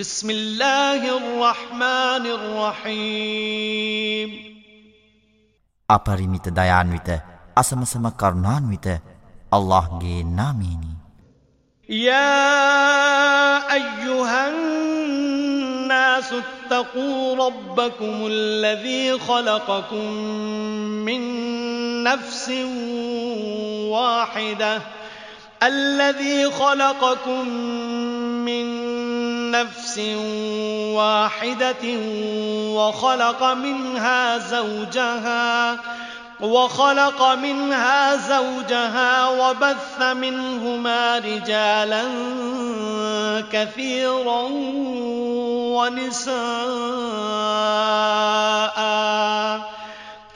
بسم الله الرحمن الرحيم. අපරිමිත දයාන්විත අසමසම කරුණාන්විත අල්ලාහ්ගේ නාමයෙනි. يا أيها الناس اتقوا ربكم الذي خلقكم من نفس واحدة. الذي خلقكم من نفس واحدة وخلق منها زوجها وخلق منها زوجها وبث منهما رجالا كثيرا ونساء.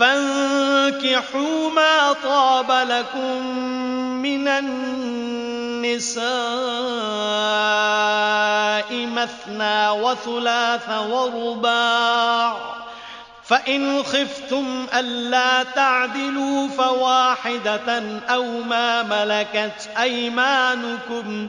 فانكحوا ما طاب لكم من النساء مثنى وثلاث ورباع. فإن خفتم ألا تعدلوا فواحدة أو ما ملكت أيمانكم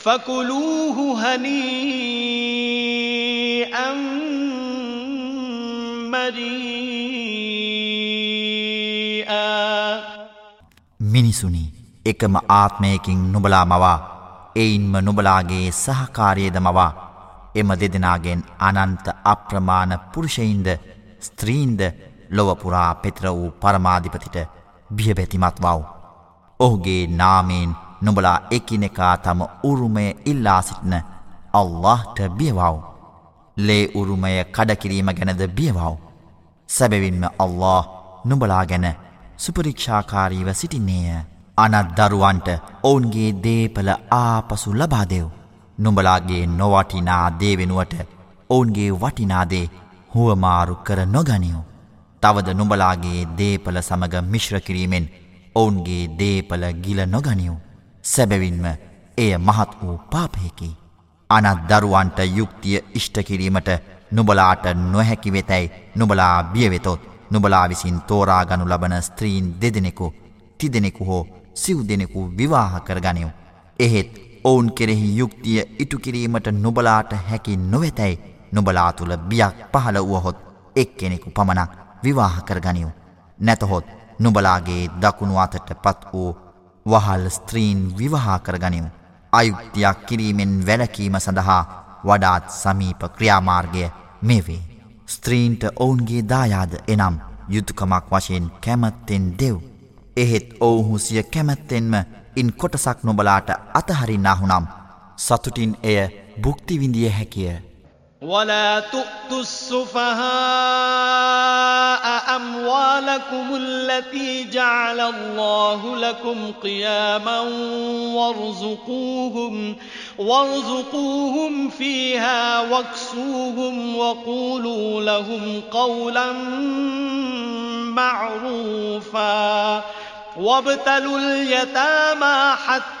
فكلوه هنيئا مريئا මිනිසුනි එකම ආත්මයකින් නුබලා මවා එයින්ම නුබලාගේ සහකාරයේද මවා එම දෙදෙනගෙන් අනන්ත අප්‍රමාණ පුරුෂයින්ද ස්ත්‍රීන්ද ලොවපුරා පෙත්‍ර වූ පරමාධිපතිට බියබැතිමත් වව්. ඔහුගේ නාමයෙන් නොබලා එකිනෙකා තම උරුමය ඉල්ලා සිටින අල්لهට බියවව්. ලේ උරුමය කඩකිරීම ගැනද බියවව්. සැබවින්ම අල්له නුඹලා ගැන සුපරීක්ෂාකාරීව සිටින්නේය. අනත් දරුවන්ට ඔවුන්ගේ දේපල ආපසු ලබාදෙව් නුඹලාගේ නොවටිනා දේවෙනුවට ඔවුන්ගේ වටිනාදේ හුවමාරු කර නොගනිියෝ තවද නුඹලාගේ දේපල සමඟ මිශ්‍රකිරීමෙන් ඔවුන්ගේ දේපල ගිල නොගනිියෝ සැබැවින්ම එය මහත් වූ පාපයකි. අනත් දරුවන්ට යුක්තිය ඉෂ්ටකිරීමට නුබලාට නොහැකි වෙතැයි නුබලා බියවෙතොත් නුබලා විසින් තෝරාගනු ලබන ස්ත්‍රීන් දෙදෙනෙකු තිදෙනෙකු හෝ සිව් දෙනෙකු විවාහ කරගනියෝ. එහෙත් ඔවුන් කෙරෙහි යුක්තිය ඉටුකිරීමට නොබලාට හැකි නොවෙතැයි නොබලා තුළ බියක් පහළ වුවහොත් එක් කෙනෙකු පමණක් විවාහ කරගනිව්. නැතහොත් නොබලාගේ දකුණු අතට පත් වූ වහල් ස්ත්‍රීන් විවාහ කරගනිව්. අයුක්තියක් කිරීමෙන් වැලකීම සඳහා වඩාත් සමීප ක්‍රියාමාර්ගය මේවේ. ස්ත්‍රීන්ට ඔවුන්ගේ දායාද එනම් යුතුකමක් වශයෙන් කැමත්තෙන් දෙව්. එහෙත් ඔවුහු සිය කැමැත්තෙන්ම ඉන් කොටසක් නොබලාට අතහරින්නාහුනම් සතුටින් එය බුක්තිවිඳිය හැකිය. ولا تؤتوا السفهاء أموالكم التي جعل الله لكم قياما وارزقوهم وارزقوهم فيها واكسوهم وقولوا لهم قولا معروفا وابتلوا اليتامى حتى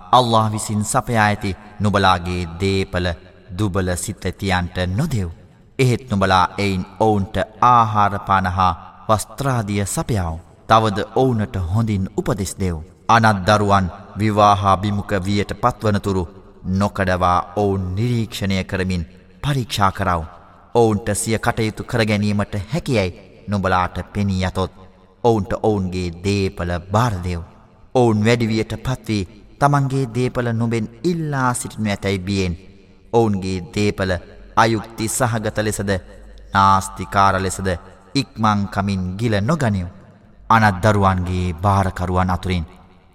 අල්له විසින් සපයා ඇති නුබලාගේ දේපල දුබල සිත්තතියන්ට නොදෙව්. එහෙත් නුබලා එයින් ඔවුන්ට ආහාරපාන හා වස්ත්‍රාදිය සපයාව. තවද ඔවුනට හොඳින් උපදෙස් දෙව්. අනත් දරුවන් විවාහා බිමුක වියට පත්වනතුරු නොකඩවා ඔවුන් නිරීක්ෂණය කරමින් පරීක්ෂා කරව. ඔවුන්ට සිය කටයුතු කරගැනීමට හැකියයි නොබලාට පෙනී අතොත් ඔවුන්ට ඔවුන්ගේ දේපල බාරදෙව්. ඔවුන් වැඩිවියට පත්වී තමන්ගේ දේපල නොබෙන් ඉල්ලා සිටිනු ඇතැයි බියෙන් ඔවුන්ගේ දේපල අයුක්ති සහගත ලෙසද නාස්තිකාර ලෙසද ඉක්මංකමින් ගිල නොගනිව්. අනත් දරුවන්ගේ භාරකරුවන් අතුරින්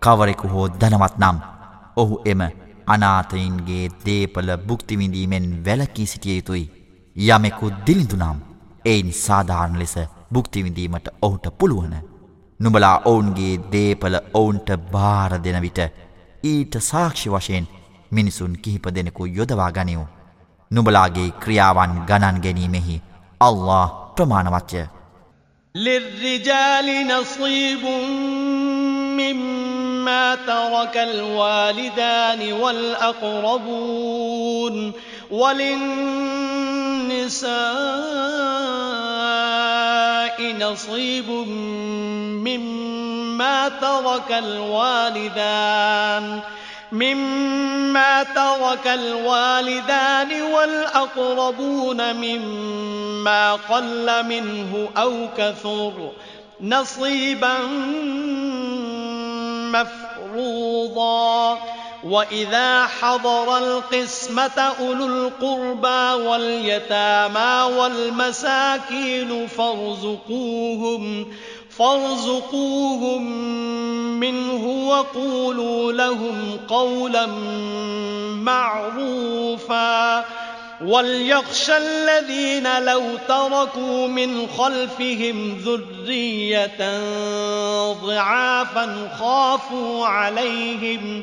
කවරෙකු හෝ දනවත් නම් ඔහු එම අනාතයින්ගේ දේපල බුක්තිවිඳීමෙන් වැලකී සිටිය යුතුයි. යමෙකු දිලිඳුනම් එයින් සාධාරණ ලෙස බුක්තිවිඳීමට ඔහුට පුළුවන. නුබලා ඔවුන්ගේ දේපල ඔවුන්ට භාර දෙන විට ඊට සාක්ෂි වශයෙන් මිනිසුන් කිහිප දෙනෙකු යොදවා ගනිවු. නුබලාගේ ක්‍රියාවන් ගණන් ගැනීමෙහි අල්له ප්‍රමාණවච්චය. للرجال نصيب مما ترك الوالدان والأقربون وللنساء نصيب مما ترك الوالدان مما ترك الوالدان والأقربون مما قل منه أو كثر نصيبا مفروضا. وإذا حضر القسمة أولو القربى واليتامى والمساكين فارزقوهم فارزقوهم منه وقولوا لهم قولا معروفا. وليخشى الذين لو تركوا من خلفهم ذرية ضعافا خافوا عليهم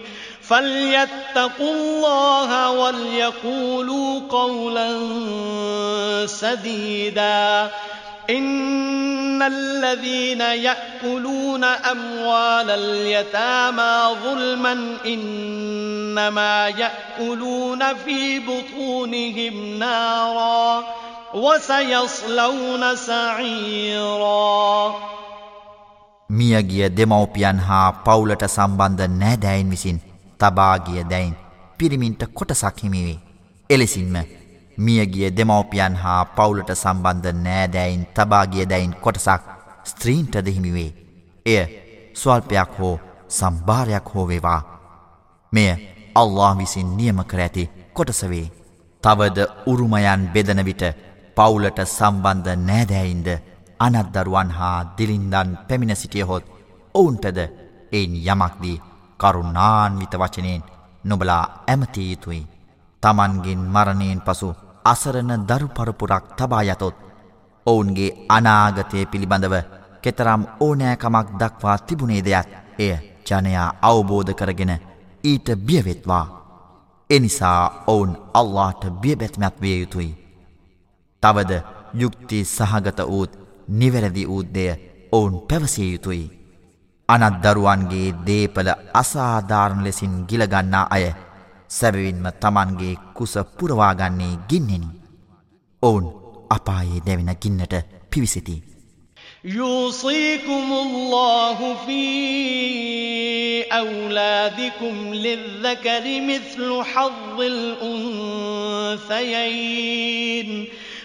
فليتقوا الله وليقولوا قولا سديدا إن الذين يأكلون أموال اليتامى ظلما إنما يأكلون في بطونهم نارا وسيصلون سعيرا මියගිය දෙමව්පියන් හා පවුලට සම්බන්ධ නෑදෑයින් විසින් තබාගිය දැයින් පිරිමින්ට කොටසක් හිමිවේ. එලෙසින්ම මියගිය දෙමව්පියන් හා පවුලට සම්බන්ධ නෑදෑයින් තබාගිය දැයින් කොටසක් ස්ත්‍රීන්ට දෙහිමිවේ. එය ස්වල්පයක් හෝ සම්භාරයක් හෝවේවා. මෙය අල්له විසින් නියම කර ඇති කොටසවේ. තවද උරුමයන් බෙදන විට පවුලට සම්බන්ධ නෑදෑයින්ද අනත්දරුවන් හා දිලින්දන් පැමිණ සිටියහොත් ඔවුන්ටද එයින් යමක්දී කරුණාන්විත වචනයෙන් නොබලා ඇමතිය යුතුයි. තමන්ගෙන් මරණයෙන් පසු අසරණ දරු පරපුරක් තබා යතොත් ඔවුන්ගේ අනාගතය පිළිබඳව කෙතරම් ඕනෑකමක් දක්වා තිබුණේ දෙයක් එය ජනයා අවබෝධ කරගෙන ඊට බියවෙත්වා. එනිසා ඔවුන් අල්ලාට බියබැත්මත් විය යුතුයි. තවද යුක්ති සහගත වූත් නිවැරදි වූද්දය ඔවුන් පැවසිය යුතුයි. අනත් දරුවන්ගේ දේපල අසාධාරණ ලෙසින් ගිලගන්නා අය සැබවින්ම තමන්ගේ කුස පුරවාගන්නේ ගින්නෙනි. ඔවුන් අපායේ දැවෙන ගින්නට පිවිසිති. يوصيكم الله في أولادكم للذكر مثل حظ الأنثيين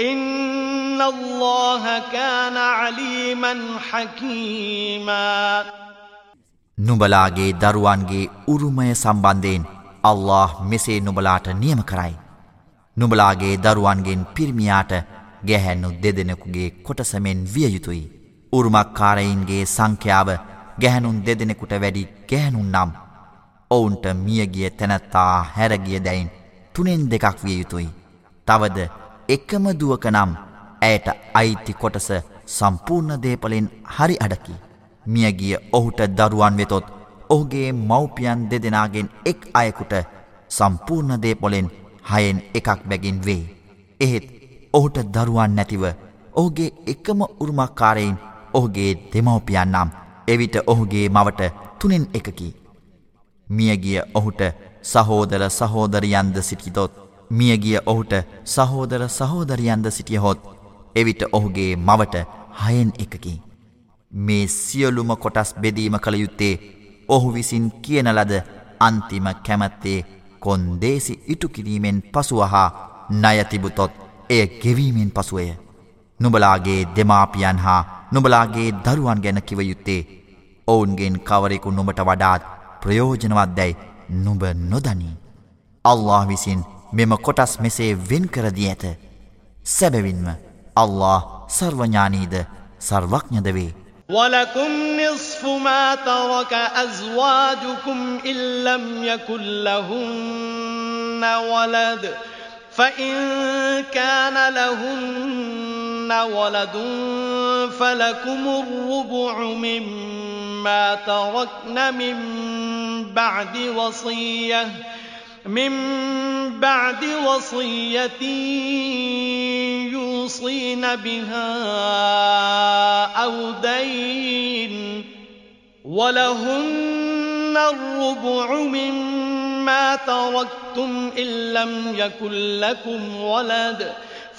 إِنَّ اللَّهَ كَانَ عَلِيمًا حَكِيمًا නුඹලාගේ දරුවන්ගේ උරුමය සම්බන්ධයෙන් අල්له මෙසේ නුඹලාට නියම කරයි. නුඹලාගේ දරුවන්ගෙන් පිරිමියාට ගැහැන්නු දෙදෙනෙකුගේ කොටසමෙන් විය යුතුයි. උරුමක්කාරයින්ගේ සංඛ්‍යාව ගැහැනුන් දෙදෙනෙකුට වැඩි ගැහැනුන් නම් ඔවුන්ට මියගිය තැනැත්තා හැරගිය දැයින් තුනෙන් දෙකක් විය යුතුයි. තවද එකම දුවක නම් ඇයට අයිති කොටස සම්පූර්ණ දේපලෙන් හරි අඩකි. මියගිය ඔහුට දරුවන් වෙතොත් ඔහුගේ මව්පියන් දෙදෙනගෙන් එක් අයකුට සම්පූර්ණ දේපොලෙන් හයෙන් එකක් බැගින් වේ. එහෙත් ඔහුට දරුවන් නැතිව ඔහුගේ එකම උරුමක්කාරයින් ඔහුගේ දෙමවපියන් නම් එවිට ඔහුගේ මවට තුනෙන් එකකි. මියගිය ඔහුට සහෝදර සහෝදරියන්ද සිටිතොත් මියගිය ඔහුට සහෝදර සහෝදරියන්ද සිටියහොත් එවිට ඔහුගේ මවට හයෙන් එකකි. මේ සියලුම කොටස් බෙදීම කළ යුත්තේ ඔහු විසින් කියන ලද අන්තිම කැමැත්තේ කොන්දේසි ඉටුකිරීමෙන් පසුවහා නයතිබුතොත් එය ගෙවීමෙන් පසුවය. නුබලාගේ දෙමාපියන් හා නුබලාගේ දරුවන් ගැන කිව යුත්තේ ඔවුන්ගෙන් කවරෙකු නුඹට වඩාත් ප්‍රයෝජනවත් දැයි නුඹ නොදනී. අල්له විසින් මෙම කොටස් මෙසේ වෙන් කරදී ඇත. සැබවින්ම අල්له සර්වඥානීද සර්වඥද වේ. ولكم نصف ما ترك أزواجكم إن لم يكن لهن ولد فإن كان لهن ولد فلكم الربع مما تركن من بعد وصيه من بعد وصية يوصين بها أو دين ولهن الربع مما تركتم إن لم يكن لكم ولد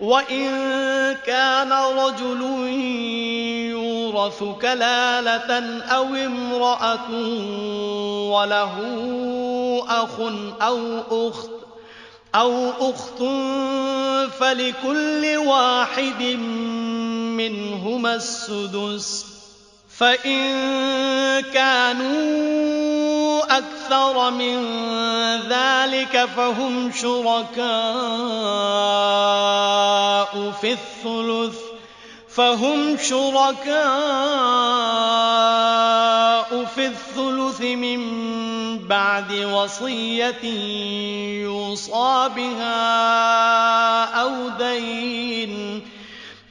وإن كان رجل يورث كلالة أو امرأة وله أخ أو أخت أو أخت فلكل واحد منهما السدس فإن كانوا أكثر من ذلك فهم شركاء في الثلث فهم شركاء في الثلث من بعد وصية يوصى بها أو دين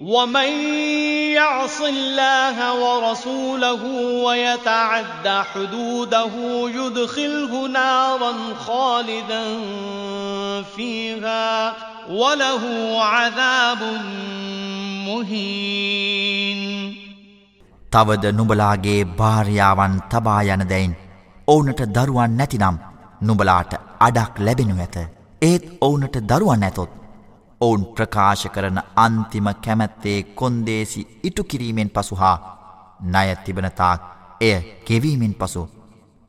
ومن يعص الله ورسوله ويتعد حدوده يدخله نارا خالدا فيها وله عذاب مهين තවද නුබලාගේ භාර්යාවන් තබා යන දැයින් ඕනට දරුවන් නැතිනම් නුබලාට අඩක් ලැබෙනු ඇත. ඒත් ඔවුනට දරුවන් ඇතොත් ඔවුන් ප්‍රකාශ කරන අන්තිම කැමැත්තේ කොන්දේසි ඉටු කිරීමෙන් පසු හා නය තිබනතාක් එය ගෙවීමෙන් පසු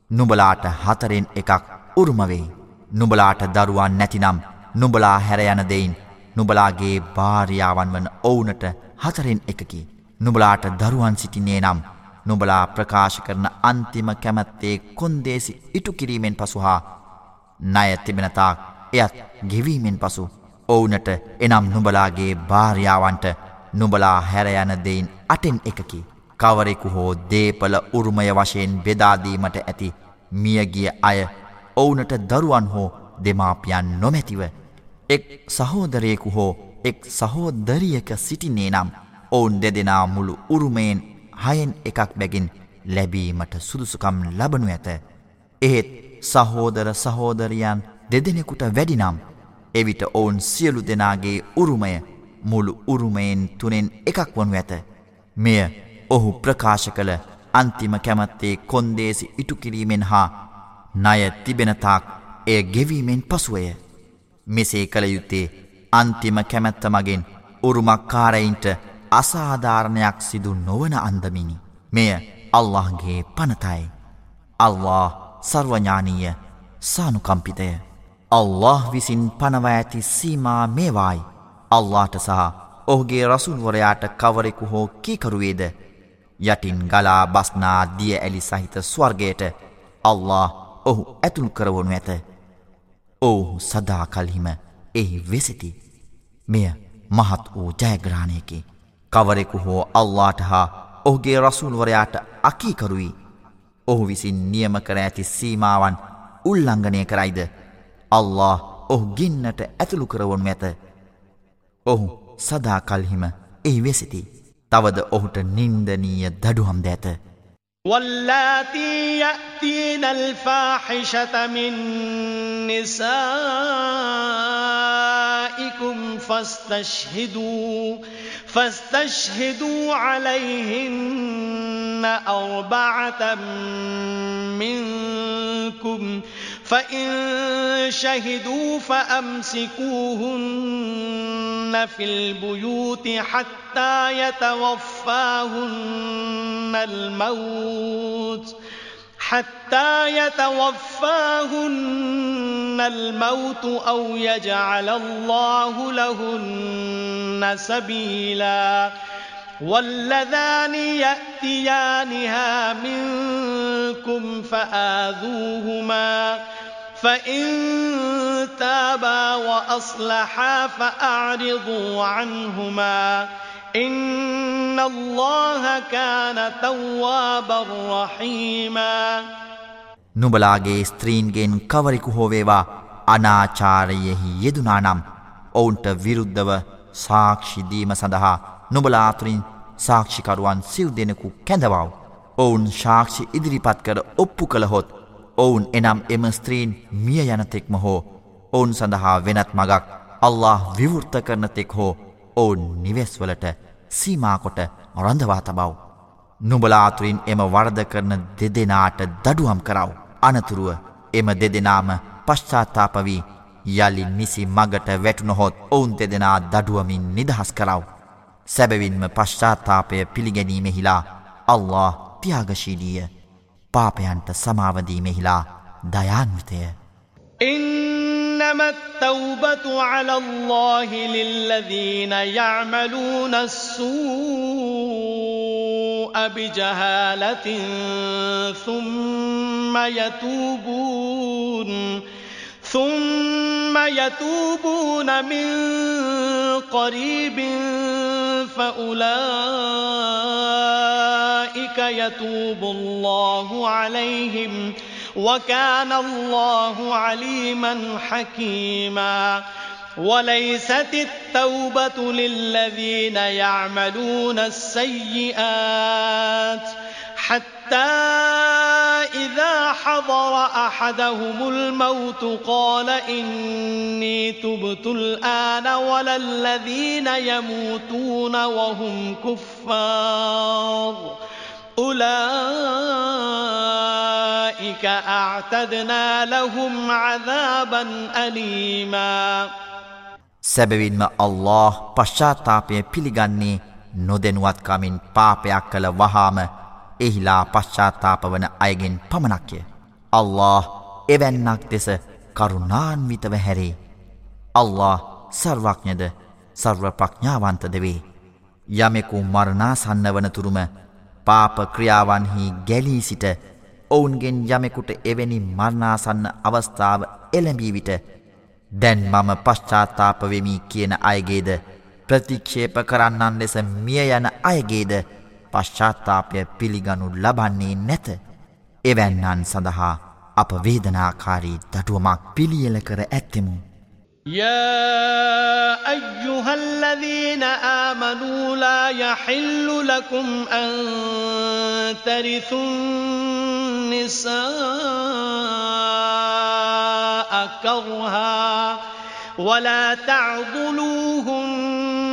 නුබලාට හතරෙන් එකක් උරුමවෙයි. නුබලාට දරුවන් නැතිනම් නුබලා හැරයන දෙයින් නුබලාගේ භාරියාවන් වන ඔවුනට හතරෙන් එකකි. නුබලාට දරුවන් සිටින්නේ නම් නුබලා ප්‍රකාශ කරන අන්තිම කැමැත්තේ කොන්දේසි ඉටු කිරීමෙන් පසු හා නය තිබෙනතාක් එයත් ගෙවීමෙන් පසු ඔවුනට එනම් නුබලාගේ භාර්යාවන්ට නුබලා හැරයන දෙයින් අටෙන් එකකි. කවරෙකු හෝ දේපල උරුමය වශයෙන් බෙදාදීමට ඇති මියගිය අය ඔවුනට දරුවන් හෝ දෙමාපියන් නොමැතිව. එක් සහෝදරයෙකු හෝ එක් සහෝදරියක සිටින්නේ නම් ඔවුන් දෙදෙනා මුළු උරුමයෙන් හයෙන් එකක් බැගින් ලැබීමට සුදුසුකම් ලබනු ඇත. එහෙත් සහෝදර සහෝදරියන් දෙදෙනෙකුට වැඩිනම් එවිට ඔවුන් සියලු දෙනාගේ උරුමය මුළු උරුමයෙන් තුනෙන් එකක් වනු ඇත. මෙය ඔහු ප්‍රකාශ කළ අන්තිම කැමත්තේ කොන්දේසි ඉටුකිරීමෙන් හා ණය තිබෙනතාක් එය ගෙවීමෙන් පසුවය. මෙසේ කළ යුත්තේ අන්තිම කැමැත්ත මගෙන් උරුමක්කාරයින්ට අසාධාරණයක් සිදු නොවන අන්දමිනි. මෙය අල්لهගේ පනතයි. අල්له සර්වඥානීය සානුකම්පිතය. අල්له විසින් පනවා ඇති සීමා මේවායි. අල්ලාට සහ ඔහුගේ රසුල්වරයාට කවරෙකු හෝ කීකරුවේද? යටින් ගලා බස්නා දිය ඇලි සහිත ස්වර්ගයට අල්له ඔහු ඇතුළු කරවනු ඇත. ඔහු සදා කල්හිම එහි වෙසිති මෙය මහත් වූ ජයග්‍රාණයකි කවරෙකු හෝ අල්ලාට හා ඔහුගේ රසුල්වරයාට අකීකරුයි ඔහු විසින් නියම කර ඇති සීමාවන් උල්ලංඝනය කරයිද? අල්له ඔහු ගින්නට ඇතුළු කරවනු ඇත. ඔහු සදාකල්හිම එහි වෙසිති තවද ඔහුට නින්දනීය දඩුහම් ද ඇත. واللاتي يأتين الفاحشة من نسائكم فاستشهدوا فاستشهدوا عليهن أربعة منكم ۖ فإن شهدوا فأمسكوهن في البيوت حتى يتوفاهن الموت حتى يتوفاهن الموت أو يجعل الله لهن سبيلاً واللذان يأتيانها منكم فآذوهما فإن تابا وأصلحا فأعرضوا عنهما إن الله كان توابا رحيما නුබලාගේ ස්ත්‍රීන්ගෙන් කවරෙකු හෝවේවා අනාචාරයෙහි යෙදුනානම් ඔවුන්ට විරුද්ධව සාක්ෂිදීම සඳහා නොබලාතුරින් සාක්ෂිකරුවන් සිව් දෙනෙකු කැඳවව්. ඔවුන් ශාක්ෂි ඉදිරිපත් කර ඔප්පු කළහොත් ඔවුන් එනම් එම ස්ත්‍රීන් මිය යනතෙක්ම හෝ ඔවුන් සඳහා වෙනත් මගක් අල්له විවෘර්ත කරනතෙක් හෝ ඔවුන් නිවෙස්වලට සීමාකොට රඳවා තබව්. නුබලාතුරින් එම වර්ධ කරන දෙදෙනාට දඩුවම් කරව. අනතුරුව එම දෙදෙනාම පශ්චාත්තාපවී යළි නිසි මගට වැටුනොහොත් ඔවුන් දෙදෙනා දඩුවමින් නිදහස් කරව. සැබවින්ම පශ්චාත්තාපය පිළිගැනීමෙහිලා අල්له ත්‍යයාගශීලිය පාපයන්ට සමාවදීමෙහිලා දයාන්විතය إنما التوبة على الله للذين يعملون السوء بجهالة ثم يتوبون ثم يتوبون من قريب فأولئك يتوب الله عليهم وكان الله عليما حكيما. وليست التوبة للذين يعملون السيئات حتى إِذَا حَضَرَ أَحَدَهُمُ الْمَوْتُ قَالَ إِنِّي تُبْتُ الْآنَ وَلَا الَّذِينَ يَمُوتُونَ وَهُمْ كُفَّارٌ. أُولَئِكَ أَعْتَدْنَا لَهُمْ عَذَابًا أَلِيمًا. සැබවින්ම අල්له පශ්චාත්තාපය පිළිගන්නේ නොදෙනුවත්කමින් بابي أكل වහාම එහිලා පශ්චාත්තාපවන අයගෙන් පමණක්ය. අල්له එවැන්නක් දෙස කරුණාන්විතව හැරේ. අල්له සර්වඥද සර්ව ප්‍රඥාවන්තද වේ. යමෙකු මරණාසන්න වනතුරුම පාප ක්‍රියාවන්හි ගැලී සිට ඔවුන්ගෙන් යමෙකුට එවැනි මරණාසන්න අවස්ථාව එළඹීවිට දැන් මම පශ්චාත්තාපවෙමි කියන අයගේද ප්‍රතික්ෂේප කරන්නන් ලෙස මිය යන අයගේද පශ්චාත්තාපය පිළිගනු ලබන්නේ නැත. එවැන්නන් සඳහා අප වේදනාකාරී දටුවමක් පිළියල කර ඇත්තෙමු. يا أيها الذين آمنوا لا يحل لكم أن ترثوا النساء كرها ولا تعضلوهن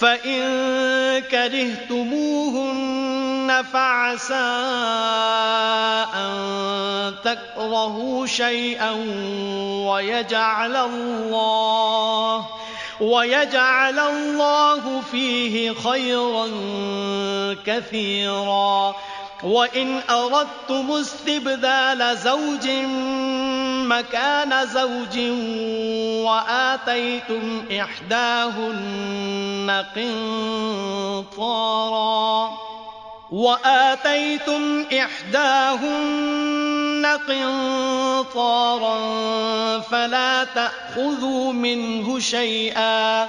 فإن كرهتموهن فعسى أن تكرهوا شيئا ويجعل الله ويجعل الله فيه خيرا كثيرا وإن أردتم استبدال زوج مكان زوج وآتيتم إحداهن قنطارا وآتيتم إحداهن قنطارا فلا تأخذوا منه شيئا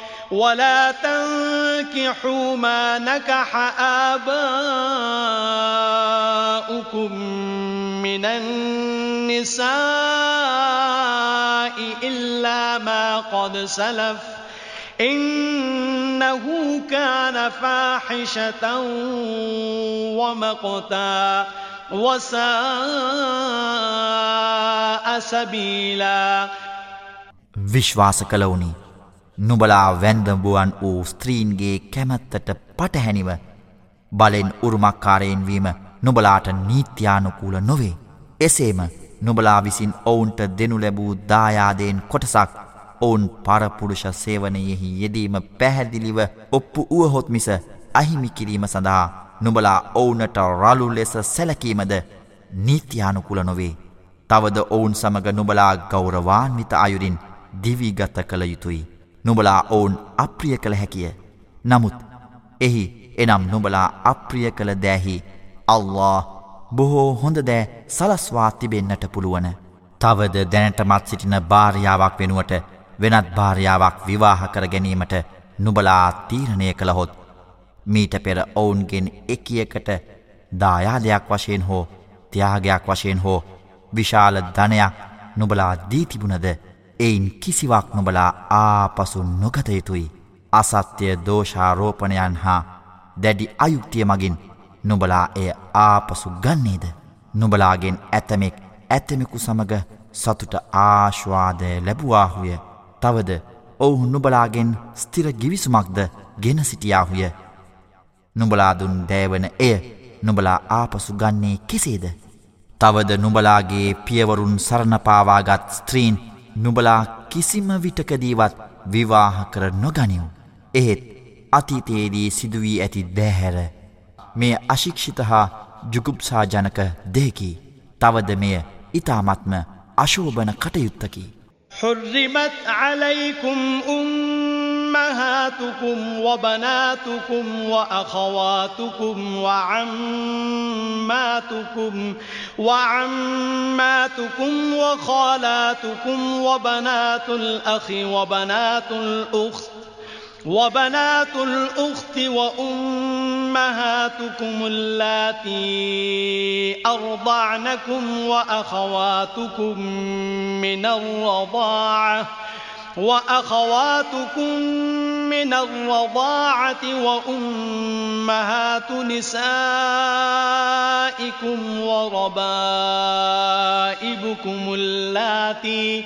ولا تنكحوا ما نكح آباؤكم من النساء إلا ما قد سلف إنه كان فاحشة ومقتا وساء سبيلا විශ්වාස කළවුනි නුබලා වැන්දඹුවන් වූ ස්ත්‍රීන්ගේ කැමැත්තට පටහැනිව බලෙන් උරුමක්කාරයෙන් වීම නුබලාට නීත්‍යානුකූල නොවේ. එසේම නුබලා විසින් ඔවුන්ට දෙනු ලැබූ දායාදයෙන් කොටසක් ඔවුන් පරපුරුෂ සේවනයෙහි යෙදීම පැහැදිලිව ඔප්පු වුවහොත් මිස අහිමිකිරීම සඳහා නුබලා ඔවුනට රලු ලෙස සැලකීමද නීත්‍යානුකුල නොවේ. තවද ඔවුන් සමඟ නුබලා ගෞරවාන්විත අයුරින් දිවිගත කළ යුතුයි. නුබලා ඔවුන් අප්‍රිය කළ හැකිය. නමුත් එහි එනම් නුබලා අප්‍රිය කළ දෑහි අල්له බොහෝ හොඳ දෑ සලස්වා තිබෙන්න්නට පුළුවන. තවද දැනටමත් සිටින භාරියාවක් වෙනුවට වෙනත් භාරයාවක් විවාහ කර ගැනීමට නුබලා තීරණය කළහොත් මීට පෙර ඔවුන්ගෙන් එකියකට දායාදයක් වශයෙන් හෝ ත්‍යාගයක් වශයෙන් හෝ විශාල ධනයක් නොබලා දීතිබුණද එයින් කිසිවක් නොබලා ආපසු නොගතයුතුයි අසත්‍යය දෝෂාරෝපණයන් හා දැඩි අයුක්තිය මගින් නුබලා එය ආපසු ගන්නේද? නුබලාගෙන් ඇතමෙක් ඇත්තමෙකු සමඟ සතුට ආශ්වාදය ලැබුවාහුය. තවද ඔවුහු නුබලාගෙන් ස්තිර ගිවිසුමක්ද ගෙන සිටියාහුය. නුබලාදුන් දෑවන එය නුබලා ආපසු ගන්නේ කෙසේද? තවද නුබලාගේ පියවරුන් සරණපාවාගත් ස්ත්‍රීන් නුබලා කිසිම විටකදීවත් විවාහ කර නොගනිව්. එහෙත් අතීතයේදී සිදුවී ඇති දෑහැර මේ අශික්ෂිත හා ජුගුප්සාජනක දෙකි. තවද මෙය ඉතාමත්ම අශෝභන කටයුත්තකි. حرمت عليكم أمهاتكم وبناتكم وأخواتكم وعماتكم وعماتكم وخالاتكم وبنات الأخ وبنات الأخت وبنات الأخت وأمهاتكم اللاتي أرضعنكم وأخواتكم من الرضاعة وأخواتكم من الرضاعة وأمهات نسائكم وربائبكم اللاتي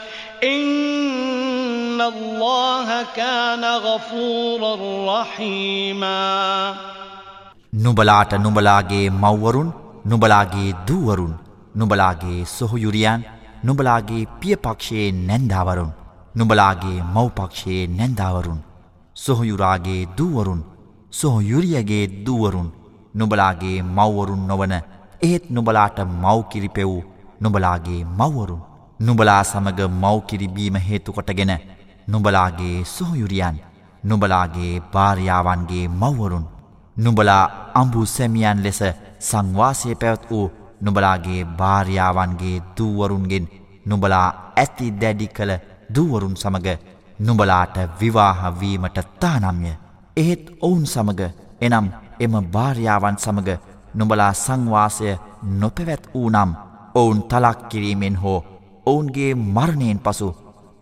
إن الله كان غفورا رحيما නුබලාට නුබලාගේ මව්වරුන් නුබලාගේ දූවරුන් නුබලාගේ සොහොයුරියන් නුබලාගේ පියපක්ෂයේ නැන්දාවරුන් නුබලාගේ මව්පක්ෂයේ නැන්දාවරුන් සොහොයුරාගේ දූවරුන් සොහොයුරියගේ දූවරුන් නුබලාගේ මව්වරුන් නොවන ඒත් නුබලාට මව්කිරිපෙවූ නුබලාගේ මව්වරුන් නුබලා සමග මව්කිරිබීම හේතුකොටගෙන නුබලාගේ සොහොයුරියන් නුබලාගේ භාර්යාවන්ගේ මව්වරුන් නුබලා අඹු සැමියන් ලෙස සංවාසය පැවත් වූ නුබලාගේ භාර්යාවන්ගේ දූවරුන්ගෙන් නුබලා ඇති දැඩි කළ දූවරුන් සමග නුබලාට විවාහවීමට තානම්ය. එහෙත් ඔවුන් සමග එනම් එම භාර්යාවන් සමග නුබලා සංවාසය නොපැවැත් වූ නම් ඔවුන් තලක් කිරීමෙන් හෝ ඔවුන්ගේ මරණයෙන් පසු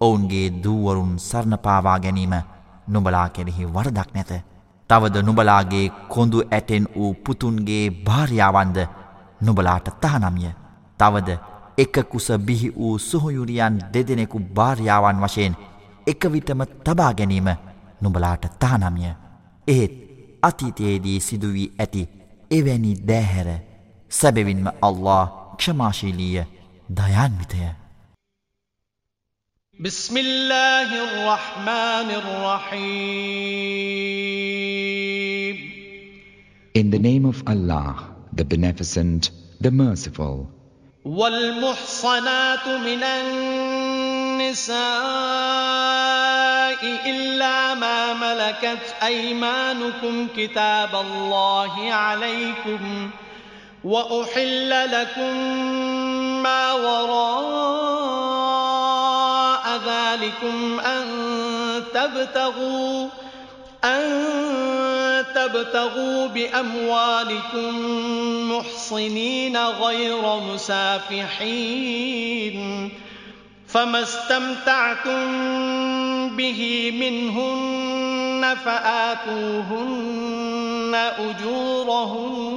ඔවුන්ගේ දූවරුන් සරණපාවා ගැනීම නුබලා කෙරෙහි වරදක් නැත. තවද නුබලාගේ කොඳු ඇටෙන් වූ පුතුන්ගේ භාර්යාවන්ද නුබලාට තහනමිය. තවද එක කුස බිහි වූ සොහොයුරියන් දෙදෙනෙකු භාර්යාවන් වශයෙන් එක විටම තබා ගැනීම නුබලාට තානමිය. එහෙත් අතීතයේදී සිදුවී ඇති එවැනි දෑහැර සැබවින්ම අල්له ක්ෂමාශීලීය දයන්විතය. بسم الله الرحمن الرحيم In the name of Allah, the Beneficent, the Merciful. والمحصنات من النساء إلا ما ملكت أيمانكم كتاب الله عليكم وأحل لكم ما وراء ذلكم أن تبتغوا أن تبتغوا بأموالكم محصنين غير مسافحين. فما استمتعتم به منهن فآتوهن أجورهن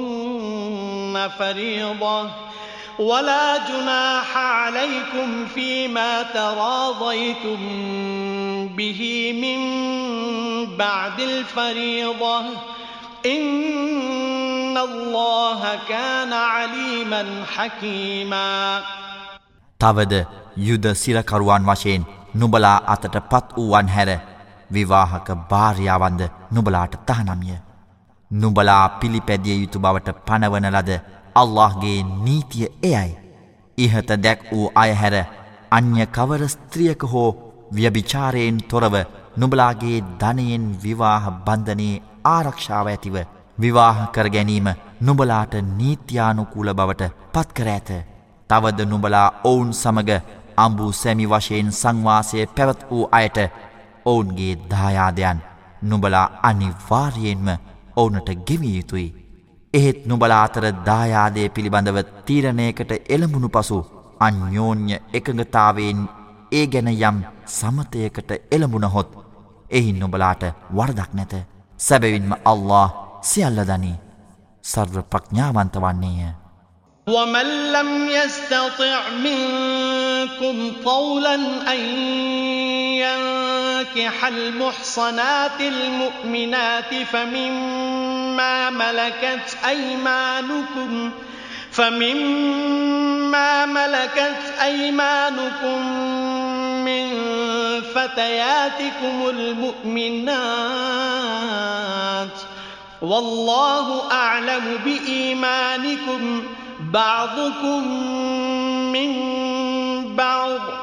فريضة. ولا جناح عليكم فيما تراضيتم به من بعد الفريضة إن الله كان عليما حكيما තවද යුද සිරකරුවන් වශයෙන් නුබලා අතට පත් වූවන් හැර විවාහක භාර්යාවන්ද නුබලාට තහනම්ය. නුබලා පිළිපැදිය යුතු බවට පනවන ලද අල්لهගේ නීතිය එයයි. ඉහත දැක් වූ අයහැර අන්‍ය කවර ස්ත්‍රියක හෝ ව්‍යභිචාරයෙන් තොරව නුබලාගේ ධනයෙන් විවාහ බන්ධනයේ ආරක්ෂාව ඇතිව විවාහ කර ගැනීම නුබලාට නීත්‍යානුකූල බවට පත්කර ඇත. තවද නුබලා ඔවුන් සමග අම්බූ සැමි වශයෙන් සංවාසය පැවත් වූ අයට ඔවුන්ගේ දායාදයන් නුබලා අනිවාර්යෙන්ම ඔවුනට ගෙවිය යුතුයි. එහෙත් නුබලා අතර දායාදය පිළිබඳව තීරණයකට එළඹුණු පසු අන්‍යෝන්‍ය එකඟතාවයෙන් ඒ ගැන යම් සමතයකට එළඹුණහොත් එහි නුබලාට වරදක් නැත. සැබවින්ම අල්له සියල්ලදනී සර්ව ප්‍රඥාවන්ත වන්නේය. ومن لم يستطع منكم طولا أن ينفع ينكح المحصنات المؤمنات فمما ملكت أيمانكم فمما ملكت أيمانكم من فتياتكم المؤمنات والله أعلم بإيمانكم بعضكم من بعض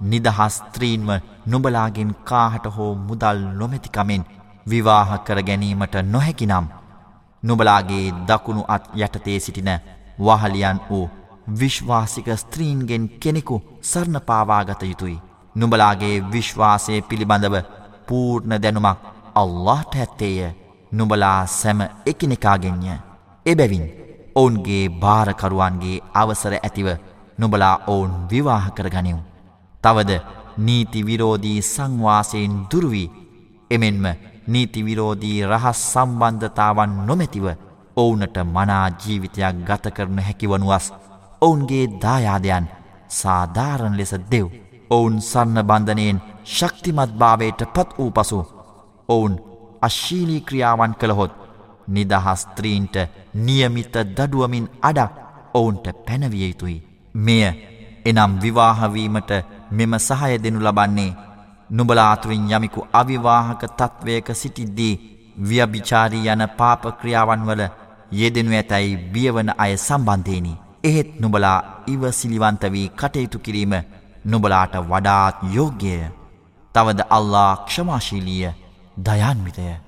නිදහස් ස්ත්‍රීන්ව නුබලාගෙන් කාහට හෝ මුදල් නොමැතිකමෙන් විවාහ කර ගැනීමට නොහැකිනම් නුබලාගේ දකුණු අත් යටතේ සිටින වහලියන් වූ විශ්වාසික ස්ත්‍රීන්ගෙන් කෙනෙකු සරණ පාවාගත යුතුයි. නුබලාගේ විශ්වාසය පිළිබඳව පූර්ණ දැනුමක් අල්لهට ඇත්තේය නුබලා සැම එකිනෙකාගෙන්ය. එබැවින් ඔවුන්ගේ භාරකරුවන්ගේ අවසර ඇතිව නුබලා ඔවුන් විවාහ කරගනිව්. තවද නීති විරෝධී සංවාසයෙන් දුරුවී එමෙන්ම නීති විරෝධී රහස් සම්බන්ධතාවන් නොමැතිව ඔවුනට මනා ජීවිතයක් ගත කරන හැකිවනුවස් ඔවුන්ගේ දායාදයන් සාධාරණ ලෙස දෙව්. ඔවුන් සන්න බන්ධනයෙන් ශක්තිමත් භාවයට පත් වූ පසු ඔවුන් අශ්ශීලී ක්‍රියාවන් කළහොත් නිදහස්ත්‍රීන්ට නියමිත දඩුවමින් අඩක් ඔවුන්ට පැනවිය යුතුයි. මෙය එනම් විවාහවීමට මෙම සහය දෙනු ලබන්නේ නුබලාතුරින් යමිකු අවිවාහක තත්ත්වයක සිටිද්දී ව්‍යභිචාරී යන පාපක්‍රියාවන් වල යෙදෙනු ඇතැයි බියවන අය සම්බන්ධයනි. එහෙත් නුබලා ඉවසිලිවන්ත වී කටයුතු කිරීම නුබලාට වඩාත් යෝග්‍යය. තවද අල්ලා ක්ෂමාශීලිය දයන්විතය.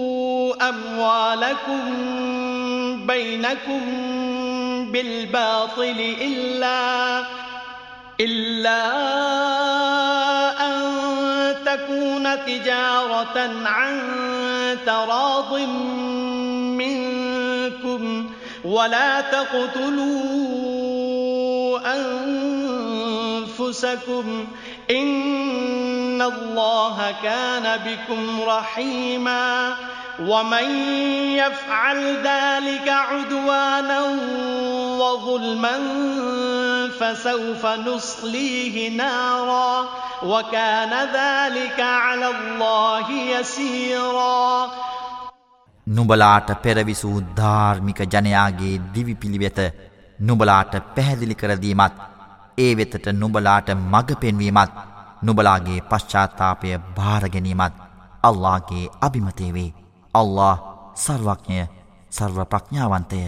أموالكم بينكم بالباطل إلا إلا أن تكون تجارة عن تراض منكم ولا تقتلوا أنفسكم إن الله كان بكم رحيما. ومن يفعل ذلك عدوانا وظلما فسوف نصليه نارا وكان ذلك على الله يسيرا නුබලාට පෙරවිසූ ධාර්මික ජනයාගේ දිවි පිළිවෙත නුබලාට පැහැදිලි කරදීමත් ඒ වෙතට නුබලාට මඟ පෙන්වීමත් නුබලාගේ පශ්චාත්තාපය භාරගැනීමත් අල්ලාගේ අභිමතේ වේ. අල්له සර්වඥය සර්වප්‍රඥාවන්තය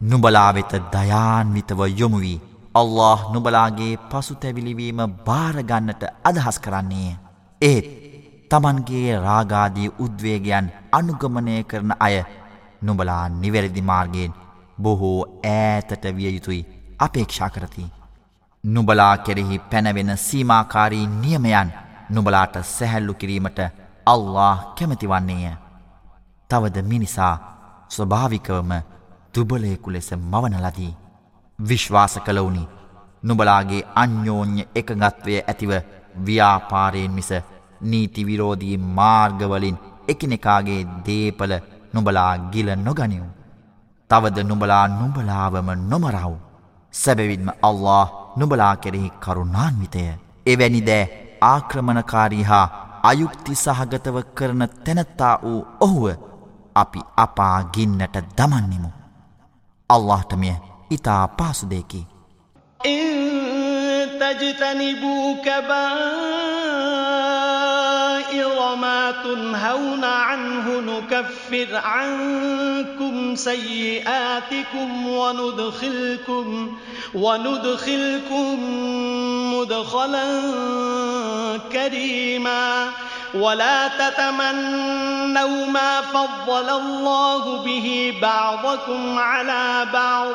නුබලා වෙත දයාන්විතව යොමුවී අල්له නුබලාගේ පසු තැවිලිවීම භාරගන්නට අදහස් කරන්නේ. ඒත් තමන්ගේ රාගාදී උද්වේගයන් අනුගමනය කරන අය නුබලා නිවැරදි මාර්ගයෙන් බොහෝ ඈතට විය යුතුයි අපේක්ෂා කරති. නුබලා කෙරෙහි පැනවෙන සීමාකාරී නියමයන් නුබලාට සැහැල්ලු කිරීමට අල්له කැමතිවන්නේය. තවද මිනිසා ස්වභාවිකවම දුබලයකු ලෙස මවන ලදී. විශ්වාස කළවුනි නුබලාගේ අන්‍යෝන්‍ය එකගත්වය ඇතිව ව්‍යාපාරයෙන් මිස නීතිවිරෝධී මාර්ගවලින් එකනෙකාගේ දේපල නුබලා ගිල නොගනිව්. තවද නුබලා නුබලාවම නොමරව්. සැබවින්ම අල්له නුබලා කෙරෙහි කරුණාන්විතය. එවැනි දෑ ආක්‍රමණකාරී හා අයුක්ති සහගතව කරන තැනැත්තා වූ ඔහුව අපි අපා ගින්නට දමන්නෙමු. අල්لهට මෙය ඉතා පාසුදයකි. ඉතජතනිබූකබා كبائر ما تنهون عنه نكفر عنكم سيئاتكم وندخلكم وندخلكم مدخلا كريما ولا تتمنوا ما فضل الله به بعضكم على بعض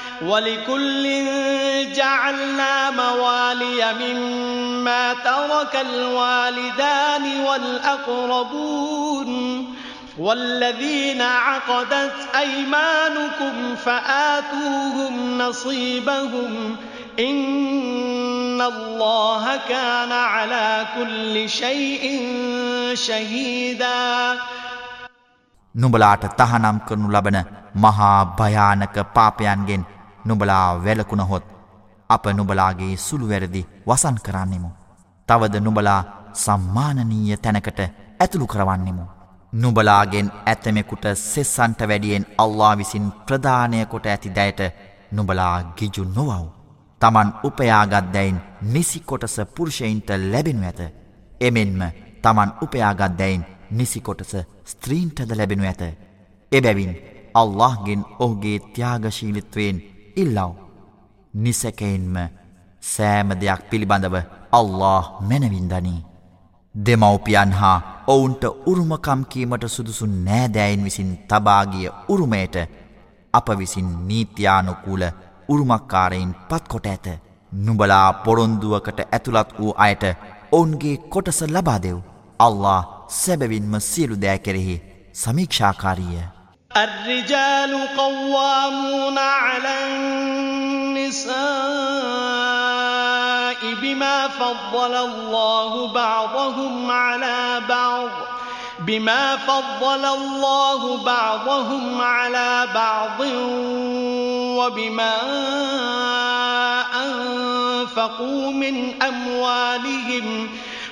ولكل جعلنا موالي مما ترك الوالدان والأقربون والذين عقدت أيمانكم فآتوهم نصيبهم إن الله كان على كل شيء شهيدا නුඹලාට තහනම් කරනු ලබන මහා භයානක පාපයන්ගෙන් නුඹලා වැලකුණහොත් අප නුඹලාගේ සුළුවැරදි වසන් කරන්නෙමු. තවද නුඹලා සම්මානනීය තැනකට ඇතුළු කරවන්නෙමු. නුබලාගෙන් ඇතමෙකුට සෙස්සන්ට වැඩියෙන් අල්ලා විසින් ප්‍රධානය කොට ඇති දැයට නුබලා ගිජු නොවව්. තමන් උපයාගත් දැයින් නිසි කොටස පුරුෂයින්ට ලැබෙනු ඇත. එමෙන්ම තමන් උපයාගත් දැයින් නිසි කොටස ස්ත්‍රීන්ටද ලැබෙනු ඇත. එබැවින් අල්لهගෙන් ඔහුගේ ත්‍යාගශීලිත්වයෙන් ඉල්ලව්. නිසැකයින්ම සෑම දෙයක් පිළිබඳව අල්له මැනවින්දනී. දෙමව්පියන් හා ඔවුන්ට උරුමකම්කීමට සුදුසු නෑදෑයින් විසින් තබාගිය උරුමයට අප විසින් නීති්‍යානුකූල උරුමක්කාරයින් පත්කොට ඇත. නුබලා පොරොන්දුවකට ඇතුළත් වූ අයට ඔවුන්ගේ කොටස ලබාදෙව්. අල්له සැබවින්ම සියලු දෑ කෙරෙහි සමීක්ෂාකාරීය. الرجال قوامون على النساء بما فضل الله بعضهم على بعض بما فضل الله بعضهم على بعض وبما أنفقوا من أموالهم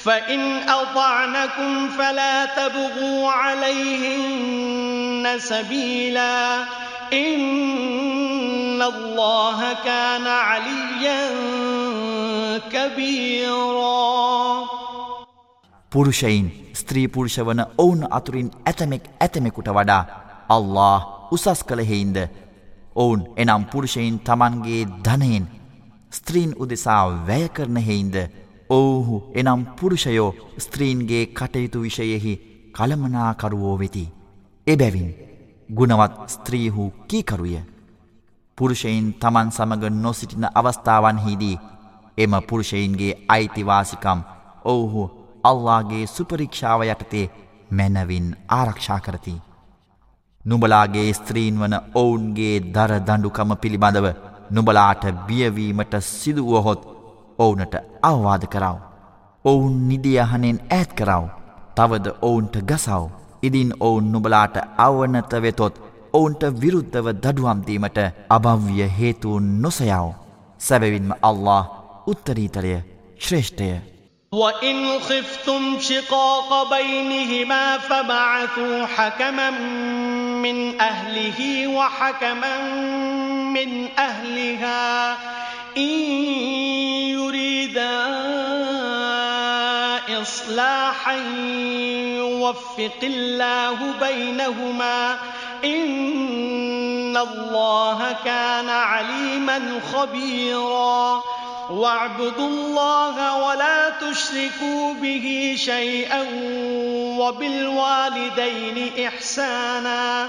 فإن أطعنكم فلا تبغوا عليهن سبيلا إن الله كان عليا كبيرا. පුරුෂයින් ස්ත්‍රී පුරුෂවන ඔවුන් අතුරින් ඇතමෙක් ඇතමෙකුට වඩා අල්له උසස් කළහෙයින්ද ඔවුන් එනම් පුරුෂයින් තමන්ගේ ධනයෙන් ස්ත්‍රීන් උදෙසා වැය කරනහෙයින්ද ඔවුහු එනම් පුරුෂයෝ ස්ත්‍රීන්ගේ කටයුතු විෂයෙහි කළමනාකරුවෝ වෙති. එබැවින් ගුණවත් ස්ත්‍රීහු කීකරුය. පුරුෂයින් තමන් සමග නොසිටින අවස්ථාවන්හිදී එම පුරුෂයින්ගේ අයිතිවාසිකම් ඔවුහු අල්ලාගේ සුපරික්ෂාව යටතේ මැනවින් ආරක්ෂා කරති. නුබලාගේ ස්ත්‍රීන් වන ඔවුන්ගේ දර දඩුකම පිළිබඳව නුබලාට බියවීමට සිදුවහොත් ඔවුනට අවවාද කරාව. ඔවුන් නිදියහනෙන් ඇත් කරාව. තවද ඔවුන්ට ගසාව. ඉදින් ඔවුන් නුබලාට අවනත වෙතොත් ඔවුන්ට විරුද්ධව දඩුවම්දීමට අභව්‍ය හේතුවන් නොසයාව. සැබවින්ම අල්له උත්තරීතරය ශ්‍රේෂ්ඨය. وإن خفتم شقاق بينهما فبعثوا حكما من أهله وحكما من أهلها إن يريدا إصلاحا يوفق الله بينهما إن الله كان عليما خبيرا واعبدوا الله ولا تشركوا به شيئا وبالوالدين إحسانا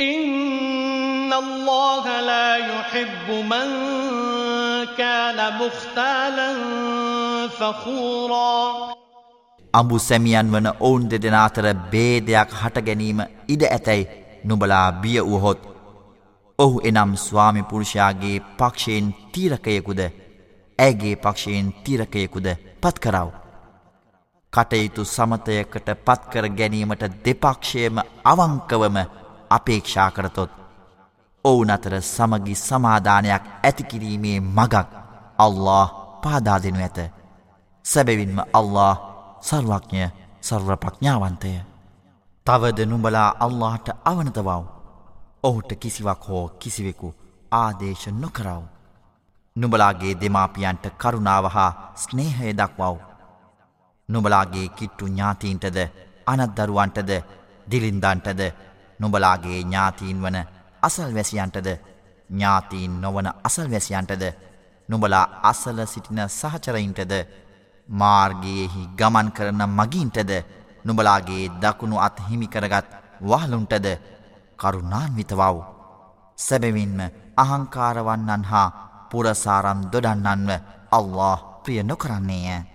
إن الله لا يحب من كان مختالا فخورا අඹු සැමියන් වන ඔවුන් දෙදෙන අතර බේදයක් හට ගැනීම ඉඩ ඇතැයි නුබලා බිය වුහොත් ඔහු එනම් ස්වාමි පුරුෂයාගේ පක්ෂයෙන් තීරකයෙකුද ඇගේ පක්ෂයෙන් තීරකයෙකුද පත්කරව. කටයුතු සමතයකට පත්කර ගැනීමට දෙපක්ෂයම අවංකවම අපේක්ෂා කරතොත් ඔවුන් අතර සමගි සමාධානයක් ඇතිකිරීමේ මගක් අල්له පාදාදනු ඇත. සැබැවින්ම අල්له සර්වඥය සර්වපඥාවන්තය. තවද නුඹලා අල්لهට අවනතවව් ඔහුට කිසිවක් හෝ කිසිවෙකු ආදේශ නොකරව්. නුබලාගේ දෙමාපියන්ට කරුණාව හා ස්නේහය දක්වව්. නුබලාගේ කිට්ටු ඥාතීන්ටද අනත්දරුවන්ටද දිලින්දන්ටද නුබලාගේ ඥාතීන් වන අසල්වැසියන්ටද ඥාතීන් නොවන අසල්වැසියන්ටද නුබලා අසල සිටින සහචරයින්ටද? මාර්ගයෙහි ගමන් කරන මගින්ටද? නුබලාගේ දකුණු අත් හිමිකරගත් වහලුන්ටද? කරුණාන්විතවව්. සැබවින්ම අහංකාරවන්නන් හා පුරසාරම් දොඩන්නන්ව අල්له ප්‍රිය නොකරන්නේය.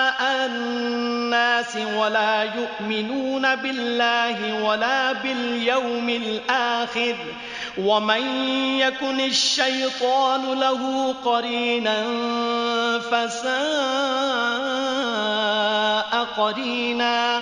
الناس ولا يؤمنون بالله ولا باليوم الآخر ومن يكن الشيطان له قرينا فساء قرينا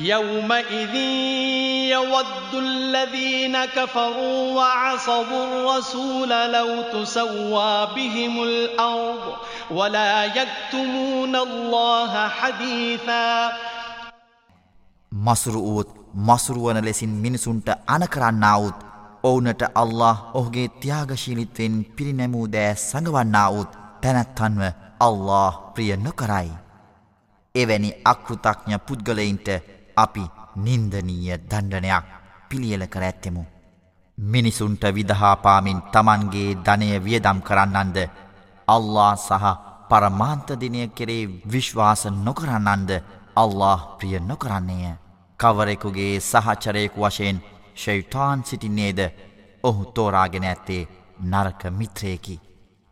يومئذ يود الذين كفروا وعصبوا الرسول لو تسوى بهم الأرض ولا يكتمون الله حديثا මසුරු වූත් මසුරුවන ලෙසින් මිනිසුන්ට අනකරන්නා වූත් ඔවුනට අල්له ඔහුගේ ත්‍යාගශීලිත්වෙන් පිරිනැමූ දෑ සඟවන්නා වූත් තැනැත්තන්ව අල්له ප්‍රිය නොකරයි. එවැනි අකෘතඥ පුද්ගලයින්ට අපි නින්දනීය දණ්ඩනයක් පිළියල කර ඇත්තෙමු. මිනිසුන්ට විදහාපාමින් තමන්ගේ ධනය වියදම් කරන්නන්ද. අල්له සහ පරමාන්තදිනය කෙරේ විශ්වාස නොකරන්නන්ද අල්له ප්‍රිය නොකරන්නේය. කවරෙකුගේ සහචරයෙකු වශයෙන් ශෛටාන් සිටින්නේද ඔහු තෝරාගෙන ඇත්තේ නරක මිත්‍රයකි.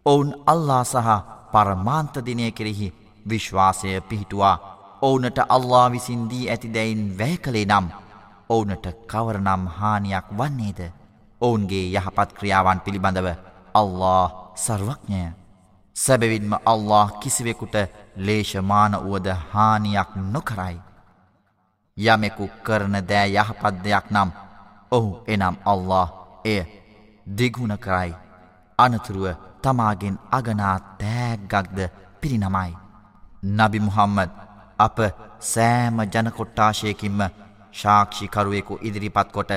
ඔවුන් අල්ලා සහ පරමාන්තදිනය කෙරෙහි විශ්වාසය පිහිටුවා ඕවුනට අල්ලා විසින් දී ඇතිදැයින් වැය කළේ නම් ඕවුනට කවරනම් හානියක් වන්නේද? ඔවුන්ගේ යහපත් ක්‍රියාවන් පිළිබඳව අල්له සර්වඥය. සැබවින්ම අල්له කිසිවෙකුට ලේෂමාන වුවද හානියක් නොකරයි. යමෙකු කරන දෑ යහපත් දෙයක් නම් ඔහු එනම් අල්له එය දිගුණ කරයි. අනතුරුව තමාගෙන් අගනා තෑග්ගක්ද පිරිනමයි. නබි මුහම්මද අප සෑම ජනකොට්ටාශයකින්ම ශාක්ෂිකරුවෙකු ඉදිරිපත් කොට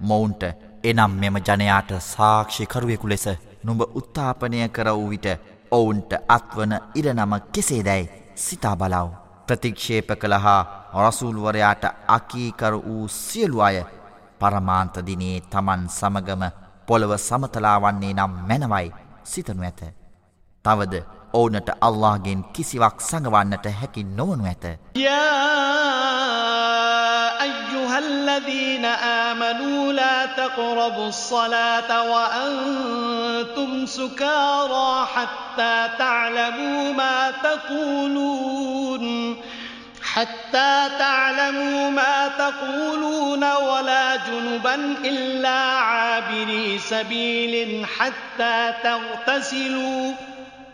මොවුන්ට එනම් මෙම ජනයාට සාක්ෂිකරුවෙකු ලෙස නුඹ උත්තාපනය කර වූ විට ඔවුන්ට අත්වන ඉරනම කෙසේදැයි සිතා බලව්. ප්‍රතික්ෂේප කළ හා රසූල්වරයාට අකීකරු වූ සියලු අය පරමාන්තදිනේ තමන් සමගම පොළව සමතලාවන්නේ නම් මැනවයි සිතනු ඇත. තවද ඕනට අල්ලාගෙන් කිසිවක් සඟවන්නට හැකි නොවනු ඇත. أيها الذين آمنوا لا تقربوا الصلاة وأنتم سكارى حتى تعلموا ما تقولون حتى تعلموا ما تقولون ولا جنبا إلا عابري سبيل حتى تغتسلوا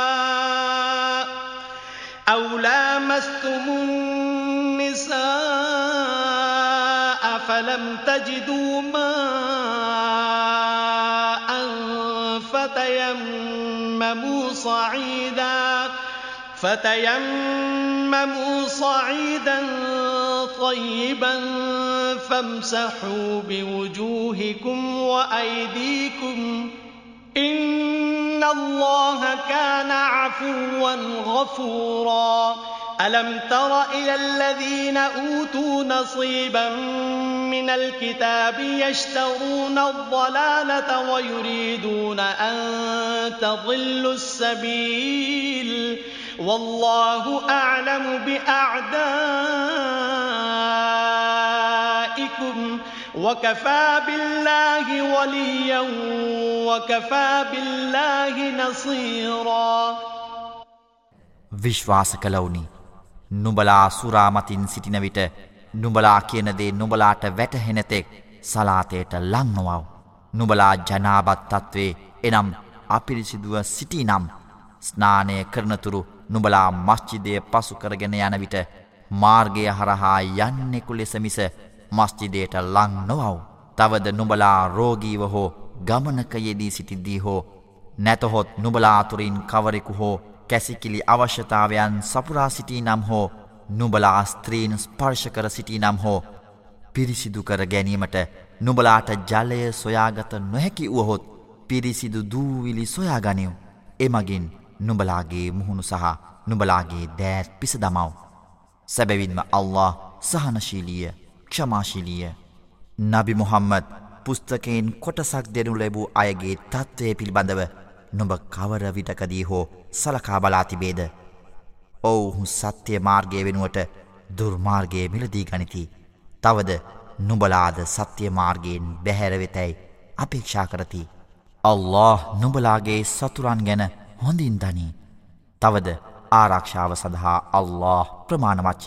النساء أو لامستم النساء فلم تجدوا ماء فتيمموا صعيدا فتيمموا صعيدا طيبا فامسحوا بوجوهكم وأيديكم إن الله كان عفوا غفورا. ألم تر إلى الذين أوتوا نصيبا من الكتاب يشترون الضلالة ويريدون أن تضلوا السبيل. والله أعلم بأعدائكم وكفى بالله وليا وكفى بالله نصيرا විශ්වාස කළවුනි නුබලා සුරාමතින් සිටින විට නුබලා කියනදේ නුබලාට වැටහෙනතෙක් සලාතයට ලංනොවව්. නුබලා ජනාබත් තත්වේ එනම් අපිරිසිදුව සිටි නම් ස්නානය කරනතුරු නුබලා මස්්චිදය පසු කරගෙන යන විට මාර්ගය හරහා යන්නෙකු ලෙස මිස මස්්චිදයට ලං නොවව්. තවද නුබලා රෝගීව හෝ ගමනක යෙදී සිටිද්දී හෝ නැතහොත් නුබලාතුරින් කවරෙකු හෝ කැසිකිලි අවශ්‍යතාවයන් සපුරා සිටී නම් හෝ නුබලා ස්ත්‍රීන් ස්පර්ශ කර සිටී නම් හෝ පිරිසිදු කර ගැනීමට නුබලාට ජලය සොයාගත නොහැකි වුවහොත් පිරිසිදු දූවිලි සොයාගනිව්. එමගින් නුබලාගේ මුහුණු සහ නුබලාගේ දෑත් පිස දමව්. සැබැවින්ම අල්له සහනශීලිය ක්ෂමාශීලිය නබි මොහම්මත් පුස්තකයෙන් කොටසක් දෙනු ලැබූ අයගේ තත්ත්වය පිළිබඳව නොඹ කවර විටකදී හෝ සලකා බලාතිබේද ඔවුහු සත්‍යය මාර්ගය වෙනුවට දුර්මාර්ගයේ මිලදී ගනිති තවද නුබලාද සත්‍ය මාර්ගයෙන් බැහැරවෙතැයි අපේක්ෂා කරති. අල්له නුබලාගේ සතුරන් ගැන හොඳින් දනී. තවද ආරක්ෂාව සඳහා අල්له ප්‍රමාණවච්ච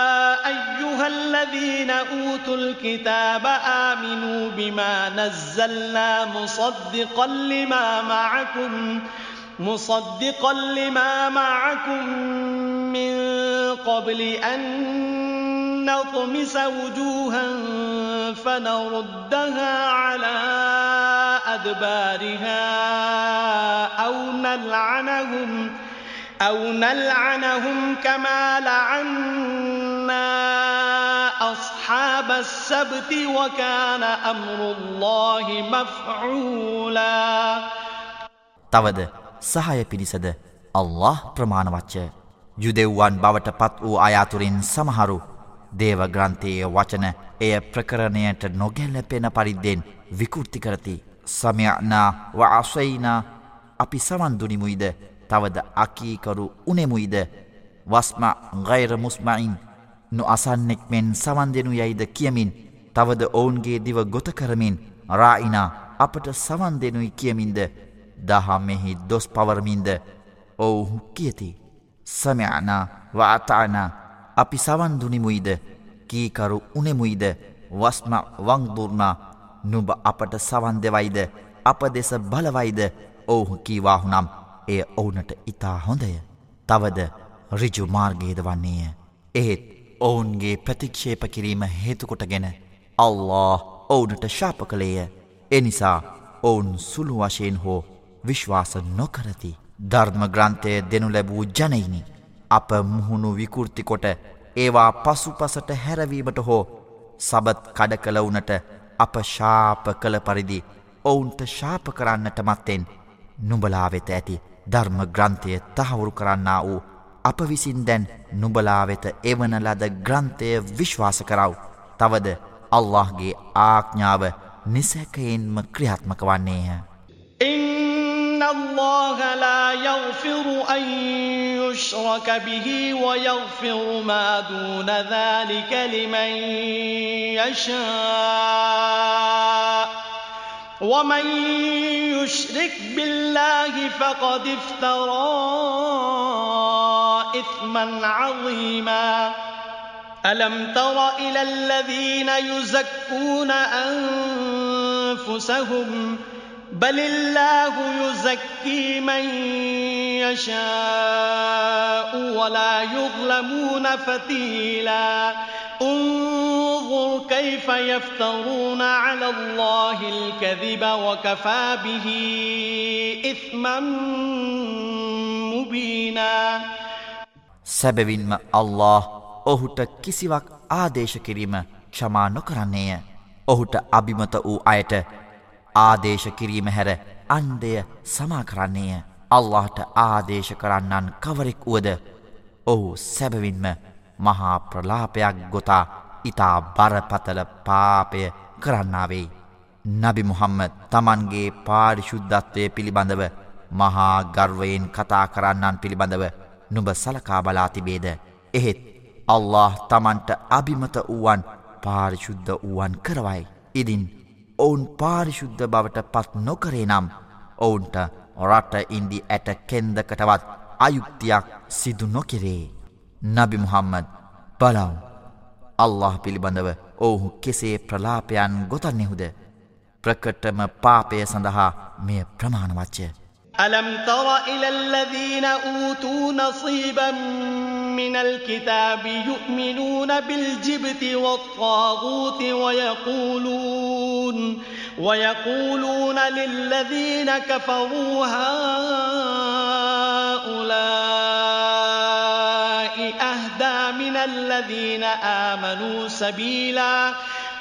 أيها الذين أوتوا الكتاب آمنوا بما نزلنا مصدقا لما معكم مصدقا لما معكم من قبل أن نطمس وجوها فنردها على أدبارها أو نلعنهم أو نلعنهم كما لعنا أصحاب السبت وكان أمر الله مفعولا. තවද සහාය පිරිසද අල්له ප්‍රමාණවච්ච යුදෙව්වන් බවට පත් වූ අයාතුරින් සමහරු දේව ග්‍රන්ථයේ වචන එය ප්‍රකරණයට නොගැල්ලපෙන පරිද්දෙන් විකෘති කරති. සමයනා වආසයිනා අපි සවන්දුනිමුයිද තවද අකීකරු උනෙමුයිද? වස්ම ගෛර මුස්මයින් නො අසන්නෙක් මෙන් සවන් දෙනු යයිද කියමින් තවද ඔවුන්ගේ දිව ගොත කරමින් රායිනා අපට සවන් දෙනුයි කියමින්ද දහම්මෙහි දොස් පවරමින්ද ඔවුහු කියති. සමයනා වාතානා අපි සවන්දුනිමුයිද කීකරු උනෙමුයිද? වස්ම වංදුර්නා නුබ අපට සවන් දෙවයිද? අප දෙස බලවයිද? ඔවුහු කීවාහුනම් එය ඔවුනට ඉතා හොඳය. තවද රිජු මාර්ගේද වන්නේය. එහෙත් ඔවුන්ගේ ප්‍රතික්ෂේප කිරීම හේතුකොටගෙන අල්له ඔවුනට ශාප කළේය. එනිසා ඔවුන් සුළු වශයෙන් හෝ විශ්වාස නොකරති. ධර්ම ග්‍රන්ථය දෙනු ලැබූ ජනයිනි අප මුහුණු විකෘතිකොට ඒවා පසු පසට හැරවීමට හෝ සබත් කඩ කළවුනට අප ශාප කළ පරිදි ඔවුන්ට ශාප කරන්නට මත්තෙන් නුබලා වෙත ඇති ධර්ම ග්‍රන්ථය තහවුරු කරන්නා වූ අප විසින් දැන් නුබලා වෙත එවන ලද ග්‍රන්ථය විශ්වාස කරව. තවද අල්لهගේ ආඥාව නිසැකයෙන්ම ක්‍රියාත්මක වන්නේය. إن الله لا يغفر أن يشرك به ويغفر ما دون ذلك لمن يشاء ومن يشرك بالله فقد افترى إثما عظيما ألم تر إلى الذين يزكون أنفسهم بل الله يزكي من يشاء ولا يظلمون فتيلا انظر كيف يفترون على الله الكذب وكفى به إثما مبينا සැබවින්ම අල්له ඔහුට කිසිවක් ආදේශ කිරීම ක්ෂමා නොකරන්නේය. ඔහුට අභිමත වූ අයට ආදේශ කිරීම හැර අන්දය සමාකරන්නේය අල්لهට ආදේශ කරන්නන් කවරෙක් වුවද ඔහු සැබවින්ම මහා ප්‍රලාපයක් ගොතා ඉතා බරපතල පාපය කරන්නාවෙයි. නබි මුහම්මද තමන්ගේ පාරිශුද්ධත්වය පිළිබඳව මහා ගර්වයෙන් කතා කරන්නන් පිළිබඳව නුබ සලකා බලාතිබේද. එහෙත් අල්له තමන්ට අභිමත වුවන් පාරිශුද්ධ වුවන් කරවයි. ඉදින් ඔවුන් පාරිශුද්ධ බවට පත් නොකරේ නම් ඔවුන්ට රට ඉන්දි ඇට කෙන්දකටවත් අයුක්තියක් සිදු නොකිරේ. නබි මුහම්මද බලව් අල්له පිළිබඳව ඔහු කෙසේ ප්‍රලාපයන් ගොතන්නෙහුද ප්‍රකටම පාපය සඳහා මෙය ප්‍රමාණවච්චය. ألم تر إلى الذين أوتوا نصيبا من الكتاب يؤمنون بالجبت والطاغوت ويقولون ويقولون للذين كفروا هؤلاء أهدى من الذين آمنوا سبيلا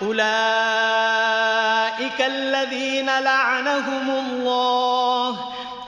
أولئك الذين لعنهم الله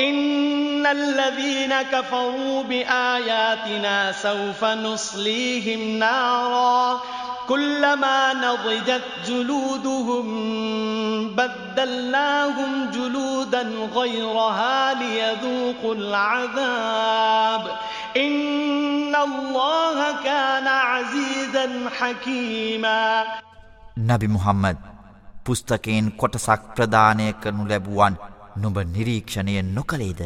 إن الذين كفروا بآياتنا سوف نصليهم نارا كلما نضجت جلودهم بدلناهم جلودا غيرها ليذوقوا العذاب إن الله كان عزيزا حكيما نبي محمد පුස්තකයෙන් කොටසක් ප්‍රධානය කරනු ලැබුවන් නුඹ නිරීක්ෂණය නොකළේද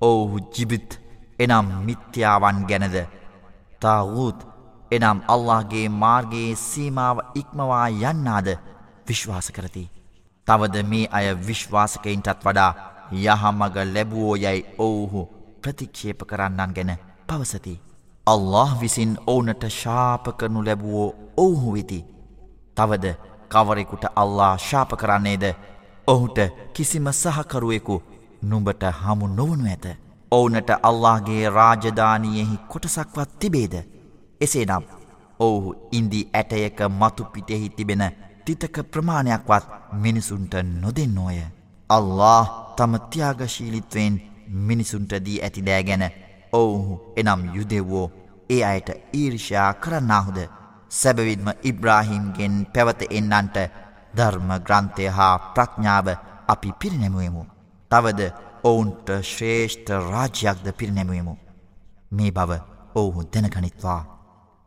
ඔවුහු ජිබිත් එනම් මිත්‍යාවන් ගැනද තාවූත් එනම් අල්لهගේ මාර්ගයේ සීමාව ඉක්මවා යන්නාද විශ්වාස කරති. තවද මේ අය විශ්වාසකයින්ටත් වඩා යහමග ලැබුවෝ යැයි ඔවුහු ප්‍රතික්ෂේප කරන්නන් ගැන පවසති. අල්له විසින් ඕනට ශාප කරනු ලැබුවෝ ඔවුහු වෙති. තවද කවරෙකුට අල්ලා ශාප කරන්නේද ඔහුට කිසිම සහකරුවෙකු නුඹට හමු නොවනු ඇත. ඔවුනට අල්لهගේ රාජධානයෙහි කොටසක්වත් තිබේද. එසේනම් ඔවුහු ඉන්දී ඇටයක මතුපිටෙහි තිබෙන තිතක ප්‍රමාණයක්වත් මිනිසුන්ට නොදෙන්නෝය. අල්له තම තියාගශීලිත්වෙන් මිනිසුන්ටදී ඇතිදෑ ගැන ඔවුහු එනම් යුදෙව්වෝ ඒ අයට ඊර්ෂා කරන්නාහුද. සැබවින්ම ඉබ්‍රාහිම්ගෙන් පැවත එන්නන්ට ධර්ම ග්‍රන්ථය හා ප්‍රඥාව අපි පිරිනැමුවමු. තවද ඔවුන්ට ශ්‍රේෂ්ඨ රාජ්‍යයක්ද පිරිනැමුවමු. මේ බව ඔවුහු දැනගනිත්වා.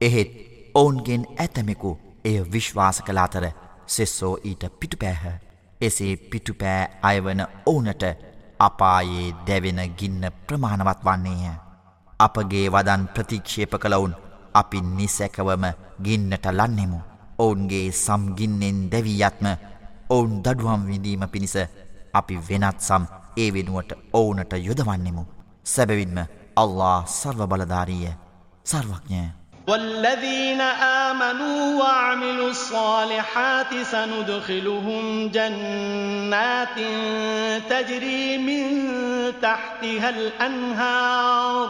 එහෙත් ඔවුන්ගෙන් ඇතමෙකු එය විශ්වාස කලාතර සෙස්සෝ ඊට පිටුපෑහ. එසේ පිටුපෑ අයවන ඕනට අපායේ දැවෙන ගින්න ප්‍රමාණවත් වන්නේය. අපගේ වදන් ප්‍රතික්ෂේප කළවුන් අපි නිසැකවම ගින්නට ලන්නෙමු. ඔවුන්ගේ සම්ගින්නෙන් දැවීයත්ම ඔවුන් දඩුවම් විඳීම පිණිස අපි වෙනත් සම් ඒ වෙනුවට ඔවුනට යොදවන්නෙමු. සැබවින්ම අල්له සර්ව බලධාරීය සර්වඥය. والذين آمنوا وعملوا الصالحات سندخلهم جنات تجري من تحتها الأنهار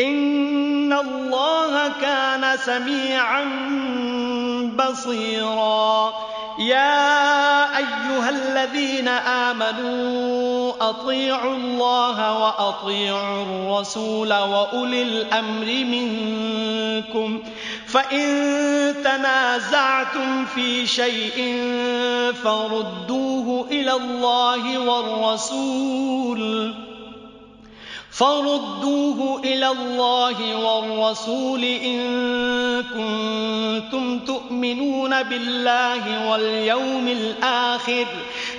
إن الله كان سميعا بصيرا. يا أيها الذين آمنوا أطيعوا الله وأطيعوا الرسول وأولي الأمر منكم. فإن تنازعتم في شيء فردوه إلى الله والرسول. فردوه إلى الله والرسول إن كنتم تؤمنون بالله واليوم الآخر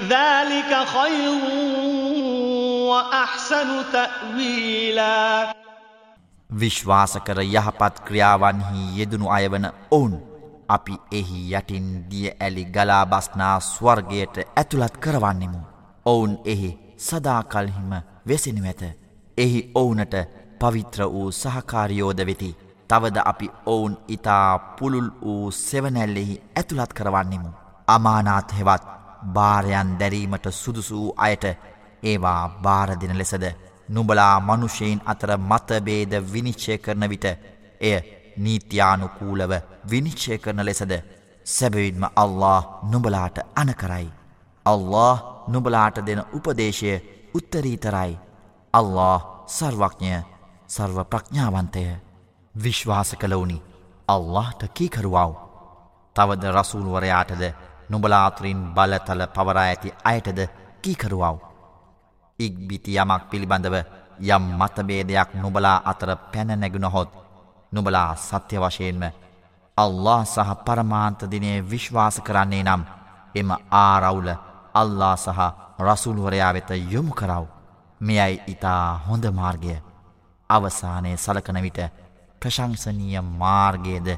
ذلك خير وأحسن تأويلا විශ්වාස කර යහපත් ක්‍රියාවන්හි යෙදනු අයවන ඔවුන් අපි එහි යටින් දිය ඇලි ගලාබස්නා ස්වර්ගයට ඇතුළත් කරවන්නෙමු. ඔවුන් එහි සදාකල්හිම වෙසෙනු ඇත. එහි ඔවුනට පවිත්‍ර වූ සහකාරියෝද වෙති. තවද අපි ඔවුන් ඉතා පුළුල් වූ සෙවනැල්ලෙහි ඇතුළත් කරවන්නෙමු. අමානාත් හෙවත් භාරයන් දැරීමට සුදුසු වූ අයට ඒවා භාරදින ලෙසද නුබලා මනුෂයෙන් අතර මතබේද විනිශ්චය කරන විට එය නීති්‍යානුකූලව විනිශ්චය කරන ලෙසද සැබවින්ම අල්له නුබලාට අනකරයි. අල්له නුබලාට දෙන උපදේශය උත්තරීතරයි. අල්له සර්වඥය සර්ව ප්‍රඥාවන්තය විශ්වාස කළවුනි අල්لهට කීකරුවාව. තවද රසූල්වරයාටද නොබලාතුරින් බලතල පවරා ඇති අයටද කීකරුවාව. ඉක්බිති යමක් පිළිබඳව යම් මතබේදයක් නොබලා අතර පැනනැගුණහොත් නොබලා සත්‍ය වශයෙන්ම අල්له සහ පරමාන්තදිනය විශ්වාස කරන්නේ නම් එම ආරවුල අල්ලා සහ රසුල්වරයා වෙත යොමු කරව්. මෙයයි ඉතා හොඳ මාර්ගය අවසානය සලකන විට ප්‍රශංසනීය මාර්ගයද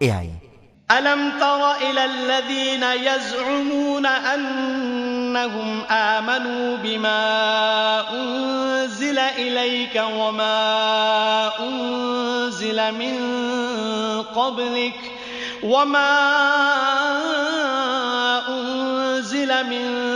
එයයි. ألم تر إلى الذين يزعمون أنهم آمنوا بما أنزل إليك وما أنزل من قبلك وما أنزل من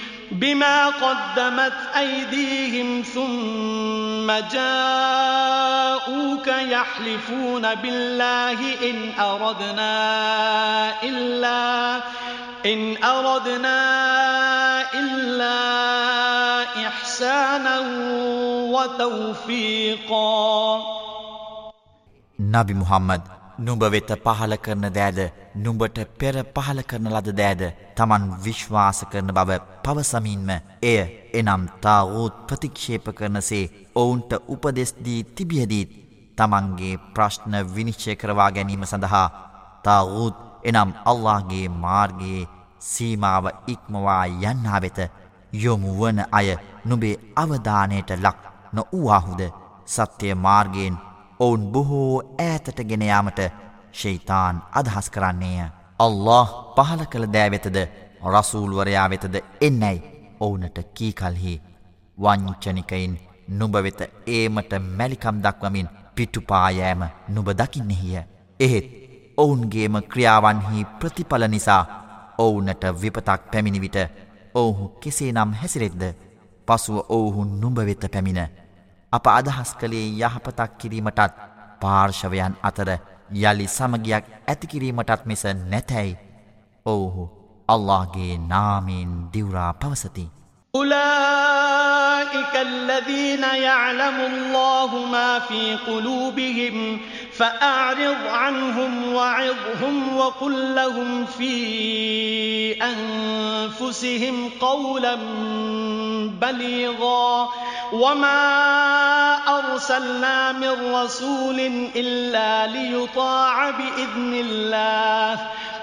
بما قدمت أيديهم ثم جاءوك يحلفون بالله إن أردنا إلا إن أردنا إلا إحسانا وتوفيقا. نبي محمد නුඹ වෙත පහල කරන දෑද නුඹට පෙර පහල කරන ලද දෑද තමන් විශ්වාස කරන බව පවසමින්ම එය එනම් තාවූත් ප්‍රතික්ෂේප කරනසේ ඔවුන්ට උපදෙස්දී තිබියදීත් තමන්ගේ ප්‍රශ්න විනිශ්චය කරවා ගැනීම සඳහා තාවූත් එනම් අල්لهගේ මාර්ගයේ සීමාව ඉක්මවා යන්නා වෙත යොමු වන අය නුබේ අවධානයට ලක් නොවූවාහුද? සත්‍යය මාර්ගයෙන් ඔවුන් බොහෝ ඈතට ගෙනයාමට ශෛතාන් අදහස් කරන්නේය. අල්له පහල කළ දෑවෙතද රසූල්වරයා වෙතද එන්නැයි ඔවුනට කීකල්හි වංචනිකයින් නුබවෙත ඒමට මැලිකම් දක්වමින් පිටුපායෑම නුබ දකින්නෙහිය. එහෙත් ඔවුන්ගේම ක්‍රියාවන්හි ප්‍රතිඵල නිසා ඔවුනට විපතක් පැමිණිවිට ඔවුහු කෙසේ නම් හැසිරෙද්ද පසුව ඔවුහු නුඹවෙත පැමිණ අප අදහස් කළේ යහපතක් කිරීමටත් පාර්ශවයන් අතර යළි සමගියක් ඇතිකිරීමටත් මිස නැතැයි ඔවුහු අල්لهගේ නාමීන් දිවරා පවසති. أولئك الذين يعلم الله ما في قلوبهم فأعرض عنهم وعظهم وقل لهم في أنفسهم قولا بليغا وما أرسلنا من رسول إلا ليطاع بإذن الله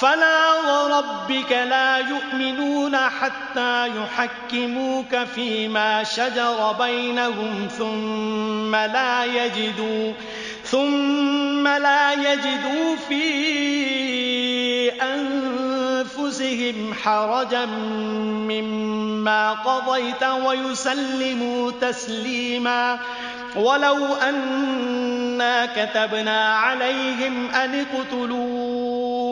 فلا وربك لا يؤمنون حتى يحكموك فيما شجر بينهم ثم لا يجدوا ثم لا يجدوا في أنفسهم حرجا مما قضيت ويسلموا تسليما ولو أنا كتبنا عليهم أن اقتلوا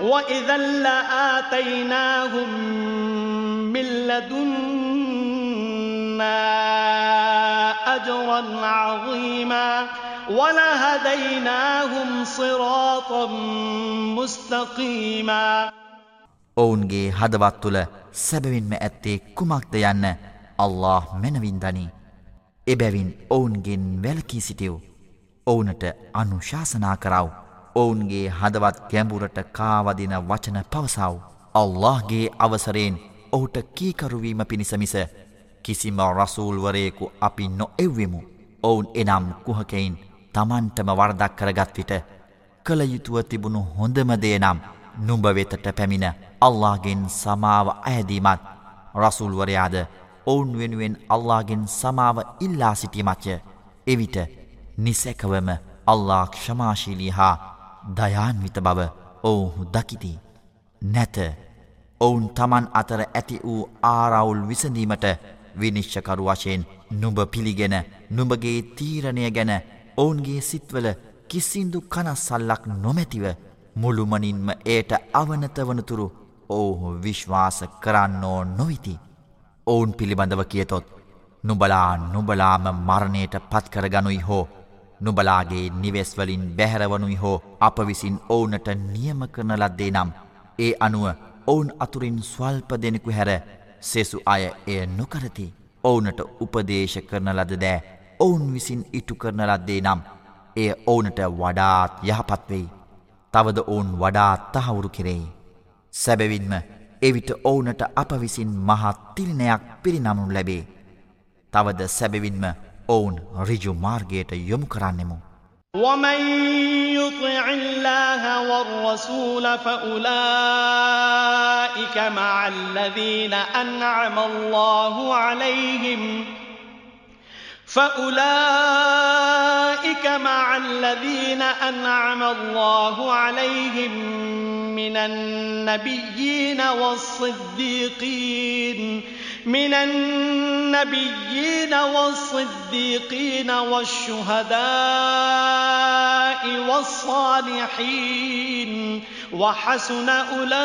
وَإِذًا لَآتَيْنَاهُمْ مِنْ لَدُنَّا أَجْرًا عَظِيمًا وَلَهَدَيْنَاهُمْ صِرَاطًا مُسْتَقِيمًا ඔවුන්ගේ හදවත් තුළ සැබවින්ම ඇත්තේ කුමක්ද යන්න අල්له මැනවින් දනී. එබැවින් ඔවුන්ගෙන් වැලකී සිටියව්. ඔවුනට අනුශාසනා කරව්. ඔවුන්ගේ හදවත් ගැඹුරට කාවදින වචන පවසව්. අල්لهගේ අවසරයෙන් ඔහුට කීකරුවීම පිණිසමිස කිසිම රසූල්වරයෙකු අපි නො එව්වෙමු. ඔවුන් එනම් කුහකයින් තමන්ටම වර්දක් කරගත් විට කළ යුතුව තිබුණු හොඳමදේ නම් නුඹ වෙතට පැමිණ අල්ලාගෙන් සමාව අයදීමත් රසුල්වරයාද ඔවුන් වෙනුවෙන් අල්ලාගෙන් සමාව ඉල්ලා සිටීමච්චය එවිට නිසැකවම අල්ලා ක්ෂමාශීලී හා දයාන්විත බව ඔවුහු දකිති. නැත ඔවුන් තමන් අතර ඇති වූ ආරවුල් විසඳීමට විනිශ්චකරු වශයෙන් නුඹ පිළිගෙන නුඹගේ තීරණය ගැන ඔවුන්ගේ සිත්වල කිසිදු කනස්සල්ලක් නොමැතිව මුළුමනින්ම එයට අවනත වනතුරු ඔවුහු විශ්වාස කරන්නෝ නොවිති. ඔවුන් පිළිබඳව කියතොත් නුබලා නුබලාම මරණයට පත්කරගනුයි හෝ නුබලාගේ නිවෙස්වලින් බැහැරවනුයි හෝ අප විසින් ඔවුනට නියම කරන ලද්දේ නම් ඒ අනුව ඔවුන් අතුරින් ස්වල්ප දෙනෙකු හැර සෙසු අය එය නොකරති. ඔවුනට උපදේශ කරන ලද දෑ ඔවුන් විසින් ඉටු කරන ලද්දේ නම් එය ඔවුනට වඩාත් යහපත් වෙයි. තවද ඔවුන් වඩාත් තහවුරු කෙරෙයි. සැබවින්ම එවිට ඔවුනට අප විසින් මහත් තිලිනයක් පිරිනමනු ලැබේ. තවද සැබවින්ම ඔවුන් රිජු මාර්ගයට යොමු කරන්නෙමු. ومن يطع الله والرسول فأولئك مع الذين أنعم الله عليهم فأولئك مع الذين أنعم الله عليهم من النبيين والصديقين من النبيين والصديقين والشهداء والصالحين وحسن أولئك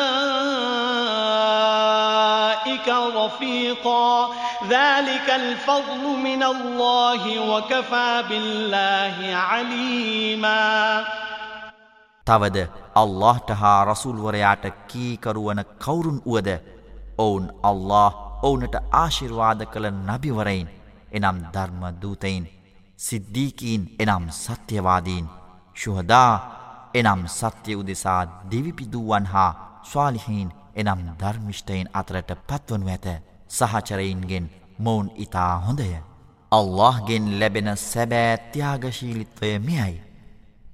رفيقا. ذلك الفضل من الله وكفى بالله عليما. තවද අල්لهට හා كي කීකරුවන كورن වුවද? اون الله ඔවුනට ආශිර්වාද කළ නබිවරයින් එනම් ධර්ම දූතයින් සිද්ධීකීන් එනම් සත්‍යවාදීන් ශුහදා එනම් සත්‍ය උදෙසා දිවිපිදූුවන් හා ස්වාලිහින් එනම් ධර්මිෂ්ටයින් අතරට පත්වනු ඇත සහචරයින්ගෙන් මොවුන් ඉතා හොඳය. අල්لهගෙන් ලැබෙන සැබෑත්‍යයාගශීලිත්වය මෙයයි.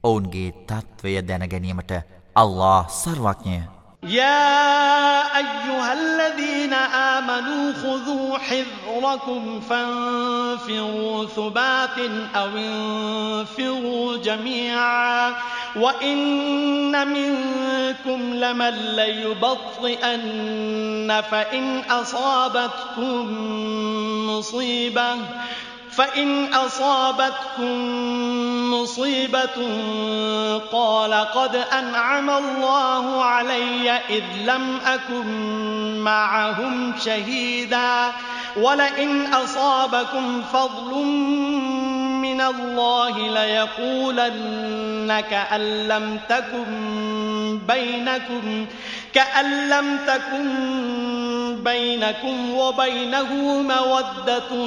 ඔවුන්ගේ තත්ත්වය දැනගැනීමට අල්له සර්වඥය يا أيها الذين آمنوا خذوا حذركم فانفروا ثبات أو انفروا جميعا وإن منكم لمن ليبطئن فإن أصابتكم مصيبة فإن أصابتكم مصيبة قال قد أنعم الله علي إذ لم أكن معهم شهيدا ولئن أصابكم فضل من الله ليقولن كأن لم تكن بينكم كأن لم تكن بينكم وبينه مودة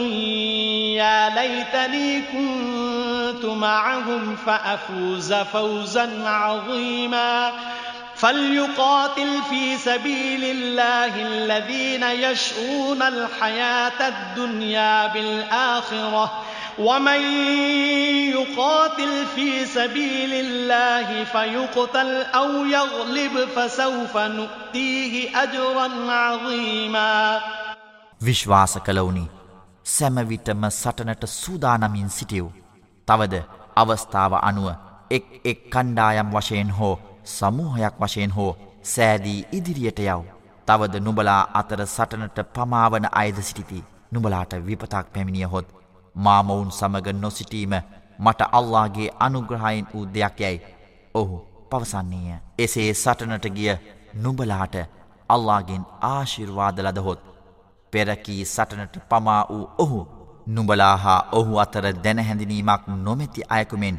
يا ليتني كنت معهم فأفوز فوزا عظيما فليقاتل في سبيل الله الذين يشعون الحياة الدنيا بالآخرة ومن يقاتل في سبيل الله فيقتل أو يغلب فسوف نؤتيه أجرا عظيما විශ්වාස කළවුනි සැමවිටම සටනට සූදානමින් සිටියව්. තවද අවස්ථාව අනුව එක් එක් කණ්ඩායම් වශයෙන් හෝ සමූහයක් වශයෙන් හෝ සෑදී ඉදිරියට යව්. තවද නුබලා අතර සටනට පමාවන අයද සිටිති. නුබලාට විපතක් පැමිණියහොත් මාමවුන් සමග නොසිටීම මට අල්ලාගේ අනුග්‍රහයින් වූ දෙයක් යැයි ඔහු පවසන්නේය. එසේ සටනට ගිය නුබලාට අල්ලාගෙන් ආශිර්වාද ලදහොත් පෙරකී සටනට පමා වූ ඔහු නුබලා හා ඔහු අතර දැනහැඳිනීමක් නොමැති අයකුමෙන්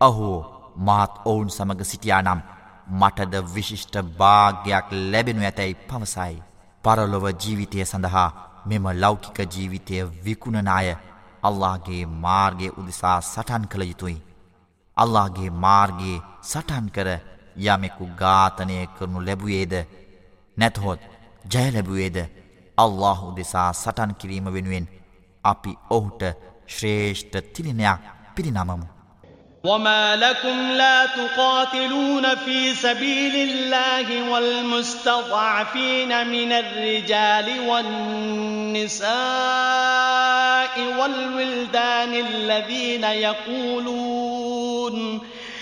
අහෝ මාත් ඔවුන් සමඟ සිටියා නම් මටද විශිෂ්ට භාග්‍යයක් ලැබෙනු ඇතැයි පවසයි. පරලොව ජීවිතය සඳහා මෙම ලෞකික ජීවිතය විකුණනාය අල්ලාගේ මාර්ගය උදෙසා සටන් කළ යුතුයි. අල්ලාගේ මාර්ගයේ සටන් කර යමෙකු ඝාතනය කරනු ලැබුවේද නැතහොත් ජයලැබුවේද අල්له දෙසා සටන් කිරීම වෙනුවෙන් අපි ඔහුට ශ්‍රේෂ්ඨ තිලිනයක් පිරිනමමු. وما لكم لا تقاتلون في سبيل الله والمستضعفين من الرجال والنساء والولدان الذين يقولون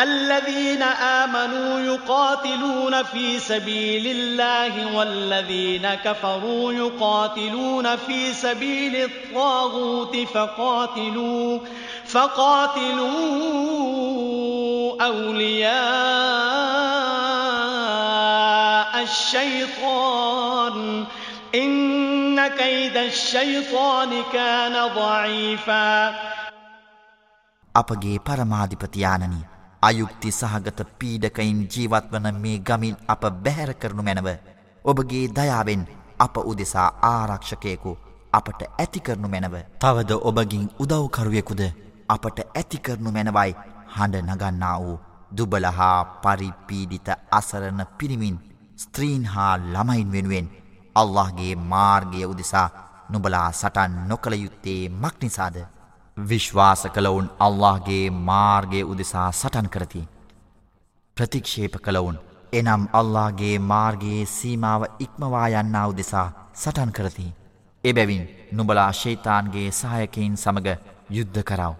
الذين آمنوا يقاتلون في سبيل الله والذين كفروا يقاتلون في سبيل الطاغوت فقاتلوا فقاتلوا أولياء الشيطان إن كيد الشيطان كان ضعيفا අපගේ පරමාධිපතියානනි අයුක්ති සහගත පීඩකයින් ජීවත්වන මේ ගමින් අප බැහැර කරනු මැනව. ඔබගේ දයාවෙන් අප උදෙසා ආරක්ෂකයෙකු අපට ඇතිකරනු මැනව. තවද ඔබගින් උදව්කරුවෙකුද අපට ඇතිකරනු මැනවයි හඬ නගන්නා වූ දුබලහා පරිපීඩිත අසරණ පිරිමින් ස්ත්‍රීන් හා ළමයින් වෙනුවෙන් අල්لهගේ මාර්ගය උදෙසා නුබලා සටන් නොකළ යුත්තේ මක්නිසාද විශ්වාස කළවුන් අල්لهගේ මාර්ගය උදෙසා සටන් කරති. ප්‍රතික්ෂේප කළවුන් එනම් අල්لهගේ මාර්ගයේ සීමාව ඉක්මවා යන්නා උදෙසා සටන් කරති. එබැවින් නුබලා ශේතාන්ගේ සහයකයින් සමඟ යුද්ධ කරව.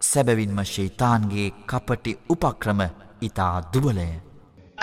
සැබවින්ම ශේතාන්ගේ කපටි උපක්‍රම ඉතා දුබලය.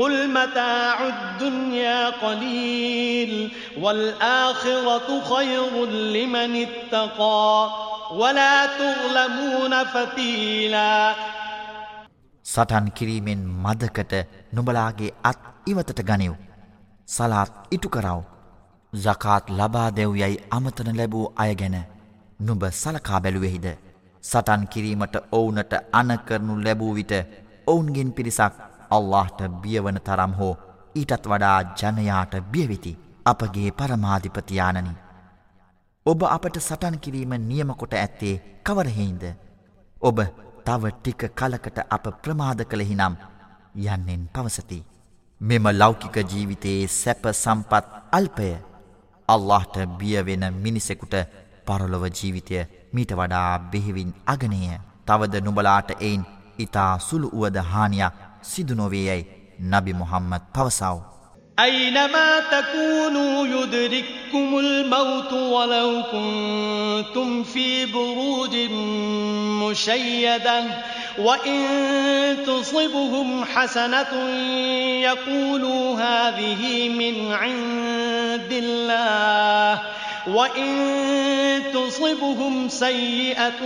قل متاع الدنيا قليل والآخرة خير لمن اتقى ولا تظلمون فتيلا සටන් කිරීමෙන් මදකට නුබලාගේ අත් ඉවතට ගනිව්. සලාත් ඉටු කරව. සකාත් ලබා දෙව් යැයි අමතන ලැබූ අය ගැන නුඹ සලකා බැලුවෙහිද. සටන් කිරීමට ඔවුනට අනකරනු ලැබූ විට ඔවුන්ගෙන් පිරිසක් අල්لهට බියවන තරම් හෝ ඊටත් වඩා ජනයාට බියවෙති අපගේ පරමාධිපතියානනි. ඔබ අපට සටන් කිරීම නියමකොට ඇත්තේ කවරහෙයින්ද. ඔබ තව ටික කලකට අප ප්‍රමාද කළෙහිනම් යන්නෙන් පවසති. මෙම ලෞකික ජීවිතයේ සැප සම්පත් අල්පය අල්لهට බියවෙන මිනිසෙකුට පරලොව ජීවිතය මීට වඩා බෙහිවින් අගනය තවද නුබලාට එයින් ඉතා සුළු වුවද හානියක් සිදුනොවේයැයි නබි මොහම්මත් පවසාව. أينما تكونوا يدرككم الموت ولو كنتم في بروج مشيدة وإن تصبهم حسنة يقولوا هذه من عند الله وإن تصبهم سيئة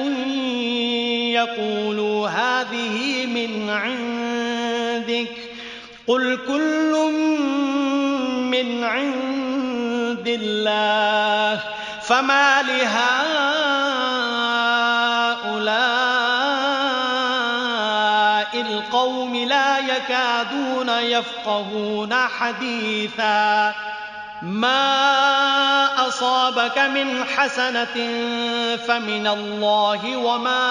يقولوا هذه من عندك قل كل من عند الله فما لهؤلاء القوم لا يكادون يفقهون حديثا ما أصابك من حسنة فمن الله وما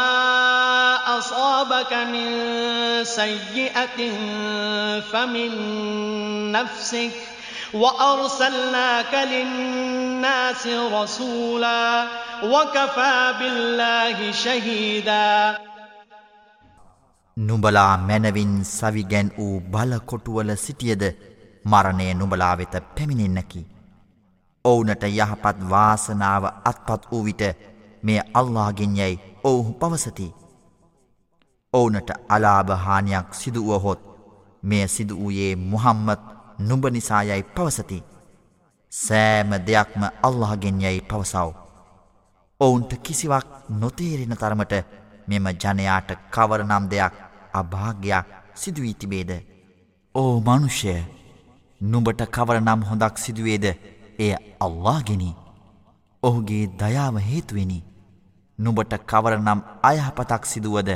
أصابك من سيئة فمن نفسك وأرسلناك للناس رسولا وكفى بالله شهيدا නුඹලා මැනවින් සවිගැන් වූ බලකොටුවල සිටියද මරණය නුඹලා වෙත පැමිණෙන්නකි. ඔවුනට යහපත් වාසනාව අත්පත් වූ විට මේ අල්ලාගෙන් යැයි ඔවුහු පවසති. ඔවුනට අලාභහානියක් සිදුවහොත් මෙය සිදු වූයේ මුහම්මත් නුඹ නිසායයි පවසති. සෑම දෙයක්ම අල්ලාගෙන් යැයි පවසව්. ඔවුන්ට කිසිවක් නොතේරෙන තරමට මෙම ජනයාට කවරනම් දෙයක් අභාග්‍යයක් සිදුවී තිබේද. ඕ මනුෂ්‍යය නුඹට කවරනම් හොඳක් සිදුවේද එය අල්ලාගෙනි. ඔහුගේ දයාව හේතුවෙනි. නුඹට කවරනම් අයහපතක් සිදුවද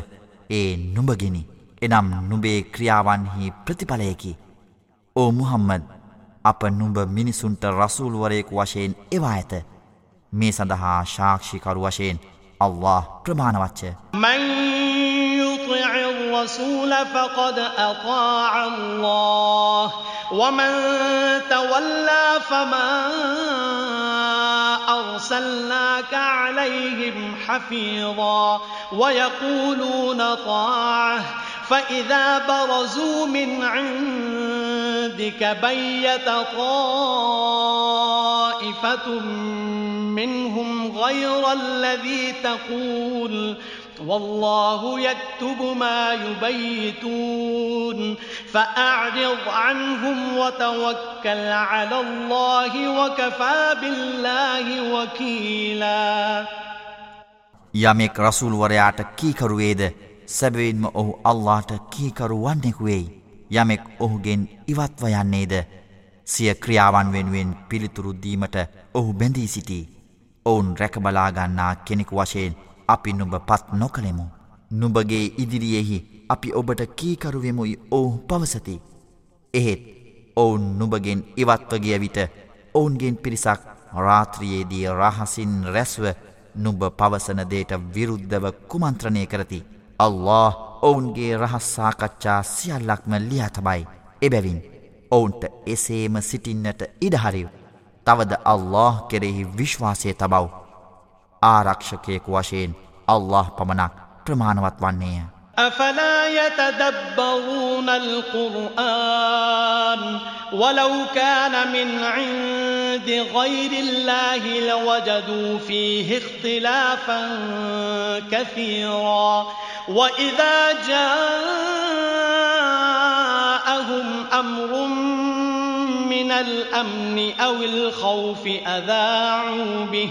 ඒ නුඹගෙනි. එනම් නුබේ ක්‍රියාවන්හි ප්‍රතිඵලයකි. ඕ මුහම්මද අප නුඹ මිනිසුන්ට රසූල්වරයෙකු වශයෙන් එවා ඇත. මේ සඳහා ශාක්ෂිකරු වශයෙන් අල්له ප්‍රමාණවච්ච. يطع الرسول فقد أطاع الله. ومن تولى فما أرسلناك عليهم حفيظا. ويقولون طاعة. فإذا برزوا من عندك بيت طائفة منهم غير الذي تقول. والله يكتب ما يبيتون فأعرض عنهم وتوكل على الله وكفى بالله وكيلا යමෙක් රසූල්වරයාට කීකරුවේද සැබවින්ම ඔහු අල්ලාට කීකරු වන්නෙකු වෙයි. යමෙක් ඔහුගෙන් ඉවත්ව යන්නේද සිය ක්‍රියාවන් වෙනුවෙන් පිළිතුරු දීමට ඔහු බැඳී සිටී. ඔවුන් රැකබලාගන්නා කෙනෙකු වශයෙන් අපි නුඹ පත් නොකළෙමු. නුඹගේ ඉදිරියෙහි අපි ඔබට කීකරුවෙමුයි ඔවුන් පවසති. එහෙත් ඔවුන් නුඹගෙන් ඉවත්වගිය විට ඔවුන්ගෙන් පිරිසක් රාත්‍රියේදී රහසින් රැස්ව නුඹ පවසන දේට විරුද්ධව කුමන්ත්‍රණය කරති. අල්له ඔවුන්ගේ රහස්සාකච්ඡා සියල්ලක්ම ලියාතබයි. එබැවින් ඔවුන්ට එසේම සිටින්නට ඉඩහරිව. තවද අල්له කෙරෙහි විශ්වාසය තබව්. ආරක්ෂකයෙකු වශයෙන් අල්له පමණක් ප්‍රමාණවත් වන්නේය. أفلا يتدبرون القرآن ولو كان من عند غير الله لوجدوا فيه اختلافا كثيرا وإذا جاءهم أمر من الأمن أو الخوف أذاعوا به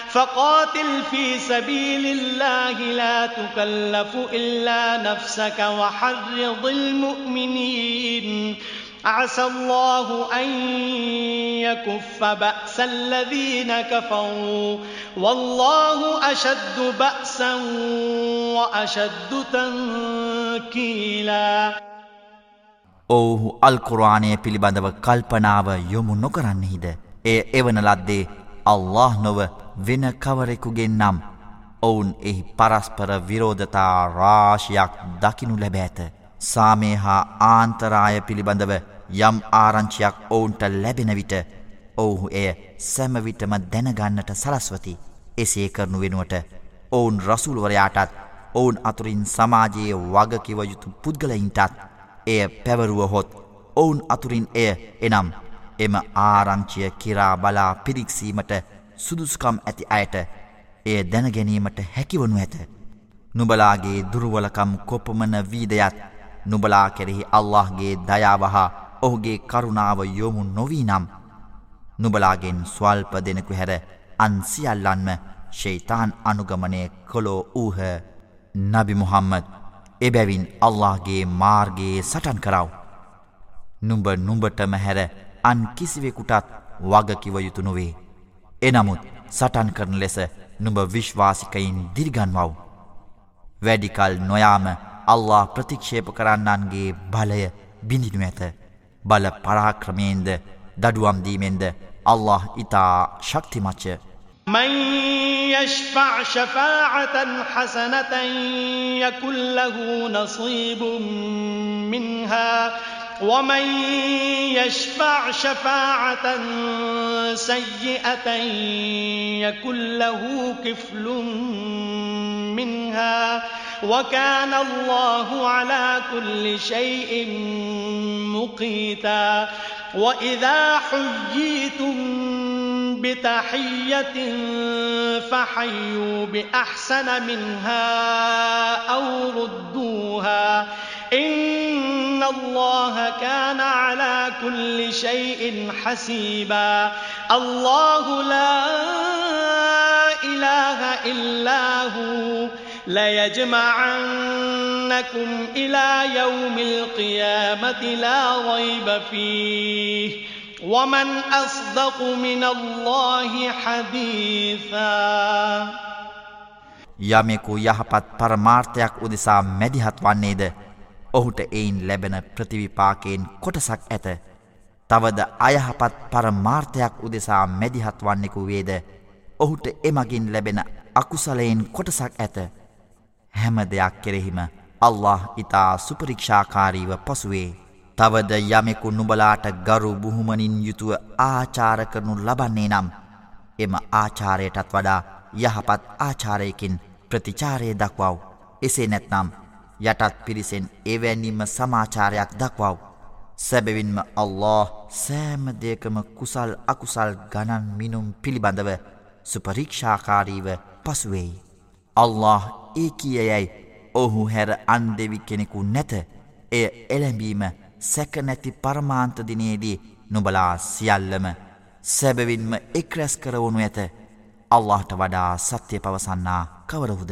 فقاتل في سبيل الله لا تكلف إلا نفسك وحرض المؤمنين عسى الله أن يكف بأس الذين كفروا والله أشد بأسا وأشد تنكيلا ඔවුහු අල්කුරවානය පිළිබඳව කල්පනාව යොමු නොකරන්නෙහිද. එය එවන ලද්දේ අල්له නොව වෙන කවරෙකුගෙන් නම් ඔවුන් එහි පරස්පර විරෝධතා රාශයක් දකිනු ලැබෑත. සාමය හා ආන්තරාය පිළිබඳව යම් ආරංචියක් ඔවුන්ට ලැබෙන විට ඔවුහු එය සැමවිටම දැනගන්නට සලස්වති එසේ කරනු වෙනුවට ඔවුන් රසුල්වරයාටත් ඔවුන් අතුරින් සමාජයේ වගකිව යුතු පුද්ගලයින්ටත් එය පැවරුවහොත් ඔවුන් අතුරින් එය එනම් එම ආරංචිය කිරා බලා පිරික්සීමට සුදුස්කම් ඇති අයට එය දැනගැනීමට හැකිවනු ඇත. නුබලාගේ දුරුවලකම් කොපමන වීදයත් නුබලා කෙරෙහි අල්لهගේ දයාවහා ඔහුගේ කරුණාව යොමු නොවී නම්. නුබලාගෙන් ස්වල්ප දෙනකු හැර අන්සිියල්ලන්ම ශෙයිතාන් අනුගමනය කොලෝ වූහ නබි මුහම්මද එබැවින් අල්لهගේ මාර්ගයේ සටන් කරව. නුඹ නුඹටම හැර අන් කිසිවෙකුටත් වගකිව යුතු නොවේ. එනමුත් සටන් කරන ලෙස නුඹ විශ්වාසිකයින් දිර්ගන්වව්. වැඩිකල් නොයාම අල්له ප්‍රතික්ෂේප කරන්නන්ගේ බලය බිඳිනු ඇත. බල පරාක්‍රමයෙන්ද දඩුවම්දීමෙන්ද අල්له ඉතා ශක්තිමච්ච. يشفع شفاعة حسنة يكن له نصيب منها ومن يشفع شفاعة سيئة يكن له كفل منها وكان الله على كل شيء مقيتا. وإذا حييتم بتحية فحيوا بأحسن منها أو ردوها إن الله كان على كل شيء حسيبا الله لا إله إلا هو ليجمعنكم إلى يوم القيامة لا ريب فيه ومن أصدق من الله حديثا යමෙකු යහපත් පරමාර්ථයක් උදෙසා මැදිහත් වන්නේද ඔහුට එයින් ලැබෙන ප්‍රතිවිපාකයෙන් කොටසක් ඇත. තවද අයහපත් පරමාර්ථයක් උදෙසා මැදිහත් වන්නෙකු වේද ඔහුට එමගින් ලැබෙන අකුසලයෙන් කොටසක් ඇත. හැම දෙයක් කෙරෙහිම අල්له ඉතා සුපරීක්ෂාකාරීව පසුවේ. තවද යමෙකු නුබලාට ගරු බුහුමනින් යුතුව ආචාර කරනු ලබන්නේ නම් එම ආචාරයටත් වඩා යහපත් ආචාරයකින් ප්‍රතිචාරය දක්වව්. එසේ නැත්නම් යටත් පිරිසෙන් එවැනිම සමාචාරයක් දක්වව්. සැබවින්ම අල්له සෑමදයකම කුසල් අකුසල් ගණන් මිනුම් පිළිබඳව සුපරීක්ෂාකාරීව පසුවෙයි. අල්له ඒ කියයැයි ඔහු හැර අන්දෙවි කෙනෙකු නැත. එය එළැඹීම සැකනැති පරමාන්තදිනයේදී නුබලා සියල්ලම සැබවින්ම එක්රැස් කරවනු ඇත. අල්لهට වඩා සත්‍යය පවසන්නා කවරහුද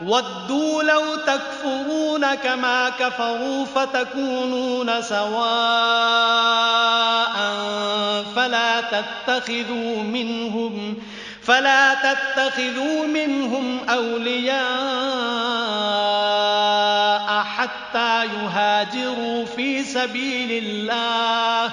ودوا لو تكفرون كما كفروا فتكونون سواء فلا تتخذوا منهم فلا تتخذوا منهم أولياء حتى يهاجروا في سبيل الله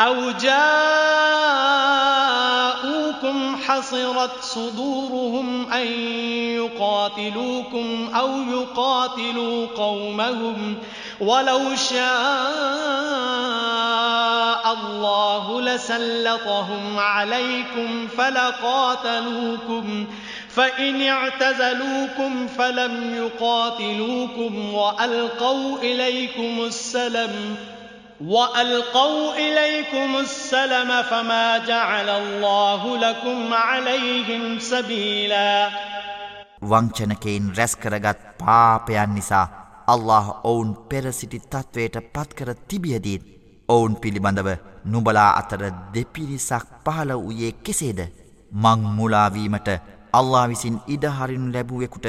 أو جاءوكم حصرت صدورهم أن يقاتلوكم أو يقاتلوا قومهم ولو شاء الله لسلطهم عليكم فلقاتلوكم فإن اعتزلوكم فلم يقاتلوكم وألقوا إليكم السلم وألقوا إليكم السلم فما جعل الله لكم عليهم سبيلا. වංචනකයින් රැස් කරගත් පාපයන් නිසා අල්له ඔවුන් පෙරසිටි තත්ත්වයට පත්කර තිබියදීත් ඔවුන් පිළිබඳව නුබලා අතර දෙපිරිසක් පහල වූයේ කෙසේද? මං මුලාවීමට අල්ලා විසින් ඉඩහරිනු ලැබුවෙකුට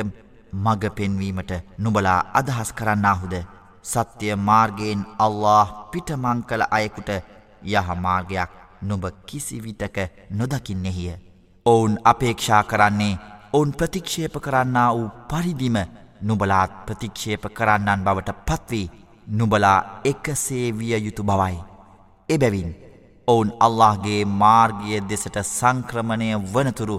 මග පෙන්වීමට නුබලා අදහස් කරන්නාහුද? සත්‍ය මාර්ගයෙන් අල්له පිටමං කළ අයෙකුට යහමාර්ගයක් නොබ කිසිවිටක නොදකින්නෙහිය. ඔවුන් අපේක්ෂා කරන්නේ ඔවුන් ප්‍රතික්ෂේප කරන්න වූ පරිදිම නුබලාත් ප්‍රතික්ෂේප කරන්නන් බවට පත්වී නුබලා එකසේ විය යුතු බවයි. එබැවින් ඔවුන් අල්لهගේ මාර්ගිය දෙසට සංක්‍රමණය වනතුරු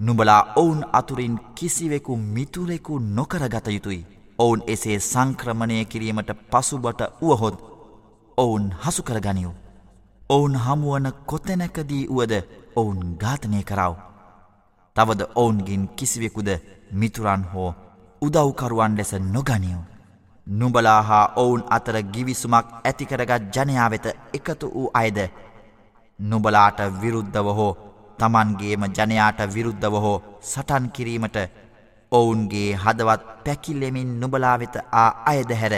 නුබලා ඔවුන් අතුරින් කිසිවෙකු මිතුරෙකු නොකරගත යුතුයි. ඔවුන් එසේ සංක්‍රමණය කිරීමට පසුබට වුවහොත් ඔවුන් හසුකරගනිව්. ඔවුන් හමුවන කොතැනකදී වුවද ඔවුන් ඝාතනය කරව. තවද ඔවුන්ගින් කිසිවෙකුද මිතුරන් හෝ උදව්කරුවන් ලෙස නොගනියෝ. නුබලා හා ඔවුන් අතර ගිවිසුමක් ඇතිකරගත් ජනයා වෙත එකතු වූ අයද නුබලාට විරුද්ධව හෝ තමන්ගේම ජනයාට විරුද්ධව හෝ සටන් කිරීමට ඔවුන්ගේ හදවත් පැකිල්ලෙමින් නුබලා වෙත ආ අයද හැර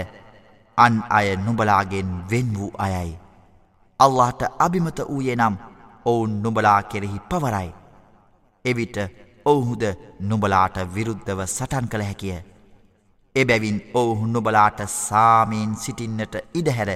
අන් අය නුබලාගෙන් වෙන් වූ අයයි. අල්لهට අභිමත වූයේ නම් ඔවුන් නුබලා කෙරෙහි පවරයි. එවිට ඔවුහුද නුබලාට විරුද්ධව සටන් කළ හැකිය. එබැවින් ඔවුහු නුබලාට සාමීන් සිටින්නට ඉඩහැර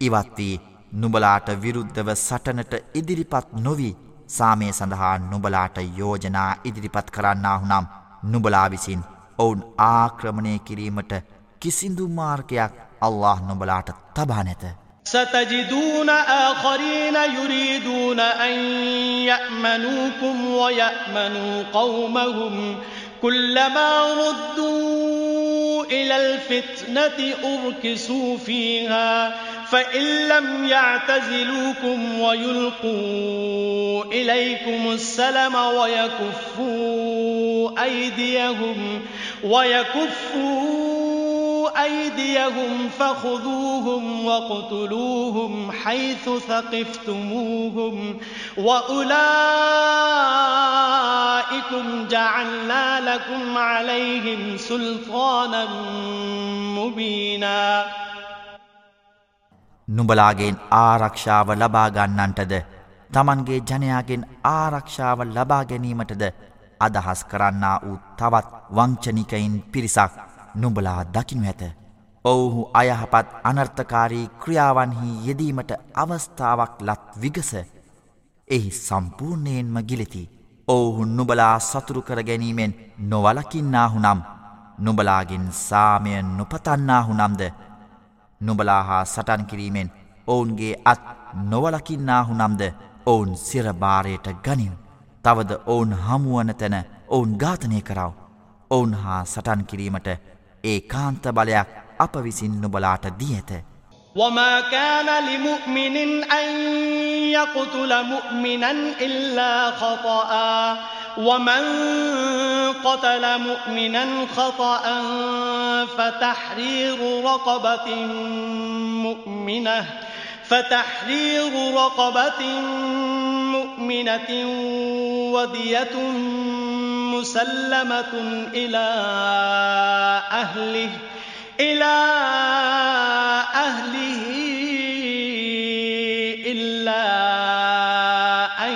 ඉවත්වී නුබලාට විරුද්ධව සටනට ඉදිරිපත් නොවී සාමය සඳහා නුබලාට යෝජනා ඉදිරිපත් කරන්නාහු නම් නුබලා විසින් ඔවුන් ආක්‍රමණය කිරීමට කිසිදු මාර්ගයක් අල්له නොබලාට තබා නැත. ستجدون آخرين يريدون أن يأمنوكم ويأمنوا قومهم كلما ردوا إلى الفتنة أركسوا فيها فإن لم يعتزلوكم ويلقوا إليكم السلم ويكفوا أيديهم ويكفوا أيديهم فخذوهم واقتلوهم حيث ثقفتموهم وأولئكم جعلنا لكم عليهم سلطانا مبينا නුඹලාගෙන් ආරක්ෂාව ලබාගන්නන්ටද තමන්ගේ ජනයාගෙන් ආරක්ෂාව ලබා ගැනීමටද අදහස් කරන්නා වූ තවත් වංචනිකයින් පිරිසක් නුඹලා දකිනු ඇත. ඔවුහු අයහපත් අනර්ථකාරී ක්‍රියාවන්හි යෙදීමට අවස්ථාවක් ලත් විගස එහි සම්පූර්ණයෙන්ම ගිලෙති. ඔවුහු නුබලා සතුරු කර ගැනීමෙන් නොවලකින්නාහු නම් නුබලාගෙන් සාමය නොපතන්නාහු නම්ද නුබලා හා සටන් කිරීමෙන් ඔවුන්ගේ අත් නොවලකින්නාහු නම්ද ඔවුන් සිරභාරයට ගනිව්. තවද ඔවුන් හමුවන තැන ඔවුන් ඝාතනය කරව. ඔවුන් හා සටන් කිරීමට ඒ කාන්ත බලයක් අප විසින් නුබලාට දී ඇත. وما كان لمؤمن أن يقتل مؤمنا إلا خطأ ومن قتل مؤمنا خطأ فتحرير رقبة مؤمنة فتحرير رقبة مؤمنة ودية مسلمة إلى أهله إلى أهله إلا أن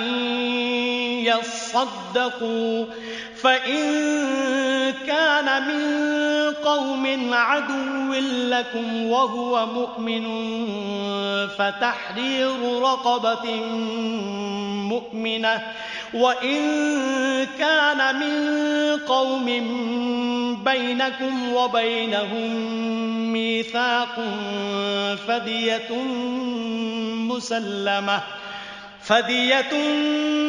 يصدقوا. فإن كان من قوم عدو لكم وهو مؤمن فتحرير رقبة مؤمنة وإن كان من قوم بينكم وبينهم ميثاق فدية مسلمة فدية مسلمة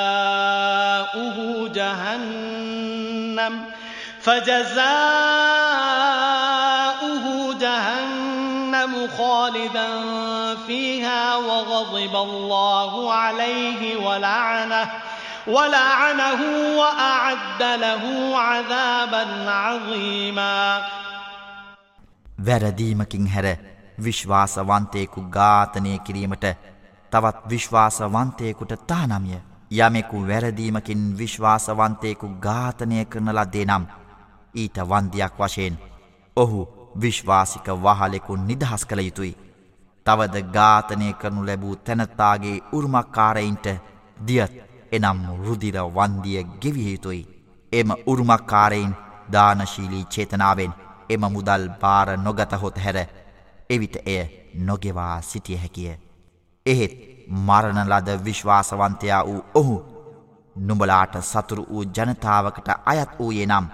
فجزاؤه جهنم فجزاؤه جهنم خالدا فيها وغضب الله عليه ولعنه ولعنه وأعد له عذابا عظيما වැරදීමකින් හැර විශ්වාසවන්තයෙකු ඝාතනය කිරීමට තවත් විශ්වාසවන්තයෙකුට තානම්ය යමෙකු වැරදීමකින් විශ්වාසවන්තයෙකු ඝාතනය කරන ලද්දේ නම් ඊට වන්දියක් වශයෙන් ඔහු විශ්වාසික වහලෙකු නිදහස් කළ යුතුයි. තවද ඝාතනය කරනු ලැබූ තැනත්තාගේ උරුමක්කාරයින්ට දියත් එනම් රුදිර වන්දිය ගෙවිය යුතුයි. එම උරුමක්කාරයින් දානශීලී චේතනාවෙන් එම මුදල් බාර නොගතහොත් හැර එවිට එය නොගෙවා සිටිය හැකිය. එහෙත් මරණලද විශ්වාසවන්තයා වූ ඔහු නුඹලාට සතුරු වූ ජනතාවකට අයත් වූයේ නම්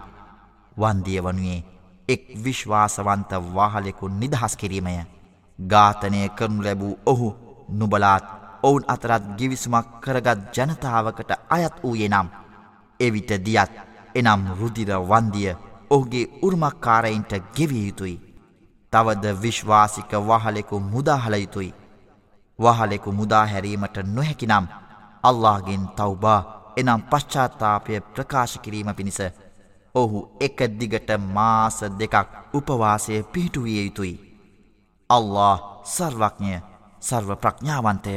වන්දිය වනුයේ එක් විශ්වාසවන්ත වාහලෙකු නිදහස් කිරීමය ඝාතනය කරනු ලැබූ ඔහු නුබලාත් ඔවුන් අතරත් ගිවිසුමක් කරගත් ජනතාවකට අයත් වූයේ නම් එවිට දියත් එනම් රුදිර වන්දිය ඔහුගේ උර්මක්කාරයින්ට ගෙවිය යුතුයි. තවද විශ්වාසික වහලෙකු මුදාහල යුතුයි. වහලෙකු මුදාහැරීමට නොහැකිනම් අල්لهගෙන් තවබා එනම් පශ්චාත්තාපය ප්‍රකාශ කිරීම පිණිස ඔහු එක දිගට මාස දෙකක් උපවාසය පිහිටුවිය යුතුයි. අල්له සර්වඥය සර්ව ප්‍රඥාවන්තය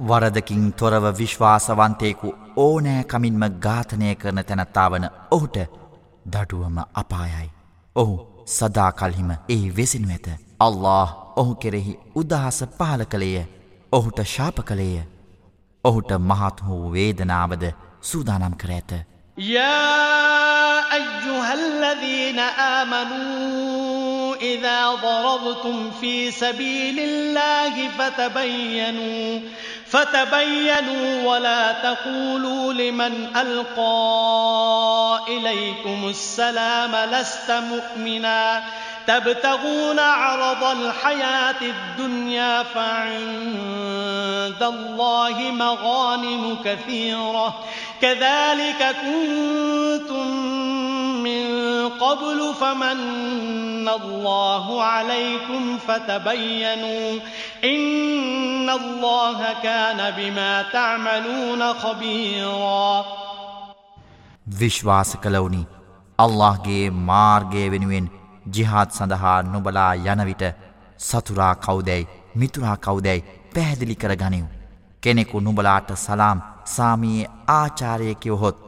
වරදකින් තොරව විශ්වාසවන්තයෙකු ඕනෑ කමින්ම ඝාතනය කරන තැනත්තාවන ඔහුට දඩුවම අපායයි. ඔහු සදාකල්හිම ඒ වෙසිනු ඇත. අල්له ඔහු කෙරෙහි උදහස පහල කළේය. ඔහුට ශාප කළේය. ඔහුට මහත් වූ වේදනාවද සූදානම් කර ඇත. يا أيها الذين آمنوا إذا ضربتم في سبيل الله فتبينوا فتبينوا ولا تقولوا لمن ألقى إليكم السلام لست مؤمنا تبتغون عرض الحياة الدنيا فعند الله مغانم كثيرة. كذلك كنتم من قبل فمن الله عليكم فتبينوا إن الله كان بما تعملون خبيرا. විශ්වාස කළවුනි අල්لهගේ මාර්ගය වෙනුවෙන් ජිහාත් සඳහා නොබලා යනවිට සතුරා කවුදැයි මිතුරා කවුදැයි පැහැදිලි කර ගනිව්. කෙනෙකු නුබලාට සලාම් සාමයේ ආචාරයකයොහොත්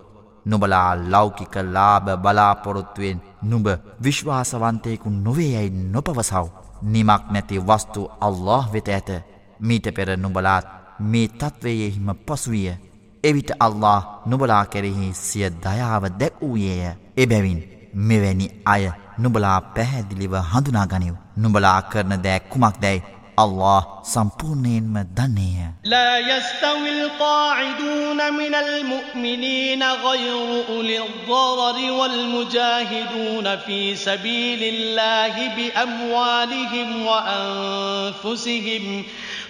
නුබලා ලෞකික ලාබ බලාපොරොත්තුවෙන් නුඹ විශ්වාසවන්තයකු නොවේ යැයි නොපවසව්. නිමක් නැති වස්තු අල්له වෙත ඇත මීට පෙර නුබලාත් මේ තත්ත්වයෙහිම පසුවිය එවිට අල්له නුබලා කෙරෙහි සිය දයාව දැක් වූයේය එබැවින්. මෙවැනි අය නුඹලා පැහැදිලිව හඳුනා ගනිව්. නුඹලා කරන දෑ කුමක්දයි الله සම්පූර්ණයෙන්ම දන්නේය. لا يستوي القاعدون من المؤمنين غير أولي الضرر والمجاهدون في سبيل الله بأموالهم وأنفسهم ۖ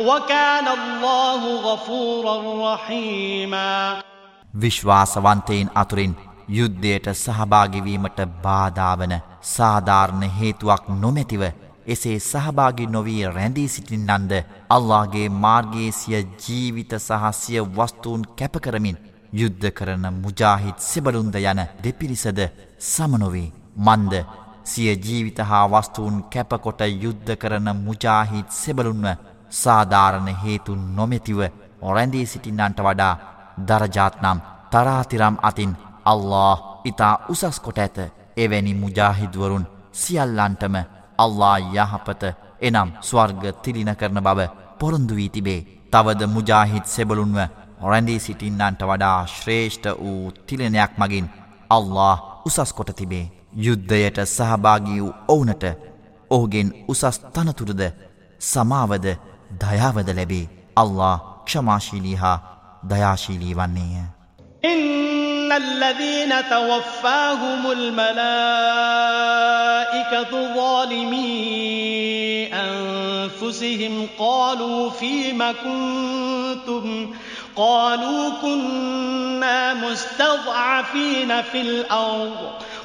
وكان الله غفورا رحيما විශ්වාසවන්තයින් අතුරින් යුද්ධයට සහභාගිවීමට බාධාවන සාධාරණ හේතුවක් නොමැතිව එසේ සහභාගි නොවී රැඳී සිටින්නන්ද අල්ලාගේ මාර්ගයේ සිය ජීවිත සහසිය වස්තුූන් කැපකරමින් යුද්ධ කරන මුජාහිත් සෙබලුන්ද යන දෙපිරිසද සමනොවේ මන්ද සිය ජීවිත හා වස්තුූන් කැපකොට යුද්ධ කරන මුජාහිත් සෙබලුන්ව සාධාරණ හේතු නොමැතිව ඔරැන්දී සිටින්නන්ට වඩා දරජාත්නම් තරාතිරම් අතින් අල්له ඉතා උසස්කොට ඇත. එවැනි මුජාහිදුවරුන් සියල්ලන්ටම අල්ලා යහපත එනම් ස්වර්ග තිරින කරන බව පොරොන්දුවී තිබේ. තවද මුජාහිත් සෙබලුන්ව ඔරැන්දී සිටින්නන්ට වඩා ශ්‍රේෂ්ඨ වූ තිලෙනයක් මගින් අල්له උසස්කොට තිබේ. යුද්ධයට සහභාගී වූ ඔවුනට ඔහුගෙන් උසස් තනතුරද සමාවද දයාවද ලැබේ දයාශීලී වන්නේය إن الذين توفاهم الملائكة ظالمي أنفسهم قالوا فيما كنتم قالوا كنا مستضعفين في الأرض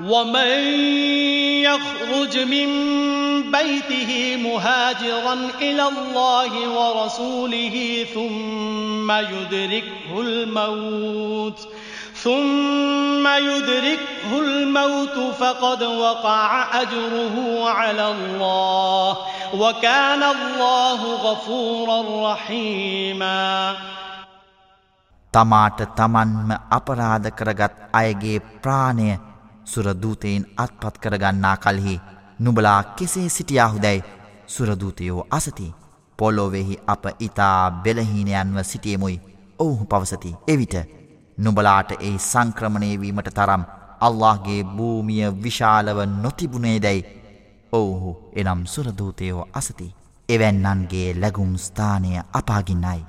ومن يخرج من بيته مهاجرا إلى الله ورسوله ثم يدركه الموت ثم يدركه الموت فقد وقع أجره على الله وكان الله غفورا رحيما තමාට තමන්ම අපරාධ කරගත් අයගේ ප්‍රාණය සුරදූතයෙන් අත්පත් කරගන්නා කල්හි නුබලා කෙසේ සිටියාහුදැයි සුරදූතයෝ අසති. පොල්ලොවෙහි අප ඉතා බෙලහීනයන්ව සිටියමුයි. ඔවුහු පවසති. එවිට නුබලාට ඒ සංක්‍රමණයවීමට තරම් අල්لهගේ භූමිය විශාලව නොතිබුණේ දැයි ඔවුහු එනම් සුරදූතයෝ අසති. එවැන්නන්ගේ ලැගුම් ස්ථානය අපාගින්නයි.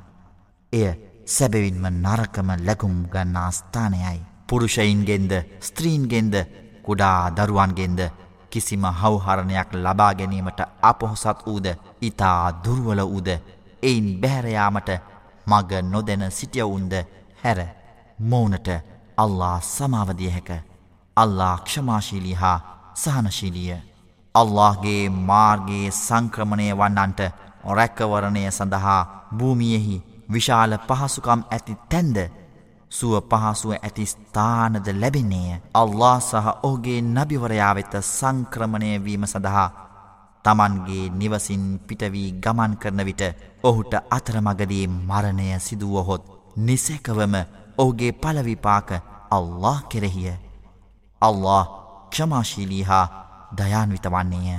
එය සැබවින්ම නරකම ලැගුම් ගන්නා ස්ථානයයි. පුරුෂයින්ගෙන්ද ස්ත්‍රීන්ගෙන්ද කුඩා දරුවන්ගෙන්ද කිසිම හවහරණයක් ලබා ගැනීමට අපොහොසත් වූද ඉතා දුර්වල වූද එයින් බැහැරයාමට මග නොදැන සිටියවුන්ද හැර මෝනට අල්ලා සමාවදිය හැක. අල්ලා ක්ෂමාශීලී හා සහනශීලිය. අල්لهගේ මාර්ගයේ සංක්‍රමණය වන්නන්ට රැක්කවරණය සඳහා භූමියෙහි විශාල පහසුකම් ඇති තැන්ද සුව පහසුව ඇති ස්ථානද ලැබෙන්නේය. අල්له සහ ඔහුගේ නබිවරයා වෙත සංක්‍රමණය වීම සඳහා තමන්ගේ නිවසින් පිටවී ගමන් කරන විට ඔහුට අතරමගදී මරණය සිදුවහොත් නිසැකවම ඔහුගේ පලවිපාක අල්له කෙරෙහිය. අල්له ක්ෂමාශීලී හා දයාන්විත වන්නේය.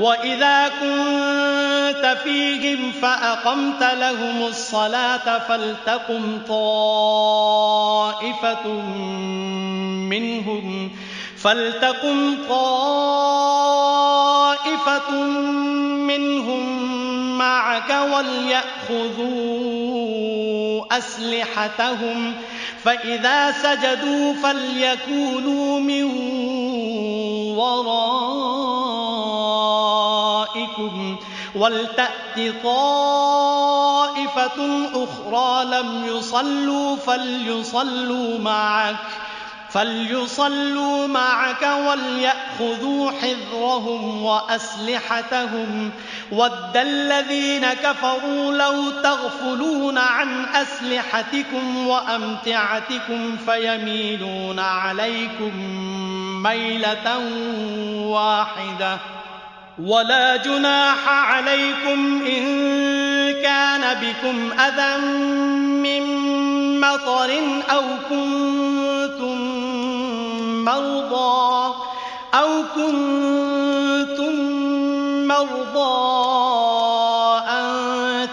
وإذا كنت فيهم فأقمت لهم الصلاة فلتقم طائفة منهم فلتقم طائفة منهم معك وليأخذوا أسلحتهم فإذا سجدوا فليكونوا من ورائكم. ولتأت طائفة أخرى لم يصلوا فليصلوا معك فليصلوا معك وليأخذوا حذرهم وأسلحتهم. ود الذين كفروا لو تغفلون عن أسلحتكم وأمتعتكم فيميلون عليكم ميلة واحدة ولا جناح عليكم إن كان بكم أذى من مطر أو كنتم مرضى أو كنتم مرضى أن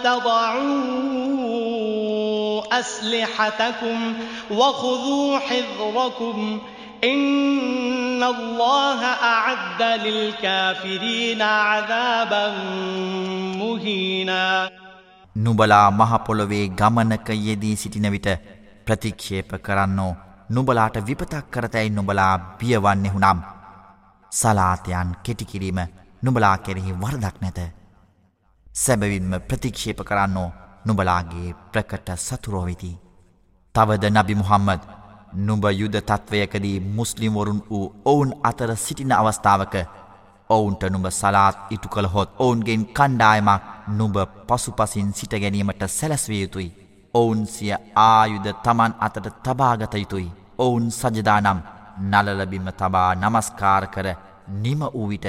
تضعوا أسلحتكم وخذوا حذركم إن الله أعد للكافرين عذابا مهينا නුබලා මහපොළොවේ ගමනක යෙදී සිටින විට ප්‍රතික්ෂේප කරන්නෝ නුබලාට විපතක් කරතැයි නුබලා බියවන්නෙහු නම් සලාතයන් කෙටිකිරීම නුබලා කෙරෙහි වරදක් නැත සැබවින්ම ප්‍රතික්ෂේප කරන්නෝ නුබලාගේ ප්‍රකට සතුරෝවිති තවද නබි මුහම්මද නුඹ යුද තත්ත්වයකදී මුස්ලිම්වරුන් වූ ඔවුන් අතර සිටින අවස්ථාවක ඔවුන්ට නුඹ සලාත් ඉටු කළහොත් ඔවුන්ගෙන් කණ්ඩායමක් නුඹ පසුපසින් සිට ගැනීමට සැලැස්විය යුතුයි. ඔවුන් සිය ආයුධ තමන් අතට තබාගත යුතුයි. ඔවුන් සජදානම් නලලබිම තබා නමස්කාර කර නිම වූ විට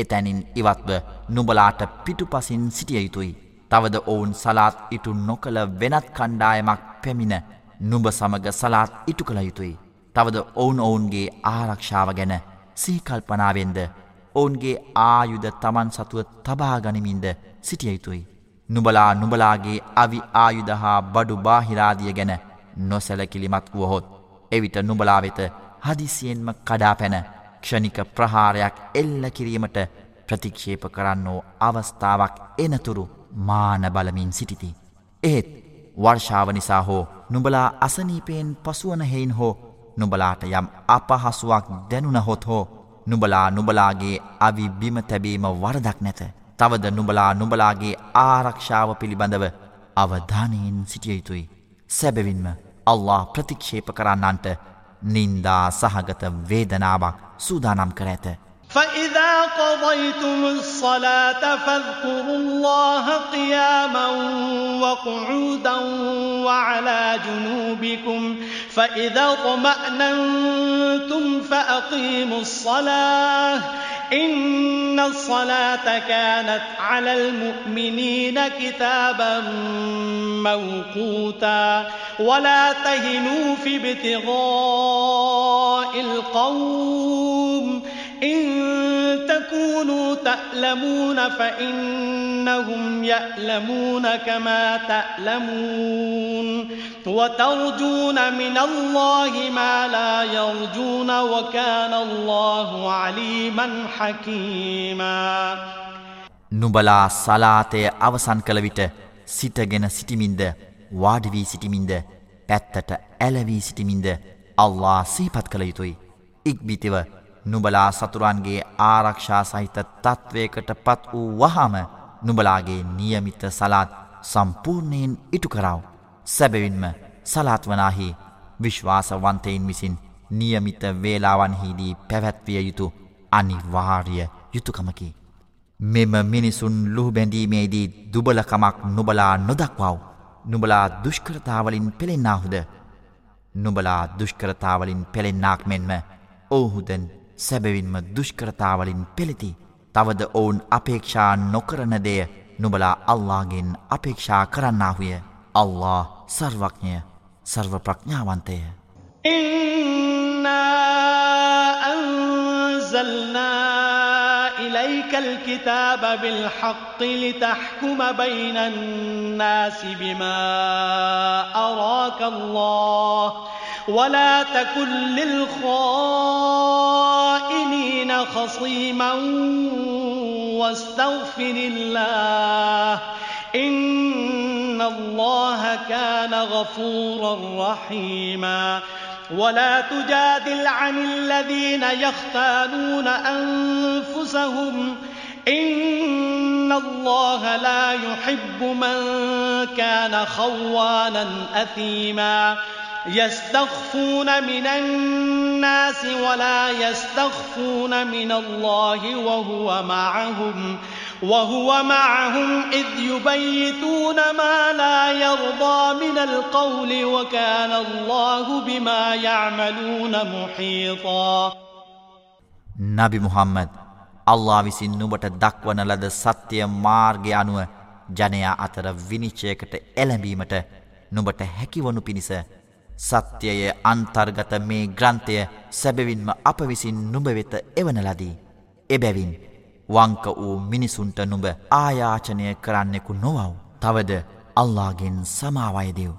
එතැනින් ඉවත්ව නුබලාට පිටුපසින් සිටිය යුතුයි. තවද ඔවුන් සලාත් ඉටු නොකළ වෙනත් කණ්ඩායමක් පැමිණ නුඹ සමග සලාත් ඉටු කළ යුතුයි. තවද ඔවුන් ඔවුන්ගේ ආරක්ෂාව ගැන සීකල්පනාවෙන්ද ඔවුන්ගේ ආයුධ තමන් සතුව තබාගනිමින්ද සිටිය යුතුයි. නුබලා නුබලාගේ අවි ආයුදහා බඩු බාහිරාදිය ගැන නොසැලකිලිමත් වුවහොත්. එවිට නුබලා වෙත හදිසියෙන්ම කඩා පැන ක්ෂණික ප්‍රහාරයක් එල්ල කිරීමට ප්‍රතික්ෂේප කරන්නෝ අවස්ථාවක් එනතුරු මාන බලමින් සිටිති. එහෙත් වර්ෂාව නිසා හෝ නුබලා අසනීපයෙන් පසුවන හෙයින් හෝ නුබලාට යම් අපහසුවක් දැනුනහොත් හෝ නුබලා නුබලාගේ අවි බිම තැබීම වරදක් නැත. තවද නුබලා නුබලාගේ ආරක්ෂාව පිළිබඳව අවධානයෙන් සිටිය යුතුයි. සැබවින්ම අල්له ප්‍රතික්ෂේප කරන්නන්ට නින්දා සහගත වේදනාවක් سودانم کرێتە فإذا قضيتم الصلاة فاذكروا الله قياما وقعودا وعلى جنوبكم. فإذا اطمأننتم فأقيموا الصلاة. إن الصلاة كانت على المؤمنين كتابا موقوتا. ولا تهنوا في ابتغاء القوم. إن تكونوا تألمون فإنهم يألمون كما تألمون وترجون من الله ما لا يرجون وكان الله عليما حكيما නුබලා සලාතය අවසන් කළ විට සිටගෙන සිටිමින්ද වාඩිවී සිටිමින්ද පැත්තට ඇලවී සිටිමින්ද අල්ලා සීපත් කළ යුතුයි. ඉක්බිතිව නුබලා සතුරන්ගේ ආරක්ෂා සහිත තත්ත්වයකට පත් වූ වහම නුබලාගේ නියමිත සලාත් සම්පූර්ණයෙන් ඉටු කරව. සැබවින්ම සලාත්වනාහි විශ්වාසවන්තයින් විසින් නියමිත වේලාවන්හිදී පැවැත්විය යුතු අනිවාර්ය යුතුකමකි. මෙම මිනිසුන් ලුහබැඳීමේදී දුබලකමක් නුබලා නොදක්වව් නුබලා දුෂ්කරතාවලින් පෙළෙන්න්නාහුද නුබලා දුෂ්කරතාවලින් පෙළෙන්නාක් මෙන්ම ඔවුහුදන් සැබවින්ම දුෂ්කරතාවලින් පෙළෙති. තවද ඔවුන් අපේක්ෂා නොකරන දෙය නුබලා අල්ලාගෙන් අපේක්ෂා කරන්නාහුය. අල්ලා සර්වඥය සර්ව ප්‍රඥාවන්තය. إِنَّا أَنزَلْنَا إِلَيْكَ الْكِتَابَ بِالْحَقِّ لِتَحْكُمَ بَيْنَ النَّاسِ بِمَا أَرَاكَ اللَّهُ ولا تكن للخائنين خصيما واستغفر الله. إن الله كان غفورا رحيما. ولا تجادل عن الذين يختانون أنفسهم. إن الله لا يحب من كان خوانا أثيما. يستخفون من الناس ولا يستخفون من الله وهو معهم وهو معهم إذ يبيتون ما لا يرضى من القول وكان الله بما يعملون محيطا නබි මුහම්මද අල්ලා විසින් නුබට දක්වන ලද සත්‍යය මාර්ගය අනුව ජනයා අතර විනිශ්චයකට එළඹීමට නුබට හැකිවනු පිණිස සත්‍යය අන්තර්ගත මේ ග්‍රන්ථය සැබවින්ම අප විසින් නුඹ වෙත එවන ලදී. එබැවින් වංක වූ මිනිසුන්ට නුඹ ආයාචනය කරන්නෙකු නොවව්. තවද අල්ලාගෙන් සමාවයදෙව්.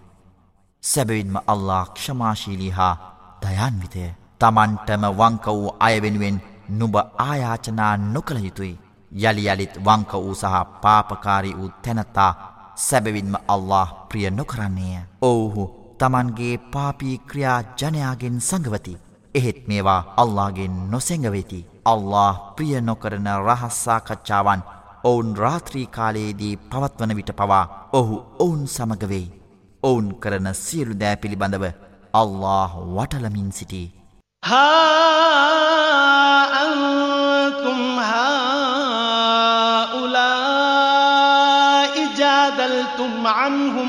සැබවින්ම අල්ලා ක්ෂමාශීලී හා දයන්විතය. තමන්ටම වංක වූ අයවෙනුවෙන් නුඹ ආයාචනා නොකළ යුතුයි. යළි යළිත් වංක වූ සහ පාපකාරී වූ තැනත්තා සැබවින්ම අල්له ප්‍රිය නොකරන්නේය. ඔවුහු තමන්ගේ පාපී ක්‍රියා ජනයාගෙන් සඟවති. එහෙත් මේවා අල්ලාගෙන් නොසැඟවෙති. අල්له ප්‍රිය නොකරන රහස්සාකච්ඡාවන් ඔවුන් රාත්‍රී කාලයේදී පවත්වන විට පවා ඔහු ඔවුන් සමගවෙයි. ඔවුන් කරන සියලු දෑ පිළිබඳව අල්له වටලමින් සිටි. هاأنتم هؤلاء جادلتم عنهم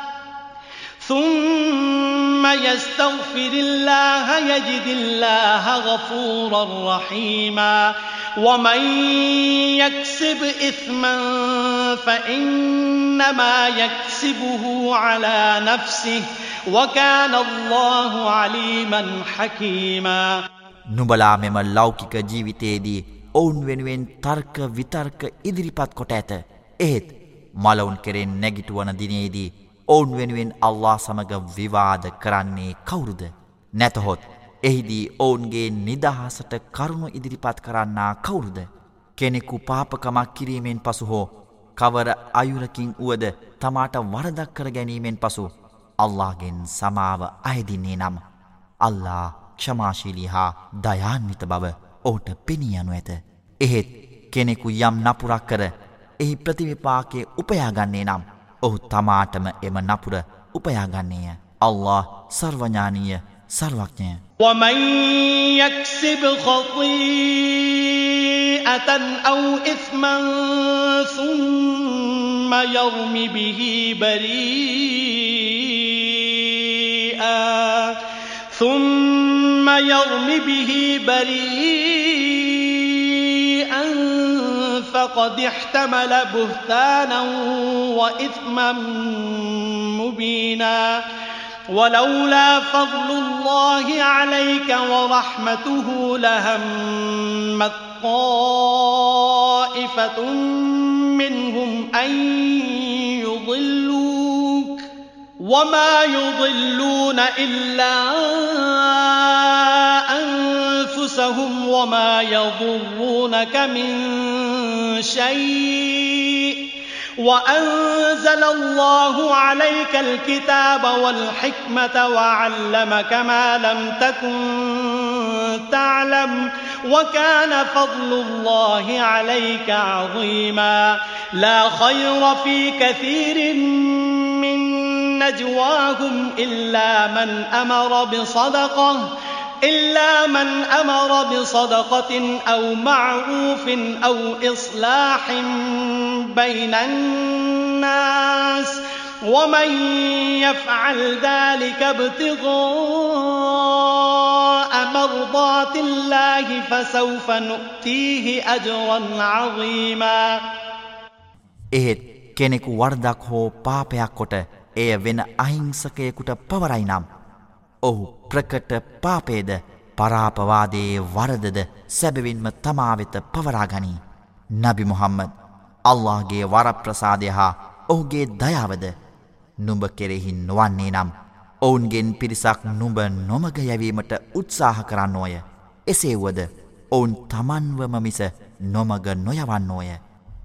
ثم يستغفر الله يجد الله غفورا رحيما ومن يكسب إثما فإنما يكسبه على نفسه وكان الله عليما حكيما නුබලා මෙම ලෞකික ජීවිතයේදී ඔවුන් වෙනුවෙන් තර්ක විතර්ක ඉදිරිපත් කොට ඇත. එහෙත් මලවුන් කෙරෙන් නැගිටුවන දිනේදී ඔවුන් වෙනුවෙන් අල්ලා සමඟ විවාද කරන්නේ කවුරුද. නැතහොත් එහිදී ඔවුන්ගේ නිදහසට කරුණු ඉදිරිපත් කරන්නා කවුරුද. කෙනෙකු පාපකමක් කිරීමෙන් පසු හෝ කවර අයුරකින් වුවද තමාට වරදක් කර ගැනීමෙන් පසු අල්ලාගෙන් සමාව අයදින්නේ නම් අල්ලා ක්ෂමාශීලී හා දයාන්විත බව ඔහුට පෙනී යනු ඇත. එහෙත් කෙනෙකු යම් නපුරක් කර එහි ප්‍රතිවිපාකය උපයාගන්නේ නම් ඔහු තමාටම එම නපුර උපයාගන්නේය. අල්له සර්වඥානීය සර්වඥය. ومنيكسب خطيئة أو إثما ثم يرم به بريئا ثم يرم به بريئا فقد احتمل بهتانا وإثما مبينا. ولولا فضل الله عليك ورحمته لهمت طائفة منهم أن يضلوك. وما يضلون إلا أنفسهم وما يضرونك من شيء. وأنزل الله عليك الكتاب والحكمة وعلمك ما لم تكن تعلم. وكان فضل الله عليك عظيما. لا خير في كثير من نجواهم إلا من أمر بصدقة. إلا من أمر بصدقة أو معروف أو إصلاح بين الناس ومن يفعل ذلك ابتغاء مرضات الله فسوف نؤتيه أجرا عظيما එහෙත් කෙනෙකු වර්දක් හෝ පාපයක් කොට එය වෙන අහිංසකයකුට පවරයි නම් ඔහු ප්‍රකට පාපේද පරාපවාදයේ වරදද සැබවින්ම තමාවෙත පවරාගනී. නබි මුහම්මද අල්لهගේ වරප්‍රසාදය හා ඔහුගේ දයාවද නුඹ කෙරෙහි නොවන්නේ නම් ඔවුන්ගෙන් පිරිසක් නුඹ නොමග යැවීමට උත්සාහ කරන්න ඕය. එසේවුවද ඔවුන් තමන්වම මිස නොමග නොයවන්න ඕය.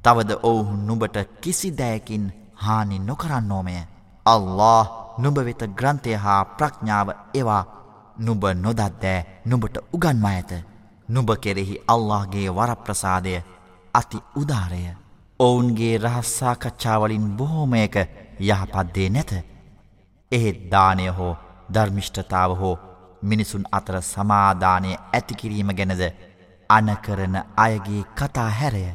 තවද ඔවුහු නුඹට කිසි දෑකින් හානි නොකරන්නෝමය. අල්له නුඹ වෙත ග්‍රන්ථය හා ප්‍රඥාව එවා නුඹ නොදත්දෑ නුඹට උගන්වා ඇත. නුඹ කෙරෙහි අල්لهගේ වරප්‍රසාදය අති උදාරය. ඔවුන්ගේ රහස්සාකච්ඡාවලින් බොහෝමයක යහපත්දේ නැත. එහෙත් දානය හෝ ධර්මිෂ්ඨතාව හෝ මිනිසුන් අතර සමාධානය ඇතිකිරීම ගැනද අනකරන අයගේ කතා හැරය.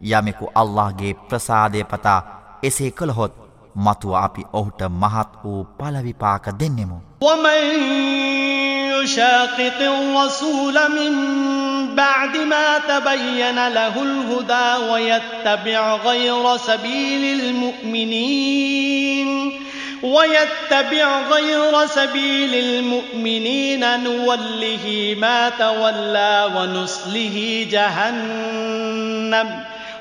යමෙකු අල්لهගේ ප්‍රසාදය පතා එසේ කළහොත් මතුව අපි ඔහුට මහත් වූ පලවිපාක දෙන්නෙමු. ومن يشاقق الرسول من بعد ما تبين له الهدى ويتبع غير سبيل المؤمنين ويتبع غير سبيل المؤمنين نوله ما تولى ونصله جهنم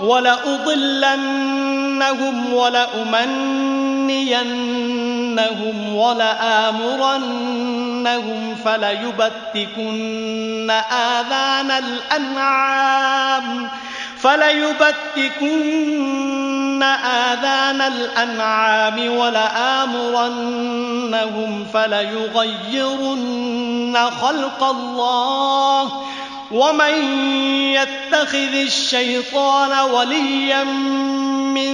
ولأضلنهم ولأمنينهم ولآمرنهم فليبتكن آذان الأنعام فليبتكن آذان الأنعام ولآمرنهم فليغيرن خلق الله ومن يتخذ الشيطان وليا من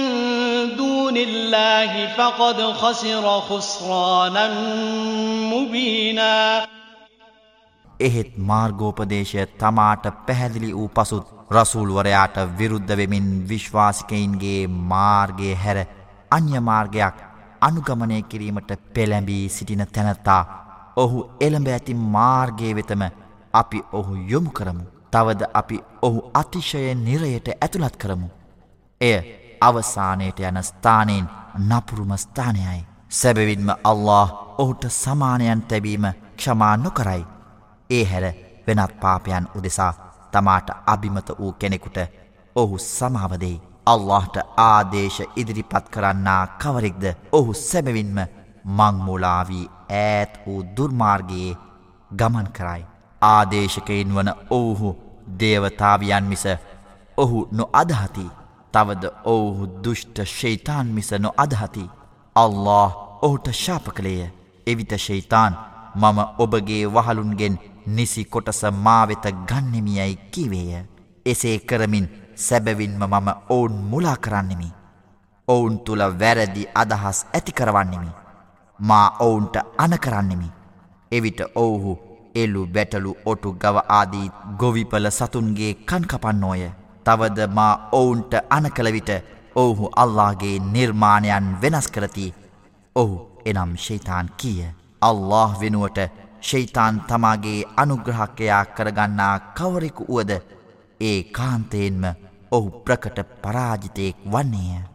دون الله فقد خسر خسرانا مبينا එහෙත් මාර්ගෝපදේශය තමාට පැහැදිලි වූ පසුත් රසූල්වරයාට විරුද්ධ වෙමින් විශ්වාසිකයින්ගේ මාර්ගය හැර අන්‍ය මාර්ගයක් අනුගමනය කිරීමට පෙළැඹී සිටින තැනැත්තා ඔහු එළඹ ඇති මාර්ගය වෙතම අපි ඔහු යොමු කරමු. තවද අපි ඔහු අතිශය නිරයට ඇතුළත් කරමු. එය අවසානයට යන ස්ථානයෙන් නපුරුම ස්ථානයයි. සැබවින්ම අල්له ඔහුට සමානයන් තැබීම ක්ෂමා නොකරයි. ඒ හැර වෙනත් පාපයන් උදෙසා තමාට අභිමත වූ කෙනෙකුට ඔහු සමාවදෙයි. අල්لهට ආදේශ ඉදිරිපත් කරන්නා කවරෙක්ද ඔහු සැබවින්ම මංමූලාවී ඈත් වූ දුර්මාර්ගයේ ගමන් කරයි. ආදේශකයින් වන ඔවුහු දේවතාවියන් මිස ඔහු නො අදහති තවද ඔවුහු දුෂ්ට ශෛතාන් මිස නො අදහති අල්له ඔහුට ශාප කළේය. එවිත ශෛතාන් මම ඔබගේ වහලුන්ගෙන් නිසි කොටස මාවෙත ගන්නෙමියයි කිවේය. එසේ කරමින් සැබවින්ම මම ඔවුන් මුලා කරන්නෙමි. ඔවුන් තුළ වැරදි අදහස් ඇති කරවන්නෙමි. මා ඔවුන්ට අනකරන්නෙමි එවිට ඔවුහු එල්ලු බැටලු ඔටු ගව ආදී ගොවිපල සතුන්ගේ කන්කපන්නෝය. තවද මා ඔවුන්ට අනකළවිට ඔවුහු අල්ලාගේ නිර්මාණයන් වෙනස් කරති. ඔහු එනම් ශෛතාන් කියය අල්له වෙනුවට ශෛතාන් තමාගේ අනුග්‍රහකයා කරගන්නා කවරෙකු වුවද ඒ කාන්තයෙන්ම ඔහු ප්‍රකට පරාජිතයෙක් වන්නේය.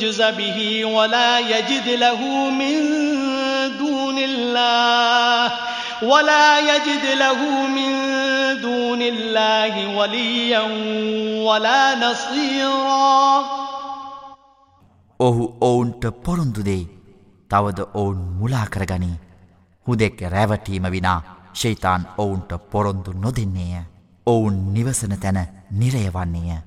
يجز به ولا يجد له من دون الله ولا يجد له من دون الله وليا ولا نصيرا ඔහු ඔවුන්ට පොරුන්දු දෙයි තවද ඔවුන් මුලා කරගනී හුදෙක් රැවටීම විනා ශෛතාන් ඔවුන්ට පොරොන්දු නොදෙන්නේය ඔවුන් නිවසන තැන නිරයවන්නේය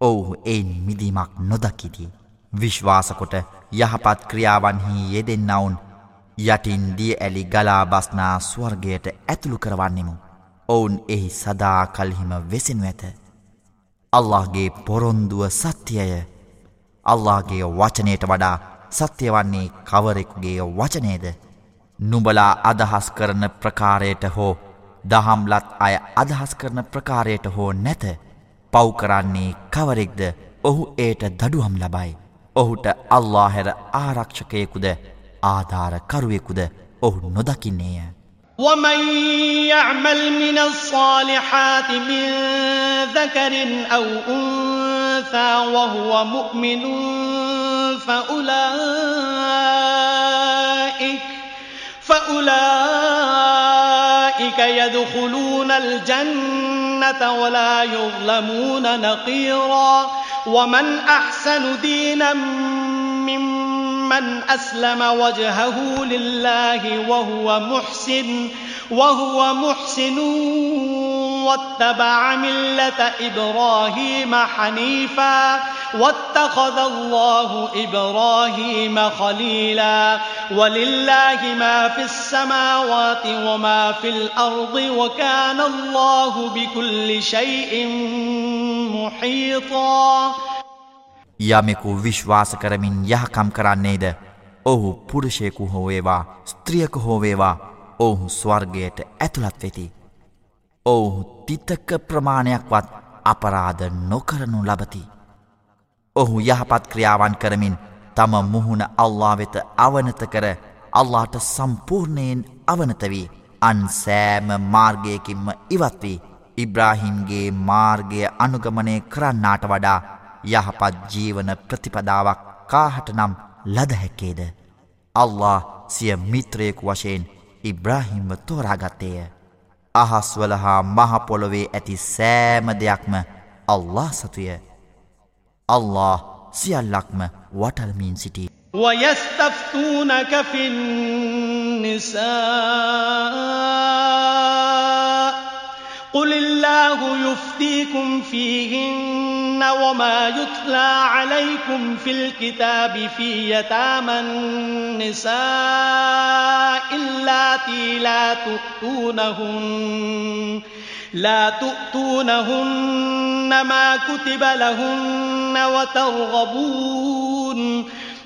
ඔවුහු එයින් මිදීමක් නොදකිති. විශ්වාසකොට යහපත් ක්‍රියාවන්හි යෙදෙන්නවුන් යටින් දිය ඇලි ගලා බස්නා ස්වර්ගයට ඇතුළු කරවන්නෙමු. ඔවුන් එහි සදා කල්හිම වෙසෙනු ඇත. අල්لهගේ පොරොන්දුව සත්‍යය අල්لهගේ වචනයට වඩා සත්‍යවන්නේ කවරෙකුගේ වචනේද. නුඹලා අදහස් කරන ප්‍රකාරයට හෝ දහම්ලත් අය අදහස් කරන ප්‍රකාරයට හෝ නැත. පව්කරන්නේ කවරෙක්ද ඔහු ඒට දඩුවම් ලබයි ඔහුට අල්ලාහැර ආරක්ෂකයෙකුද ආධාරකරුවෙකුද ඔහු නොදකින්නේය ومن يعمل من الصالحات من ذكر أو أنثى وهو مؤمن فأولئك فأولئك يدخلون الجنة ولا يظلمون نقيرا ومن أحسن دينا ممن أسلم وجهه لله وهو محسن وهو محسن واتبع ملة إبراهيم حنيفا واتخذ الله إبراهيم خليلا ولله ما في السماوات وما في الأرض وكان الله بكل شيء محيطا යමෙකු විශ්වාස කරමින් යහකම් කරන්නේද ඔහු පුරුෂයකු හෝවේවා ස්ත්‍රියක හෝවේවා ඔහු ස්වර්ගයට ඇතුළත් වෙති. ඔවුහු තිතක ප්‍රමාණයක්වත් අපරාධ නොකරනු ලබති. ඔහු යහපත් ක්‍රියාවන් කරමින් තම මුහුණ අල්ලා වෙත අවනත කර අල්ලාට සම්පූර්ණයෙන් අවනතවී අන් සෑම මාර්ගයකින්ම ඉවත්වී ඉබ්‍රාහිම්ගේ මාර්ගය අනුගමනය කරන්නාට වඩා යහපත් ජීවන ප්‍රතිපදාවක් කාහට නම් ලදහැක්කේද. අල්له සිය මිත්‍රයෙකු වශයෙන් ඉබ්‍රාහිම්ව තෝරාගත්තේය. අහස්වල හා මහපොළොවේ ඇති සෑම දෙයක්ම අල්له සතුය. අල්له සියල්ලක්ම වටල්මින් සිටි. وَيَسْتَفْتُونَكَ فِي النِّسَاءِ قُلِ اللَّهُ يُفْتِيكُمْ فِيهِنَّ وما يتلى عليكم في الكتاب في يتامى النساء اللاتي لا تؤتونهن لا تؤتونهن ما كتب لهن وترغبون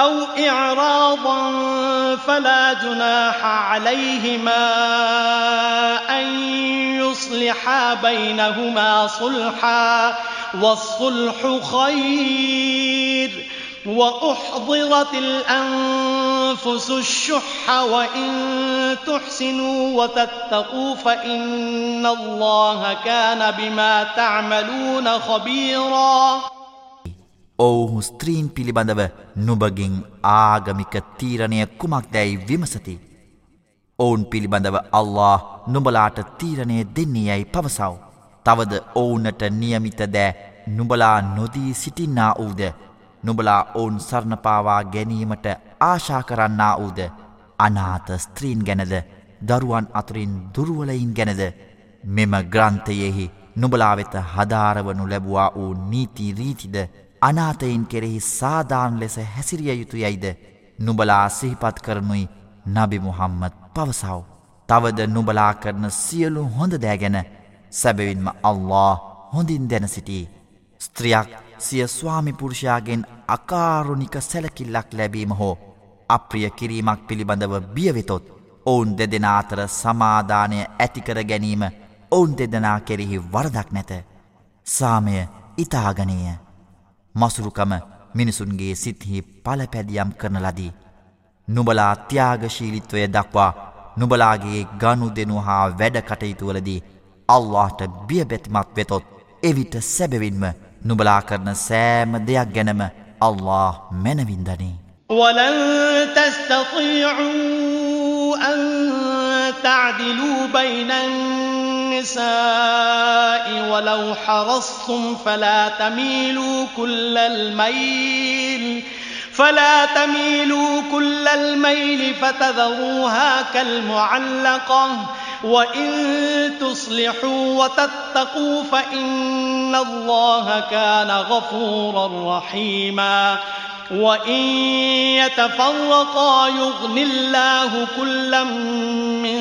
أو إعراضا فلا جناح عليهما أن يصلحا بينهما صلحا والصلح خير وأحضرت الأنفس الشح وإن تحسنوا وتتقوا فإن الله كان بما تعملون خبيراً ඔවුහු ස්ත්‍රීන් පිළිබඳව නුබගින් ආගමික තීරණය කුමක් දැයි විමසති. ඔවුන් පිළිබඳව අල්له නුබලාට තීරණය දෙන්නේ යැයි පවසව්. තවද ඔවුනට නියමිත දෑ නුබලා නොදී සිටින්නා වූද. නුබලා ඔවුන් සරණපාවා ගැනීමට ආශා කරන්නා වූද. අනාත ස්ත්‍රීන් ගැනද දරුවන් අතුරින් දුරුවලයින් ගැනද මෙම ග්‍රන්ථයෙහි නුබලා වෙත හදාරවනු ලැබවා වූ නීති රීතිද අනාතයින් කෙරෙහි සාධාන් ලෙස හැසිරිය යුතු යයිද නුබලා සිහිපත් කරනුයි නබි මුහම්මත් පවසව. තවද නුබලා කරන සියලු හොඳ දෑගැන සැබවින්ම අල්له හොඳින් දැන සිටී. ස්ත්‍රියක් සිය ස්වාමිපුරුෂයාගෙන් අකාරුණික සැලකිල්ලක් ලැබීම හෝ අප්‍රිය කිරීමක් පිළිබඳව බියවෙතොත් ඔවුන් දෙදෙන අතර සමාධානය ඇතිකර ගැනීම ඔවුන් දෙදනා කෙරෙහි වරදක් නැත. සාමය ඉතාගනය. මසුරුකම මිනිසුන්ගේ සිත්හි පලපැදියම් කරන ලදී. නුබලා ත්‍යාගශීලිත්වය දක්වා නුබලාගේ ගණු දෙනු හා වැඩකටයුතුවලදී අල්لهට බියබැතිමත් වෙතොත් එවිට සැබවින්ම නුබලා කරන සෑම දෙයක් ගැනම අල්له මැනවින්දනේ. ولن تستطيعوا أن تعدلوا بين الناس النساء ولو حرصتم فلا تميلوا كل الميل فلا تميلوا كل الميل فتذروها كالمعلقة. وإن تصلحوا وتتقوا فإن الله كان غفورا رحيما. وإن يتفرقا يغن الله كلا من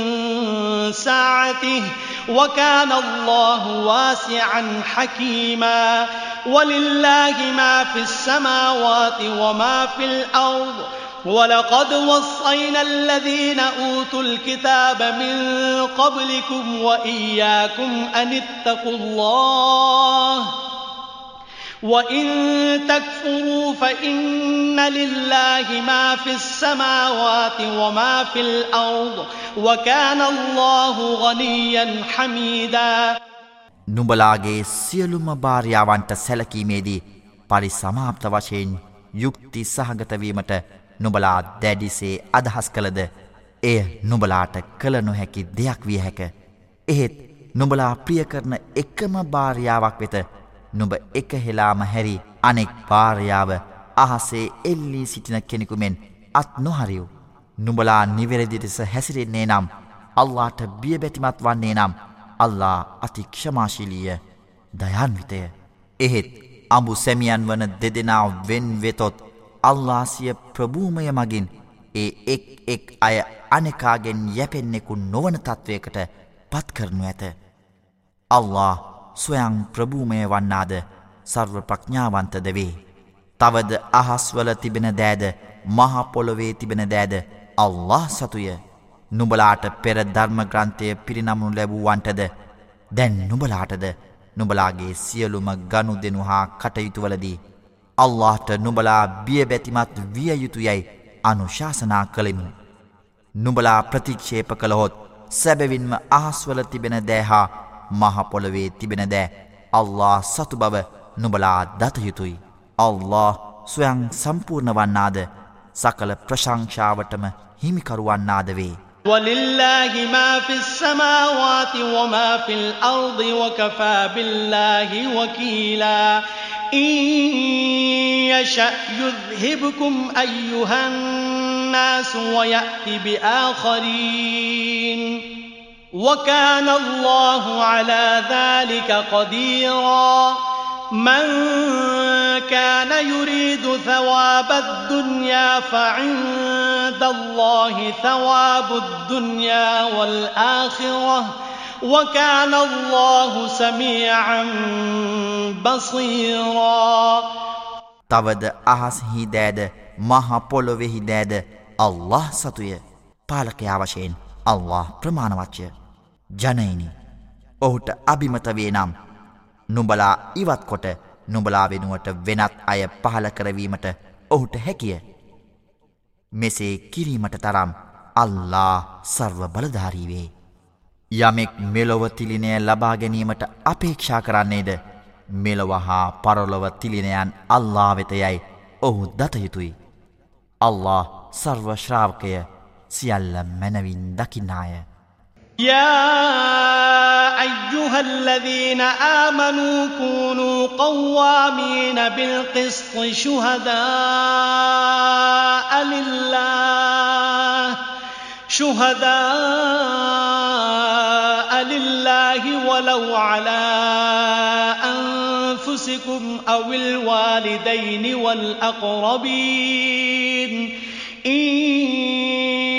ساعته وكان الله واسعا حكيما. ولله ما في السماوات وما في الأرض. ولقد وصينا الذين أوتوا الكتاب من قبلكم وإياكم أن اتقوا الله. وإن تكفروا فإن لله ما في السماوات وما في الأرض وكان الله غنيا حميدا නුඹලාගේ සියලුම භාර්යාවන්ට සැලකීමේදී පරිසමාප්ත වශයෙන් යුක්ති සහගතවීමට නුබලා දැඩිසේ අදහස් කළද එය නුබලාට කළ නොහැකි දෙයක් විය හැක. එහෙත් නුබලා ප්‍රිය කරන එකම භාර්යාවක් වෙත නුඹ එක හෙලාම හැරි අනෙක් භාර්යාව අහසේ එල්ලී සිටින කෙනෙකුමෙන් අත් නොහරිව්. නුඹලා නිවැරදිටෙස හැසිරෙන්නේ නම් අල්ලාට බියබැතිමත් වන්නේ නම් අල්ලා අතික්ෂමාශිලිය දයන්විතය. එහෙත් අඹු සැමියන් වන දෙදෙනා වෙන් වෙතොත් අල්ලාසිය ප්‍රභූමය මගින් ඒ එක් එක් අය අනෙකාගෙන් යැපෙන්නෙකු නොවන තත්ත්වයකට පත්කරනු ඇත. අල්له ස්වයං ප්‍රභූමය වන්නාද සර්ව ප්‍රඥාවන්තද වේ. තවද අහස්වල තිබෙන දෑද මහපොළොවේ තිබෙන දෑද අල්له සතුය නුබලාට පෙර ධර්මග්‍රන්ථය පිරිනමුණු ලැබූවන්ටද දැන් නුබලාටද නුබලාගේ සියලුම ගණු දෙනු හා කටයුතුවලදී. අල්لهට නුබලා බියබැතිමත් විය යුතුයැයි අනුශාසනා කළෙමු. නුබලා ප්‍රතික්ෂේප කළහොත් සැබවින්ම අහස්වල තිබෙන දෑහා මහපොළොවේ තිබෙන දෑ අල්له සතු බව නුබලා දතයුතුයි. අල්له සොයං සම්පූර්ණ වන්නාද සකළ ප්‍රශංෂාවටම හිමිකරුවන්නාද වේ. ولله ما في السماوات وما في الأرض وكفى بالله وكيلا إن يشأ يذهبكم أيها الناس ويأتي بآخرين وكان الله على ذلك قديرا. من كان يريد ثواب الدنيا فعند الله ثواب الدنيا والآخرة. وكان الله سميعا بصيرا. තවද أحس දෑද මහ පොළොවෙහි දෑද الله ستوية پالقيا وشين الله ප්‍රමාණවච්චය ජනයිනි ඔහුට අභිමතවේ නම් නුඹලා ඉවත් කොට නුඹලා වෙනුවට වෙනත් අය පහල කරවීමට ඔහුට හැකිය. මෙසේ කිරීමට තරම් අල්ලා සර්ව බලධාරීවේ යමෙක් මෙලොව තිලිනය ලබා ගැනීමට අපේක්ෂා කරන්නේද? මෙලොව හා පරොලොව තිලිනයන් අල්ලා වෙතයයි ඔහු දතයුතුයි අල්له සර්වශ්‍රාවකය සියල්ල මැනවින් දකින්නාය. يا أيها الذين آمنوا كونوا قوامين بالقسط شهداء لله شهداء لله ولو على أنفسكم أو الوالدين والأقربين. إن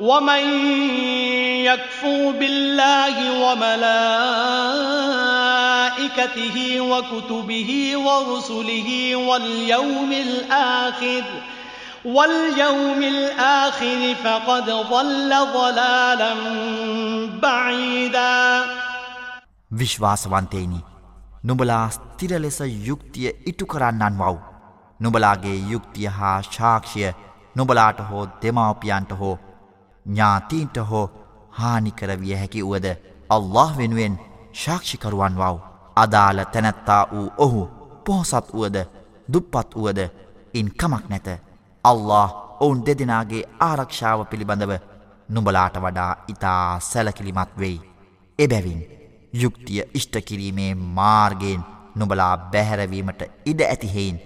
ومن يكفر بالله وملائكته وكتبه ورسله واليوم الآخر واليوم الآخر فقد ضل ضلالا بعيدا විශ්වාසවන්තේනි නුඹලා ස්තිර ලෙස යුක්තිය ඉටු කරන්නන් වව් නුඹලාගේ යුක්තිය හා ශාක්ෂය නුඹලාට හෝ දෙමවපියන්ට හෝ ඥාතීන්ට හෝ හානිකරවිය හැකි වුවද අල්له වෙනුවෙන් ශාක්ෂිකරුවන් වව්. අදාළ තැනැත්තා වූ ඔහු පොහොසත් වුවද දුප්පත් වුවද ඉන් කමක් නැත. අල්له ඔවුන් දෙදෙනගේ ආරක්ෂාව පිළිබඳව නුඹලාට වඩා ඉතා සැලකිලිමත් වෙයි. එබැවින් යුක්තිය ඉෂ්ටකිරීමේ මාර්ගයෙන් නුබලා බැහැරවීමට ඉඩ ඇතිහෙයින්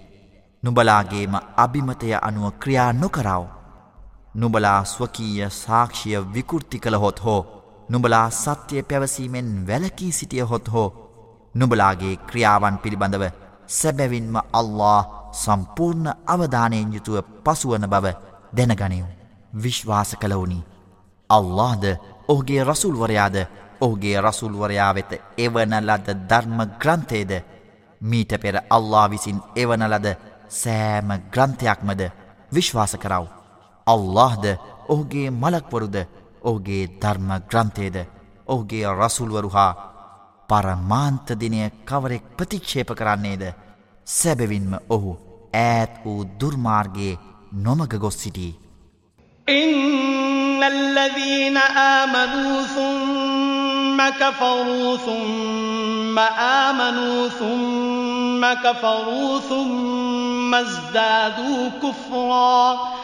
නුබලාගේම අභිමතය අනුව ක්‍රියා නොකරාව. නුබලා ස්වකීය සාක්ෂිය විකෘති කළ හොත් හෝ නුබලා සත්‍යය පැවසීමෙන් වැලකී සිටිය හොත් හෝ නුබලාගේ ක්‍රියාවන් පිළිබඳව සැබැවින්ම අල්له සම්පූර්ණ අවධානයෙන් යුතුව පසුවන බව දැනගනයු විශ්වාස කළවුනි. අල්لهද ඔහුගේ රසුල්වරයාද? ඔහුගේ රසුල්වරයා වෙත එවනලද ධර්ම ග්‍රන්ථේද මීට පෙර අල්له විසින් එවනලද සෑම ග්‍රන්ථයක්මද? විශ්වාස කරව්. අල්لهද ඔහුගේ මලක්වරුද ඔහුගේ ධර්ම ග්‍රන්ථයද ඔහුගේ රසුල්වරු හා පරමාන්තදිනය කවරෙක් ප්‍රතික්ෂේප කරන්නේද? සැබවින්ම ඔහු ඈත් වූ දුර්මාර්ගේ නොමග ගොස් සිටී. إن الذين آمنوا ثم كفروا ثم آمنوا ثم كفروا ثم ازدادوا كفراً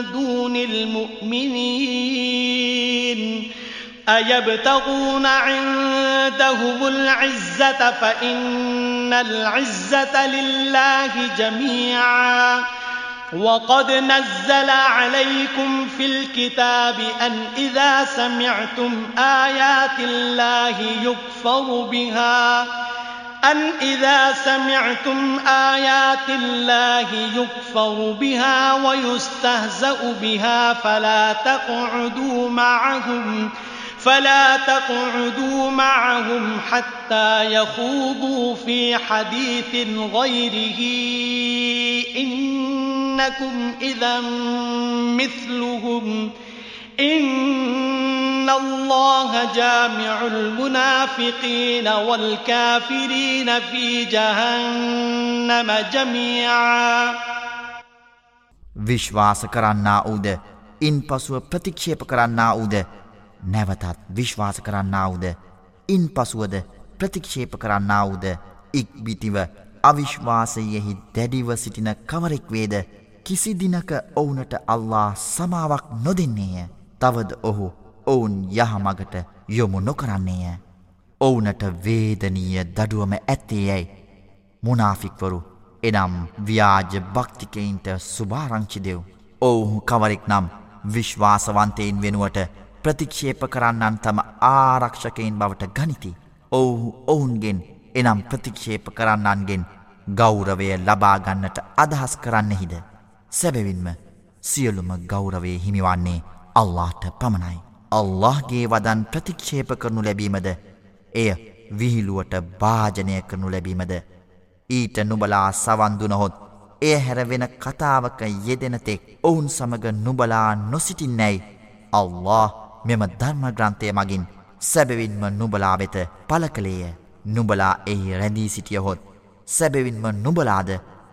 دون المؤمنين أيبتغون عندهم العزة فإن العزة لله جميعا وقد نزل عليكم في الكتاب أن إذا سمعتم آيات الله يكفر بها أن إذا سمعتم آيات الله يكفر بها ويستهزأ بها فلا تقعدوا معهم فلا تقعدوا معهم حتى يخوضوا في حديث غيره. إنكم إذا مثلهم. إن الله جامع المنافقين والكافرين في جهنم جميعا විශ්වාස කරන්නා වූද ඉන් පසුව ප්‍රතික්ෂේප කරන්නා වූද නැවතත් විශ්වාස කරන්නාවුද ඉන් පසුවද ප්‍රතික්ෂේප කරන්නාවුද ඉක්බිතිව අවිශ්වාසයෙහි දැඩිව සිටින කවරෙක් වේද කිසිදිනක ඔවුනට අල්ලා සමාවක් නොදෙන්නේය තවද ඔහු ඔවුන් යහමගට යොමු නොකරන්නේය ඔවුනට වේදනීය දඩුවම ඇත්තේ යැයි මුනාෆික්වරු එනම් ව්‍යාජ භක්තිකයින්ට සුභාරංචි දෙව් ඔවුහු කවරෙක් නම් විශ්වාසවන්තයෙන් වෙනුවට ප්‍රතික්ෂේප කරන්නන් තම ආරක්ෂකයින් බවට ගනිති. ඔවුහු ඔවුන්ගෙන් එනම් ප්‍රතික්ෂේප කරන්නන්ගෙන් ගෞරවය ලබාගන්නට අදහස් කරන්නෙහිද. සැබවින්ම සියලුම ගෞරවේ හිමිවන්නේ අල්ලාට පමණයි. අල්لهගේ වදන් ප්‍රතික්ෂේප කරනු ලැබීමද එය විහිලුවට භාජනය කරනු ලැබීමද ඊට නුබලා සවන්දුනහොත් ඒ හැරවෙන කතාවක යෙදෙනතෙක් ඔවුන් සමග නුබලා නොසිටින්නැයි අල්له මෙම ධර්මග්‍රන්ථය මගින් සැබවින්ම නුබලා වෙත පල කළේය නුබලා එහි රැඳී සිටියහොත් සැබවින්ම නුබලාද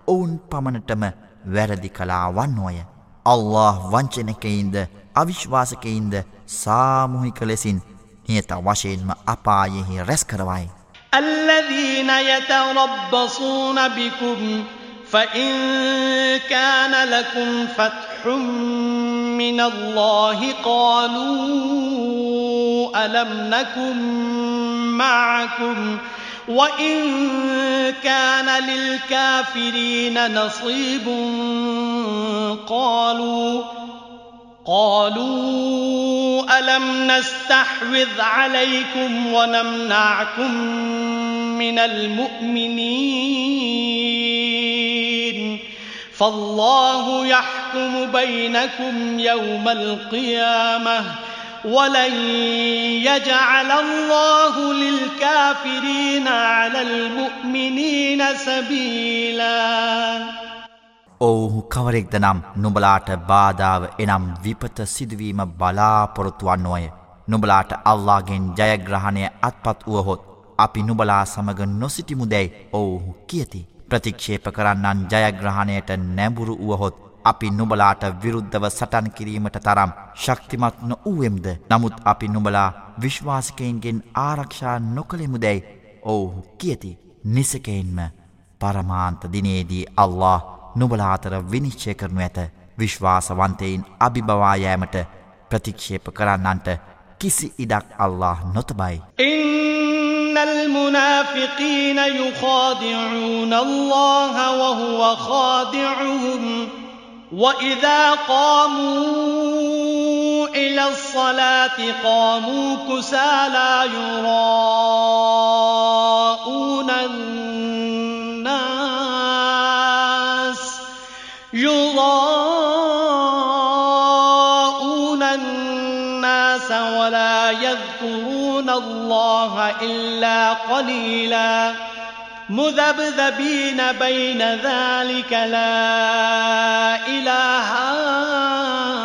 ඔවුන් පමණටම වැරදි කලා වන්නෝය. අල්له වංචනකයින්ද අවිශ්වාසකයින්ද සාමුහික ලෙසින් නියත වශයෙන්ම අපායෙහි රැස් කරවයි. الذين يتربصون بكم فإن كان لكم فتح من الله قالوا ألم نكن معكم وإن كان للكافرين نصيب قالوا قالوا ألم نستحوذ عليكم ونمنعكم من المؤمنين فالله يحكم بينكم يوم القيامة ولن يجعل الله للكافرين على المؤمنين سبيلا ඔවුහු කවරෙක්ද නම් නුබලාට බාධාව එනම් විපත සිදුවීම බලාපොරොත්තු වන්නෝය. නුබලාට අල්ලාගෙන් ජයග්‍රහණය අත්පත් වුවහොත් අපි නුබලා සමග නොසිටිමුදැයි ඔවුහු කියති. ප්‍රතික්ෂේප කරන්නන් ජයග්‍රහණයට නැඹුරු වුවහොත් අපි නුබලාට විරුද්ධව සටන් කිරීමට තරම් ශක්තිමත් නොවූවෙම්ද නමුත් අපි නුබලා විශ්වාසකයින්ගෙන් ආරක්ෂා නොකළෙමුදැයි ඔවුහු කියති නිසකයින්ම පරමාන්ත දිනේදී අල්له නුබලාතර විනිශ්චය කරනු ඇත විශ්වාසවන්තයින් අභිබවායෑමට ප්‍රතික්ෂේප කරන්නන්ට කිසි ඉඩක් අල්له නොතබයි. إن المنافقين يخادعون الله وهو خادعهم وإذا قاموا إلى الصلاة قاموا كسالى يراءون الناس الله إلا قليلا مذبذبين بين ذلك لا إله هؤلاء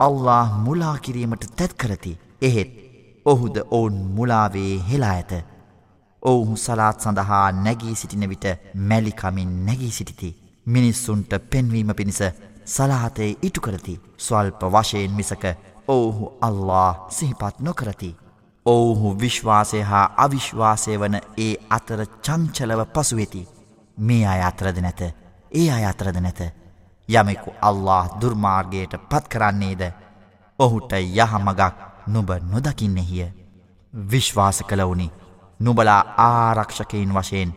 අල්له මුලාකිරීමට තැත් කරති. එහෙත් ඔහුද ඔවුන් මුලාවේ හෙලා ඇත. ඔවුහු සලාත් සඳහා නැගී සිටින විට මැලිකමින් නැගී සිටිති. මිනිස්සුන්ට පෙන්වීම පිණිස සලාතයේ ඉටු කරති. ස්වල්ප වශයෙන් මිසක ඔවුහු අල්له සිහිපත් නොකරති. ඔවුහු විශ්වාසය හා අවිශ්වාසය වන ඒ අතර චංචලව පසුවෙති. මේ අය අතරද නැත. ඒ අය අතරද නැත. යමෙකු අල්له දුර්මාර්ගයට පත්කරන්නේද ඔහුට යහමගක් නුබ නොදකින්නෙහිය. විශ්වාස කළවුනි. නුබලා ආරක්ෂකයින් වශයෙන්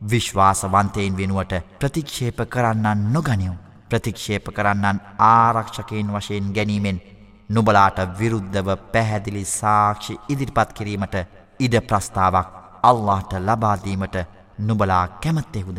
විශ්වාසවන්තයෙන් වෙනුවට ප්‍රතික්ෂේප කරන්නන් නොගනියු ප්‍රතික්ෂේප කරන්නන් ආරක්ෂකයින් වශයෙන් ගැනීමෙන් නුබලාට විරුද්ධව පැහැදිලි සාක්ෂි ඉදිරිපත් කිරීමට ඉඩ ප්‍රස්ථාවක් අල්لهට ලබාදීමට නුබලා කැමත්තෙහුද.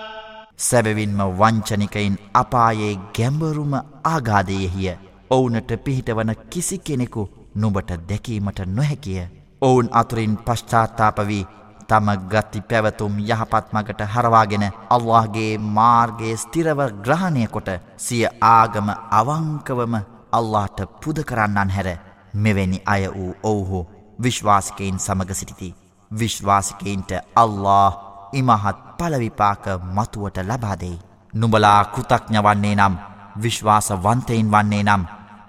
සැබවින්ම වංචනිකයින් අපායේ ගැඹරුම ආගාදයෙහිය ඔවුනට පිහිටවන කිසි කෙනෙකු නුබට දැකීමට නොහැකිය ඔවුන් අතුරින් පශ්චාත්තාපවී තම ගති පැවතුම් යහපත්මකට හරවාගෙන අල්لهගේ මාර්ගයේ ස්තිරව ග්‍රහණයකොට සිය ආගම අවංකවම අල්لهට පුද කරන්නන් හැර මෙවැනි අය වූ ඔවුහු විශ්වාසිකයින් සමග සිටිති. විශ්වාසිකයින්ට අල්له ඉමහත් පලවිපාක මතුවට ලබාදෙයි. නුබලා කෘතක්ඥවන්නේ නම් විශ්වාසවන්තයින් වන්නේ නම්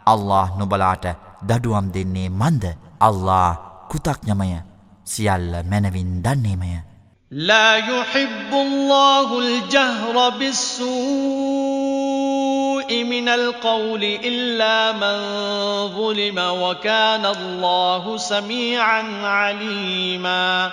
අල්له නොබලාට දඩුවම් දෙන්නේ මන්ද අල්له කෘතක්ඥමය සියල්ල මැනවින් දන්නේමය. لا يحب الله الجهر بالسوء من القول إلا من ظلم وكان الله سميعا عليماً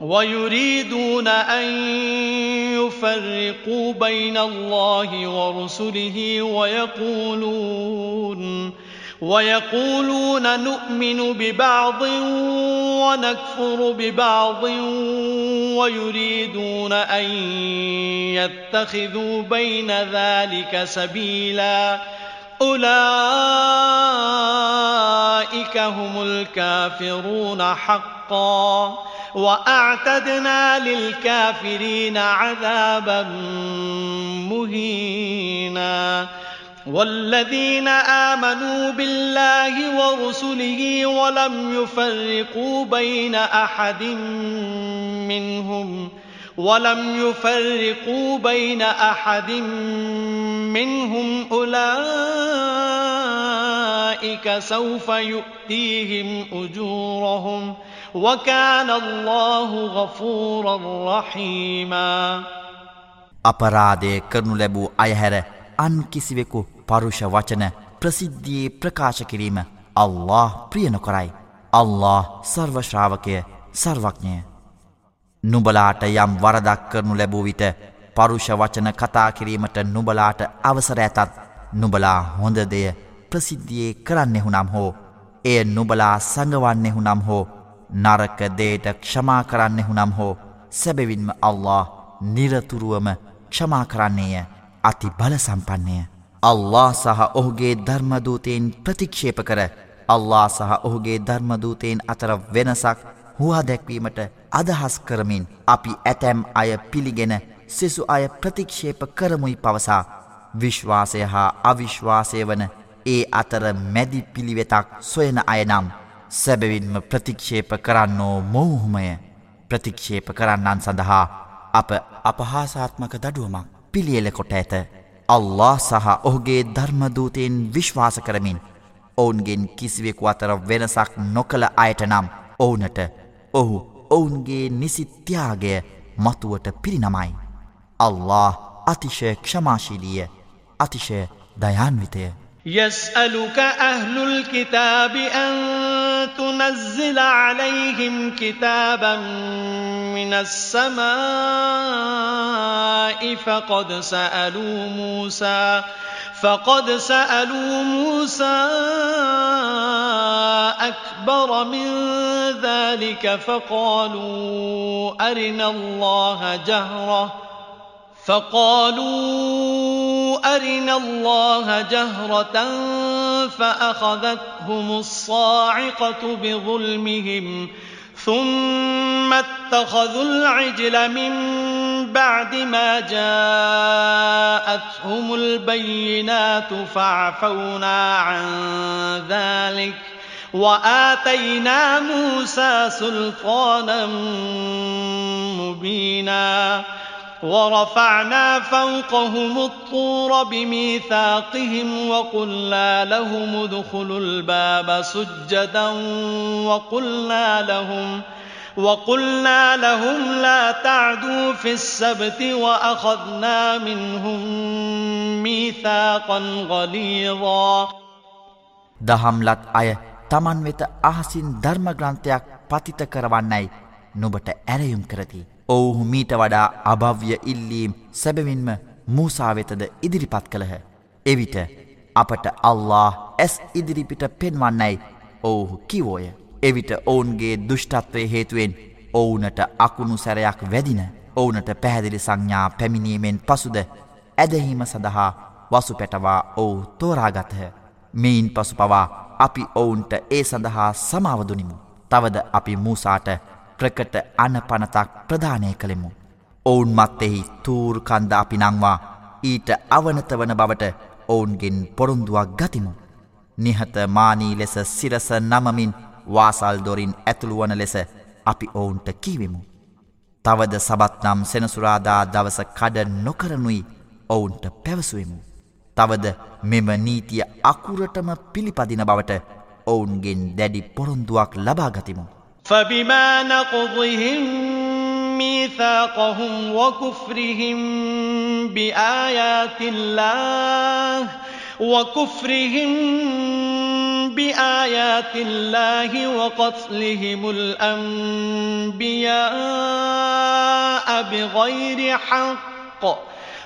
ويريدون أن يفرقوا بين الله ورسله ويقولون ويقولون نؤمن ببعض ونكفر ببعض ويريدون أن يتخذوا بين ذلك سبيلا أولئك هم الكافرون حقا وأعتدنا للكافرين عذابا مهينا والذين آمنوا بالله ورسله ولم يفرقوا بين أحد منهم وَلَمْ يُفَرِّقُوا بَيْنَ أَحَدٍ مِّنْهُمْ أُولَئِكَ سَوْفَ يُؤْتِيهِمْ أُجُورَهُمْ وَكَانَ اللَّهُ غَفُورًا رَحِيمًا අපරාධය කරනු ලැබූ අය හැර අන් කිසිවෙකු පරුෂ වචන ප්‍රසිද්ධියේ ප්‍රකාශ කිරීම අල්له ප්‍රියනොකරයි. අල්له සර්වශ්‍රාවකය සර්වඥය. නුබලාට යම් වරදක් කරනු ලැබූ විට පරුෂ වචන කතා කිරීමට නුබලාට අවසර ඇතත් නුබලා හොඳ දෙය ප්‍රසිද්ධියේ කරන්නෙහුනම් හෝ එය නුබලා සඟවන්නෙහුනම් හෝ නරක දේට ක්ෂමා කරන්නෙහුනම් හෝ සැබවින්ම අල්له නිරතුරුවම ක්ෂමා කරන්නේය අති බලසම්පන්නේය අල්له සහ ඔහුගේ ධර්මදූතයෙන් ප්‍රතික්ෂේප කර අල්له සහ ඔහුගේ ධර්මදූතයෙන් අතර වෙනසක් හුවා දැක්වීමට අදහස් කරමින් අපි ඇතැම් අය පිළිගෙන සෙසු අය ප්‍රතික්ෂේප කරමුයි පවසා විශ්වාසය හා අවිශ්වාසය වන ඒ අතර මැදි පිළිවෙතක් සොයන අයනම් සැබවින්ම ප්‍රතික්ෂේප කරන්නෝ මොවුහුමය. ප්‍රතික්ෂේප කරන්නන් සඳහා අප අපහාසාත්මක දඩුවමක් පිළියල කොට ඇත. අල්له සහ ඔහුගේ ධර්මදූතයෙන් විශ්වාස කරමින් ඔවුන්ගෙන් කිසිවෙකු අතර වෙනසක් නොකළ අයට නම් ඕනට ඔහු ඔවුන්ගේ නිසිත්‍යාගය මතුවට පිරිනමයි. අල්له අතිශය ක්ෂමාශීලිය අතිශය දයාන්විතය. يسألك أهل الكتاب أن تنزل عليهم كتابا من السماء فقد سألوا موسى فقد سألوا موسى أكبر من ذلك فقالوا أرنا الله جهرةً. فقالوا أرنا الله جهرة فأخذتهم الصاعقة بظلمهم ثم اتخذوا العجل من بعد ما جاءتهم البينات فعفونا عن ذلك وآتينا موسى سلطانا مبينا ورفعنا فوقهم الطور بميثاقهم وقلنا لهم ادخلوا الباب سجدا وقلنا لهم وقلنا لهم لا تعدوا في السبت وأخذنا منهم ميثاقا غليظا දහම්ලත් අය තමන් වෙත අහසින් ධර්මග්‍රන්ථයක් පතිත කරවන්නයි නුබට ඇරයුම් කරති. ඔවුහු මීට වඩා අභව්‍ය ඉල්ලීම් සැබවින්ම මූසාවෙතද ඉදිරිපත් කළහ. එවිට අපට අල්له ඇස් ඉදිරිපිට පෙන්වන්නයි ඔවුහු කිවෝය. එවිට ඔවුන්ගේ දුෂ්ටත්වය හේතුවෙන් ඔවුනට අකුණු සැරයක් වැදින ඔවුනට පැහැදිලි සංඥා පැමිණීමෙන් පසුද ඇදහීම සඳහා වසු පැටවා ඔවු තෝරාගතහ. මෙයින් පසු පවා අපි ඔවුන්ට ඒ සඳහා සමාවදුනිමු. තවද අපි මූසාට ප්‍රකට අනපනතක් ප්‍රධානය කළෙමු. ඔවුන් මත්තෙහි තූර් කන්ද අපි නංවා ඊට අවනත වන බවට ඔවුන්ගෙන් පොරුන්දුවක් ගතිමු. නිහත මානී ලෙස සිරස නමමින් වාසල්දොරින් ඇතුළුවන ලෙස අපි ඔවුන්ට කීවෙමු. තවද සබත්නම් සෙනසුරාදා දවස කඩ නොකරනුයි ඔවුන්ට පැවසුවමු. තවද මෙම නීතිය අකුරටම පිළිපදින බවට ඔවුන්ගෙන් දැඩි පොරොන්දුවක් ලබාගතිමු. فبما نقضهم ميثاقهم وكفرهم بآيات الله وكفرهم بآيات الله وقتلهم الأنبياء بغير حق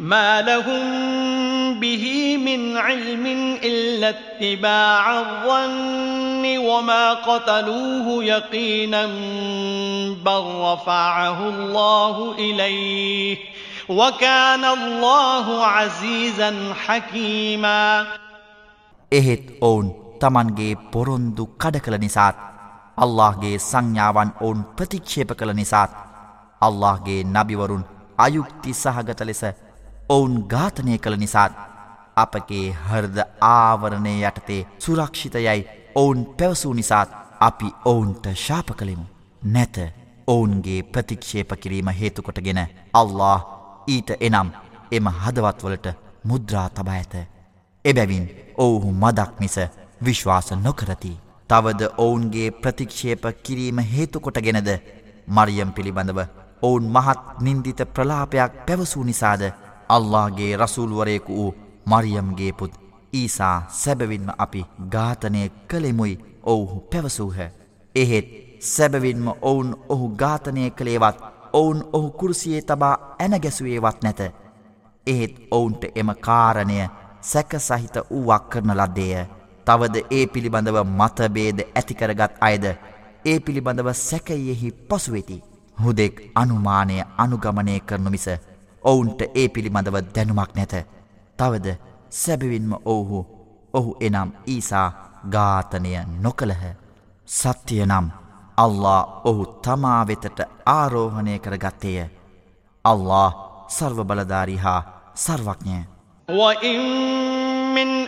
ما لهم به من علم إلا اتباع الظن وما قتلوه يقينا بل رفعه الله إليه وكان الله عزيزا حكيما. එහෙත් ඔවුන් තමන්ගේ පොරොන්දු කඩ කළ නිසාත් අල්لهගේ සංඥාවන් ඔවුන් ප්‍රතික්ෂේප කළ නිසාත් අල්لهගේ නබිවරුන් අයුක්ති සහගත ලෙස ඔවුන් ඝාතනය කළ නිසාත් අපගේ හර්ද ආවරණය යටතේ සුරක්ෂිතයයි ඔවුන් පැවසූ නිසාත් අපි ඔවුන්ට ශාප කළෙමු. නැත ඔවුන්ගේ ප්‍රතික්ෂේප කිරීම හේතුකොටගෙන අල්له ඊට එනම් එම හදවත්වලට මුද්‍රා තබා ඇත. එබැවින් ඔවුහු මදක් මිස විශ්වාස නොකරති. තවද ඔවුන්ගේ ප්‍රතික්ෂේප කිරීම හේතුකොටගෙනද මරියම් පිළිබඳව ඔවුන් මහත් නින්දිත ප්‍රලාපයක් පැවසූ නිසාද අල්لهගේ රසූල්වරයෙකු වූ මරියම්ගේ පුත් ඊසා සැබවින්ම අපි ඝාතනය කළෙමුයි ඔවුහු පැවසූහ. එහෙත් සැබවින්ම ඔවුන් ඔහු ඝාතනය කළේවත් ඔවුන් ඔහු කුරුසියේ තබා ඇනගැසුවේවත් නැත. එහෙත් ඔවුන්ට එම කාරණය සැක සහිත වූවක් කරන ලද්දේය. තවද ඒ පිළිබඳව මතබේද ඇතිකරගත් අයද ඒ පිළිබඳව සැකයෙහි පසුවෙති. හුදෙක් අනුමානය අනුගමනය කරනු මිස ඔවුන්ට ඒ පිළිබඳව දැනුමක් නැත. තවද සැබවින්ම ඔවුහු ඔහු එනම් ඊසා ඝාතනය නොකළහ. සත්‍යය නම් අල්ලා ඔහු තමා වෙතට ආරෝහණය කරගත්තේය. අල්ලා සර්ව බලධාරි හා සර්වඥය وَإِنَّ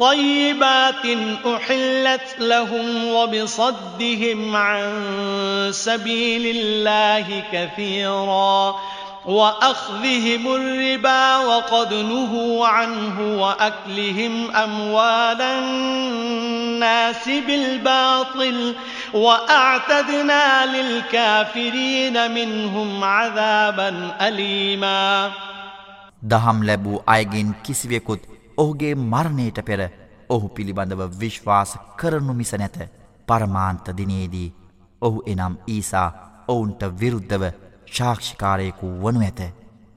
طيبات أحلت لهم وبصدهم عن سبيل الله كثيرا وأخذهم الربا وقد نهوا عنه وأكلهم أموال الناس بالباطل وأعتدنا للكافرين منهم عذابا أليما. දහම් ලැබූ අයගෙන් කිසිවෙකුත් ඔහුගේ මරණයට පෙර ඔහු පිළිබඳව විශ්වාස කරනු මිස නැත පරමාන්ත දිනයේදී ඔහු එනම් ඊසා ඔවුන්ට විරුද්ධව ශාක්ෂිකාරයෙකු වනු ඇත.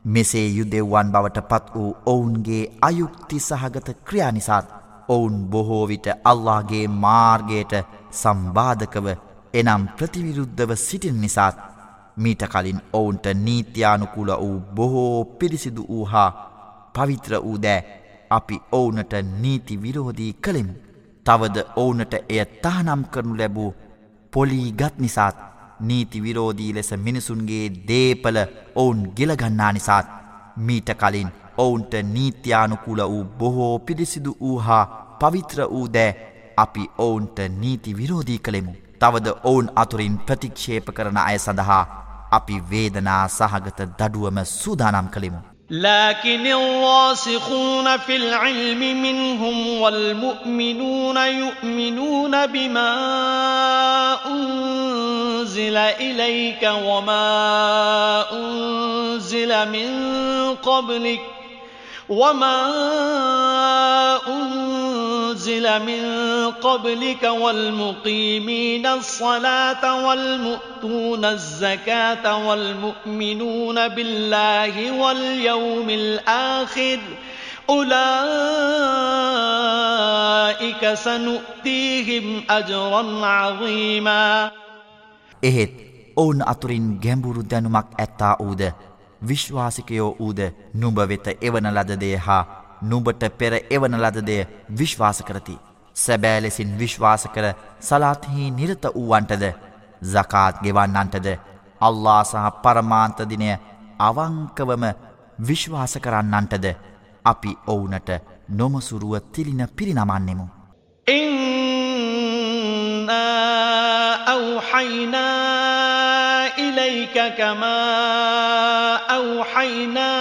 මෙසේ යුදෙව්වන් බවට පත් වූ ඔවුන්ගේ අයුක්ති සහගත ක්‍රියා නිසාත් ඔවුන් බොහෝවිට අල්ලාගේ මාර්ගයට සම්බාධකව එනම් ප්‍රතිවිරුද්ධව සිටින් නිසාත් මීට කලින් ඔවුන්ට නීත්‍යානුකුල වූ බොහෝ පිරිසිදු වූ හා පවිත්‍ර වූ දෑ අපි ඔවුනට නීති විරෝධී කළෙමු. තවද ඔවුනට එය තහනම් කරනු ලැබූ පොලීගත් නිසාත් නීති විරෝධී ලෙස මිනිසුන්ගේ දේපල ඔවුන් ගිලගන්නා නිසාත් මීට කලින් ඔවුන්ට නීත්‍යානුකුල වූ බොහෝ පිරිසිදු වූ හා පවිත්‍ර වූ දෑ අපි ඔවුන්ට නීති විරෝධී කළෙමු. තවද ඔවුන් අතුරින් ප්‍රතික්ෂේප කරන අය සඳහා අපි වේදනා සහගත දඩුවම සූදානම් කළෙමු. لكن الراسخون في العلم منهم والمؤمنون يؤمنون بما أنزل إليك وما أنزل من قبلك وما أنزل من قبلك والمقيمين الصلاة والمؤتون الزكاة والمؤمنون بالله واليوم الآخر أولئك سنؤتيهم أجرا عظيما එහෙත් ඔවුන් අතුරින් ගැඹුරු දැනුමක් ඇත්තා වූද විශ්වාසිකයෝ වූද නුඹ වෙත එවන ලදදේ හා නුඹට පෙර එවන ලදදය විශ්වාස කරති. සැබෑලෙසින් විශ්වාස කර සලාත්හි නිරත වූවන්ටද සකාත් ගෙවන්නන්ටද අල්ලා සහ පරමාන්තදිනය අවංකවම විශ්වාස කරන්නන්ටද අපි ඔවුනට නොමසුරුව තිලින පිරිනමන්නෙමු. ඉන්න අවහයිනා إليك كما أوحينا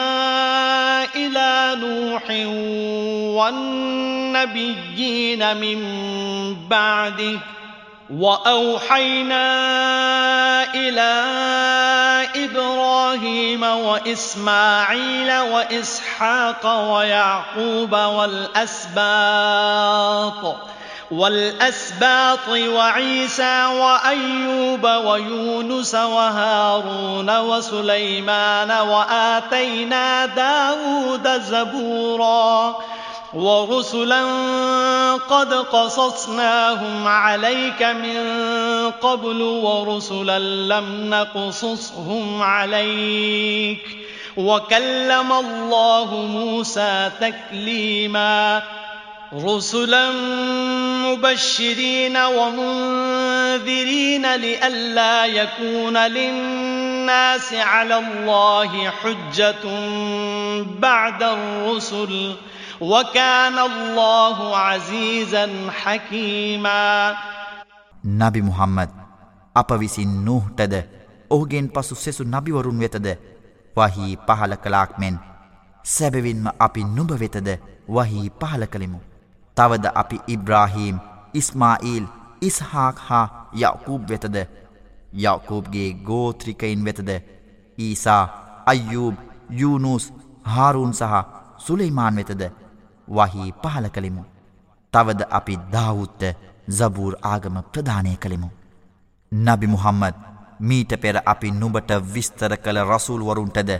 إلى نوح والنبيين من بعده وأوحينا إلى إبراهيم وإسماعيل وإسحاق ويعقوب والأسباط والأسباط وعيسى وأيوب ويونس وهارون وسليمان وآتينا داود زبورا ورسلا قد قصصناهم عليك من قبل ورسلا لم نقصصهم عليك وكلم الله موسى تكليماً رسلا مبشرين ومنذرين لئلا يكون للناس على الله حجة بعد الرسل وكان الله عزيزا حكيما නබි මුහම්මද අප විසින් නූහටද ඔහුගෙන් පසු සෙසු නබිවරුන් වෙතද වහී පහල කලාක් මෙන් සැබවින්ම අපි නුඹ වෙතද වහී පහල කළෙමු. තවද අපි ඉබ්‍රාහීම් ඉස්මායිල් ඉස්හාක් හා යවකූබ් වෙතද? යවකූබ්ගේ ගෝත්‍රිකයින් වෙතද? ඊසා අයුබ් යුනුස් හාරුන් සහ සුලෙයිමාන් වෙතද? වහී පහල කළෙමු. තවද අපි දාවුත්ත සබූර් ආගම ප්‍රධානය කළෙමු. නබි මුහම්මද මීට පෙර අපි නුඹට විස්තර කළ රසූල්වරුන්ටද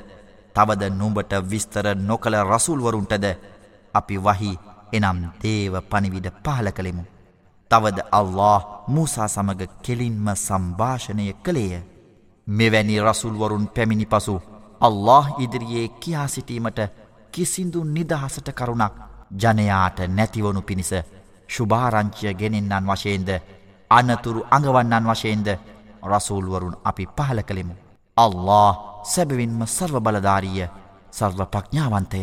තවද නුඹට විස්තර නොකළ රසූල්වරුන්ටද අපි වහි එනම් දේව පනිවිඩ පහල කළෙමු. තවද අල්له මූසා සමඟ කෙලින්ම සම්භාෂණය කළේය. මෙවැනි රසුල්වරුන් පැමිණි පසු අල්له ඉදිරියේ කියා සිටීමට කිසිදු නිදහසට කරුණක් ජනයාට නැතිවනු පිණිස ශුභාරංචිය ගෙනෙන්න්නන් වශයෙන්ද අනතුරු අඟවන්නන් වශයෙන්ද රසූල්වරුන් අපි පහල කළෙමු. අල්له සැබවින්ම සර්ව බලධාරීය සර්ව පඥාවන්තය.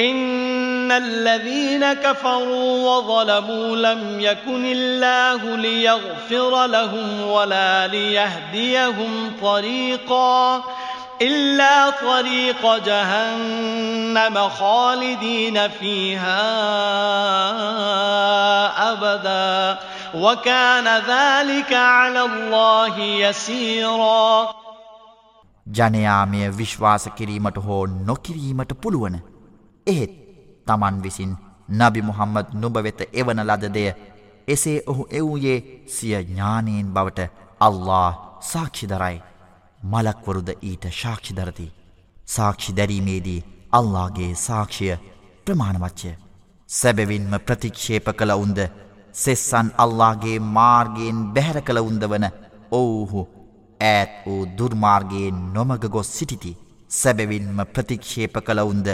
إن الذين كفروا وظلموا لم يكن الله ليغفر لهم ولا ليهديهم طريقاً إلا طريق جهنم خالدين فيها أبدا وكان ذلك على الله يسيرا ජනයාමය විශ්වාස කිරීමට හෝ නොකිරීමට පුළුවන. එහෙත් තමන් විසින් නබි මුහම්මද නුබ වෙත එවන ලද දෙය එසේ ඔහු එවූයේ සිය ඥානයෙන් බවට අල්له සාක්ෂිදරයි. මලක්වරුද ඊට ශාක්ෂි දරති. සාක්ෂි දැරීමේදී අල්ලාගේ සාක්ෂිය ප්‍රමාණවච්චය. සැබවින්ම ප්‍රතික්ෂේප කළ උන්ද සෙස්සන් අල්ලාගේ මාර්ගයෙන් බැහැර කළ උන්ද වන ඔවුහු ඈත් වූ දුර්මාර්ගයේ නොමග ගොස් සිටිති. සැබවින්ම ප්‍රතික්ෂේප කළ උන්ද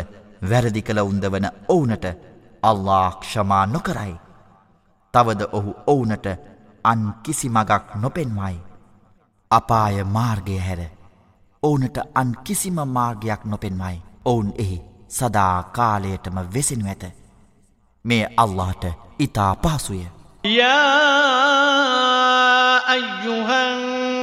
වැරදි කළ උන්දවන ඔවුනට අල්ලාක්ෂමා නොකරයි. තවද ඔහු ඔවුනට අන් කිසි මගක් නොපෙන්වයි. අපාය මාර්ගය හැර ඕනට අන් කිසිම මාර්ගයක් නොපෙන්වයි ඔවුන් එහි සදා කාලයටම වෙසෙනු ඇත. මේ අල්لهට ඉතා පහසුය. යා අයුහන්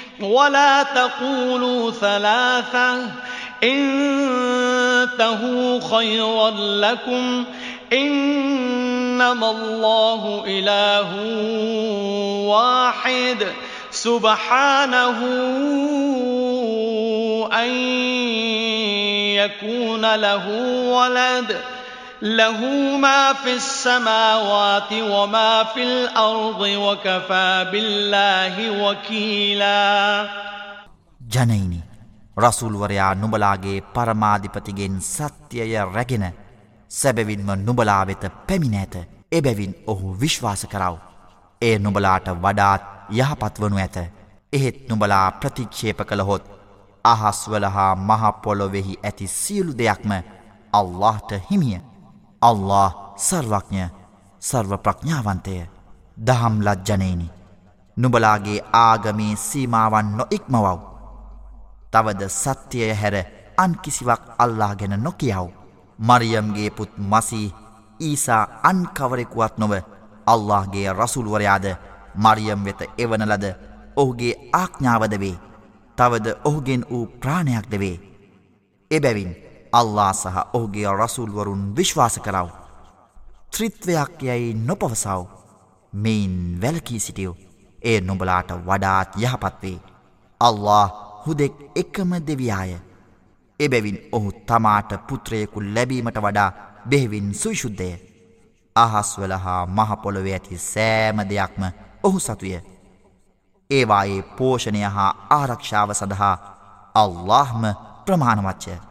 ولا تقولوا ثلاثة. انتهوا خيرا لكم. إنما الله إله واحد. سبحانه أن يكون له ولد. له ما في السماوات وما في الأرض وكفى بالله وكيلا ජනයිනි රසූල්වරයා නුඹලාගේ පරමාධිපතිගෙන් සත්‍යය රැගෙන සැබවින්ම නුඹලා වෙත පැමිණ ඇත. එබැවින් ඔහු විශ්වාස කරව. ඒ නුඹලාට වඩාත් යහපත් වනු ඇත. එහෙත් නුඹලා ප්‍රතික්ෂේප කළහොත් අහස්වල හා මහ පොළොවේහි ඇති සියලු දෙයක්ම අල්ලාහට හිමිය. අල්له සර්වඥ සර්ව ප්‍රඥාවන්තය දහම් ලජ්ජනයනි නුබලාගේ ආගමේ සීමාවන් නො ඉක්මවව් තවද සත්‍යය හැර අන් කිසිවක් අල්ලා ගැන නොකියාව. මරියම්ගේ පුත් මසී ඊසා අන්කවරෙකුවත් නොව අල්لهගේ රසුල්වරයාද මරියම් වෙත එවන ලද ඔහුගේ ආඥාවද වේ. තවද ඔහුගෙන් වූ ප්‍රාණයක් දෙවේ එබැවින් අල්ලා සහ ඔහුගේ රසුල්වරුන් විශ්වාස කරව. ත්‍රිත්වයක් යැයි නොපවසව මෙයින් වැලකී සිටියෝ ඒ නොබලාට වඩාත් යහපත්වේ. අල්له හුදෙක් එකම දෙවියාය. එබැවින් ඔහු තමාට පුත්‍රයෙකු ලැබීමට වඩා බෙහෙවින් සුවිශුද්ධය. අහස්වල හා මහපොළොවේ ඇති සෑම දෙයක්ම ඔහු සතුය. ඒවායේ පෝෂණය හා ආරක්ෂාව සඳහා අල්لهම ප්‍රමාණවච්චය.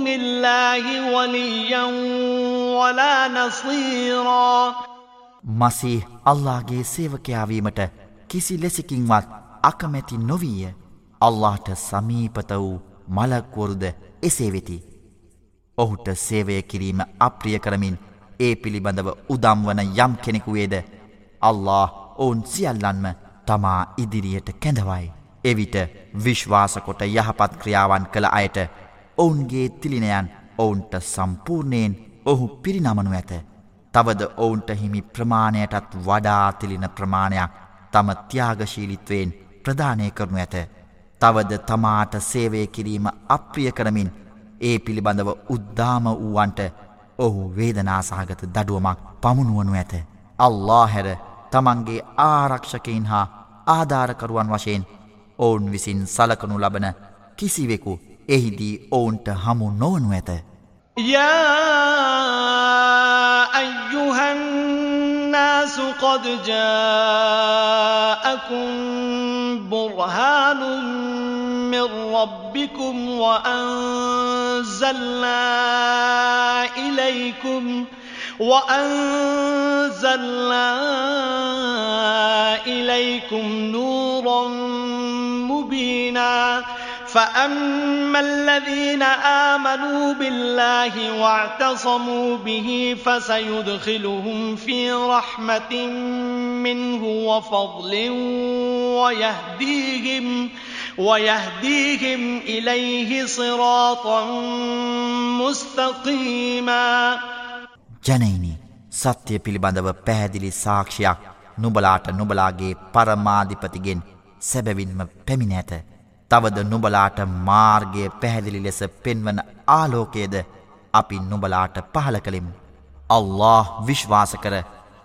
مِنْ اللَّهِ وَلِيًّا وَلَا نَصِيرًا මසීහ අල්ලාහගේ සේවකයා වීමට කිසි ලෙසකින්වත් අකමැති නොවිය. අල්ලාහට සමීපත වූ මලක්වරුද එසේ වෙති. ඔහුට සේවය කිරීම අප්‍රිය කරමින් ඒ පිළිබඳව උදම්වන යම් කෙනෙකු වේද අල්ලාහ ඔවුන් සියල්ලන්ම තමා ඉදිරියට කැඳවයි. එවිට විශ්වාසකොට යහපත් ක්‍රියාවන් කළ අයට ඔවුන්ගේ තිලිනයන් ඔවුන්ට සම්පූර්ණයෙන් ඔහු පිරිනමනු ඇත. තවද ඔවුන්ට හිමි ප්‍රමාණයටත් වඩාතිලින ප්‍රමාණයක් තම ත්‍යාගශීලිත්වයෙන් ප්‍රධානය කරනු ඇත. තවද තමාට සේවය කිරීම අප්‍රිය කරමින් ඒ පිළිබඳව උද්දාම වූවන්ට ඔහු වේදනාසාගත දඩුවමක් පමුණුවනු ඇත. අල්ලා හැර තමන්ගේ ආරක්ෂකයින් හා ආධාරකරුවන් වශයෙන් ඔවුන් විසින් සලකනු ලබන කිසිවෙකු එහිදී ඔවුන්ට හමු නොවනු ඇත. الناس قد جاءكم برهان من ربكم وأنزلنا إليكم وأنزلنا إليكم نورا مبينا فأما الذين آمنوا بالله واعتصموا به فسيدخلهم في رحمة منه وفضل ويهديهم ويهديهم إليه صراطا مستقيما ජනයිනි සත්‍යය පිළිබඳව පැහැදිලි සාක්ෂයක් නුබලාට නුබලාගේ පරමාධිපතිගෙන් සැබැවින්ම පැමිණ ඇත. තවද නුඹලාට මාර්ගය පැහැදිලි ලෙස පෙන්වන ආලෝකයේද අපි නුඹලාට පහල කළෙමු. අල්له විශ්වාස කර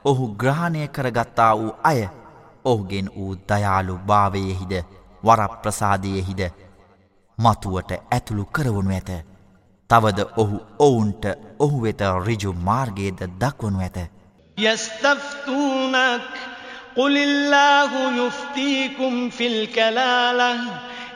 ඔහු ග්‍රහණය කරගත්තා වූ අය ඔහුගෙන් වූ දයාලු භාවයෙහිද වරප්‍රසාදයෙහිද මතුවට ඇතුළු කරවනු ඇත. තවද ඔහු ඔවුන්ට ඔහු වෙත රිජු මාර්ගයේද දක්වනු ඇත. يستفتونك قل الله يفتيكم في الكلاله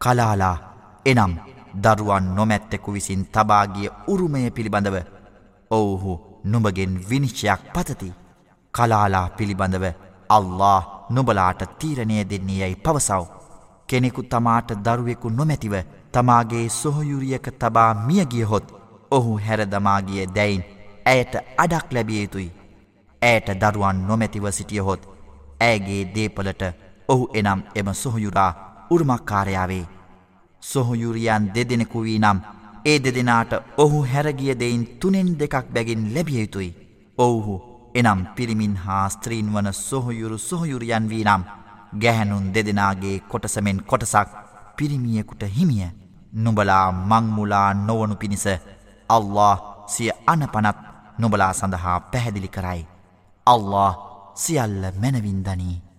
කලාලා එනම් දරුවන් නොමැත්තෙකු විසින් තබාගිය උරුමය පිළිබඳව ඔවුහු නුඹගෙන් විනිශ්චයක් පතති. කලාලා පිළිබඳව අල්له නුබලාට තීරණය දෙන්නේ යැයි පවසව්. කෙනෙකු තමාට දරුවෙකු නොමැතිව තමාගේ සොහොයුරියක තබා මියගියහොත් ඔහු හැරදමාගිය දැයින් ඇයට අඩක් ලැබිය යුතුයි. ඇයට දරුවන් නොමැතිව සිටියහොත් ඇගේ දේපලට ඔහු එනම් එම සොහොයුරා උරුමක්කාරයාවේ. සොහොයුරියන් දෙදෙනෙකු වී නම් ඒ දෙදෙනාට ඔහු හැරගිය දෙයින් තුනෙන් දෙකක් බැගින් ලැබිය යුතුයි. ඔවුහු එනම් පිරිමින් හා ස්ත්‍රීන් වන සොහොයුරු සොහොයුරියන් වී නම් ගැහැනුන් දෙදෙනගේ කොටසමෙන් කොටසක් පිරිමියෙකුට හිමිය නුඹලා මංමුලා නොවනු පිණිස අල්له සිය අනපනත් නොබලා සඳහා පැහැදිලි කරයි. අල්له සියල්ල මැනවින්දනී.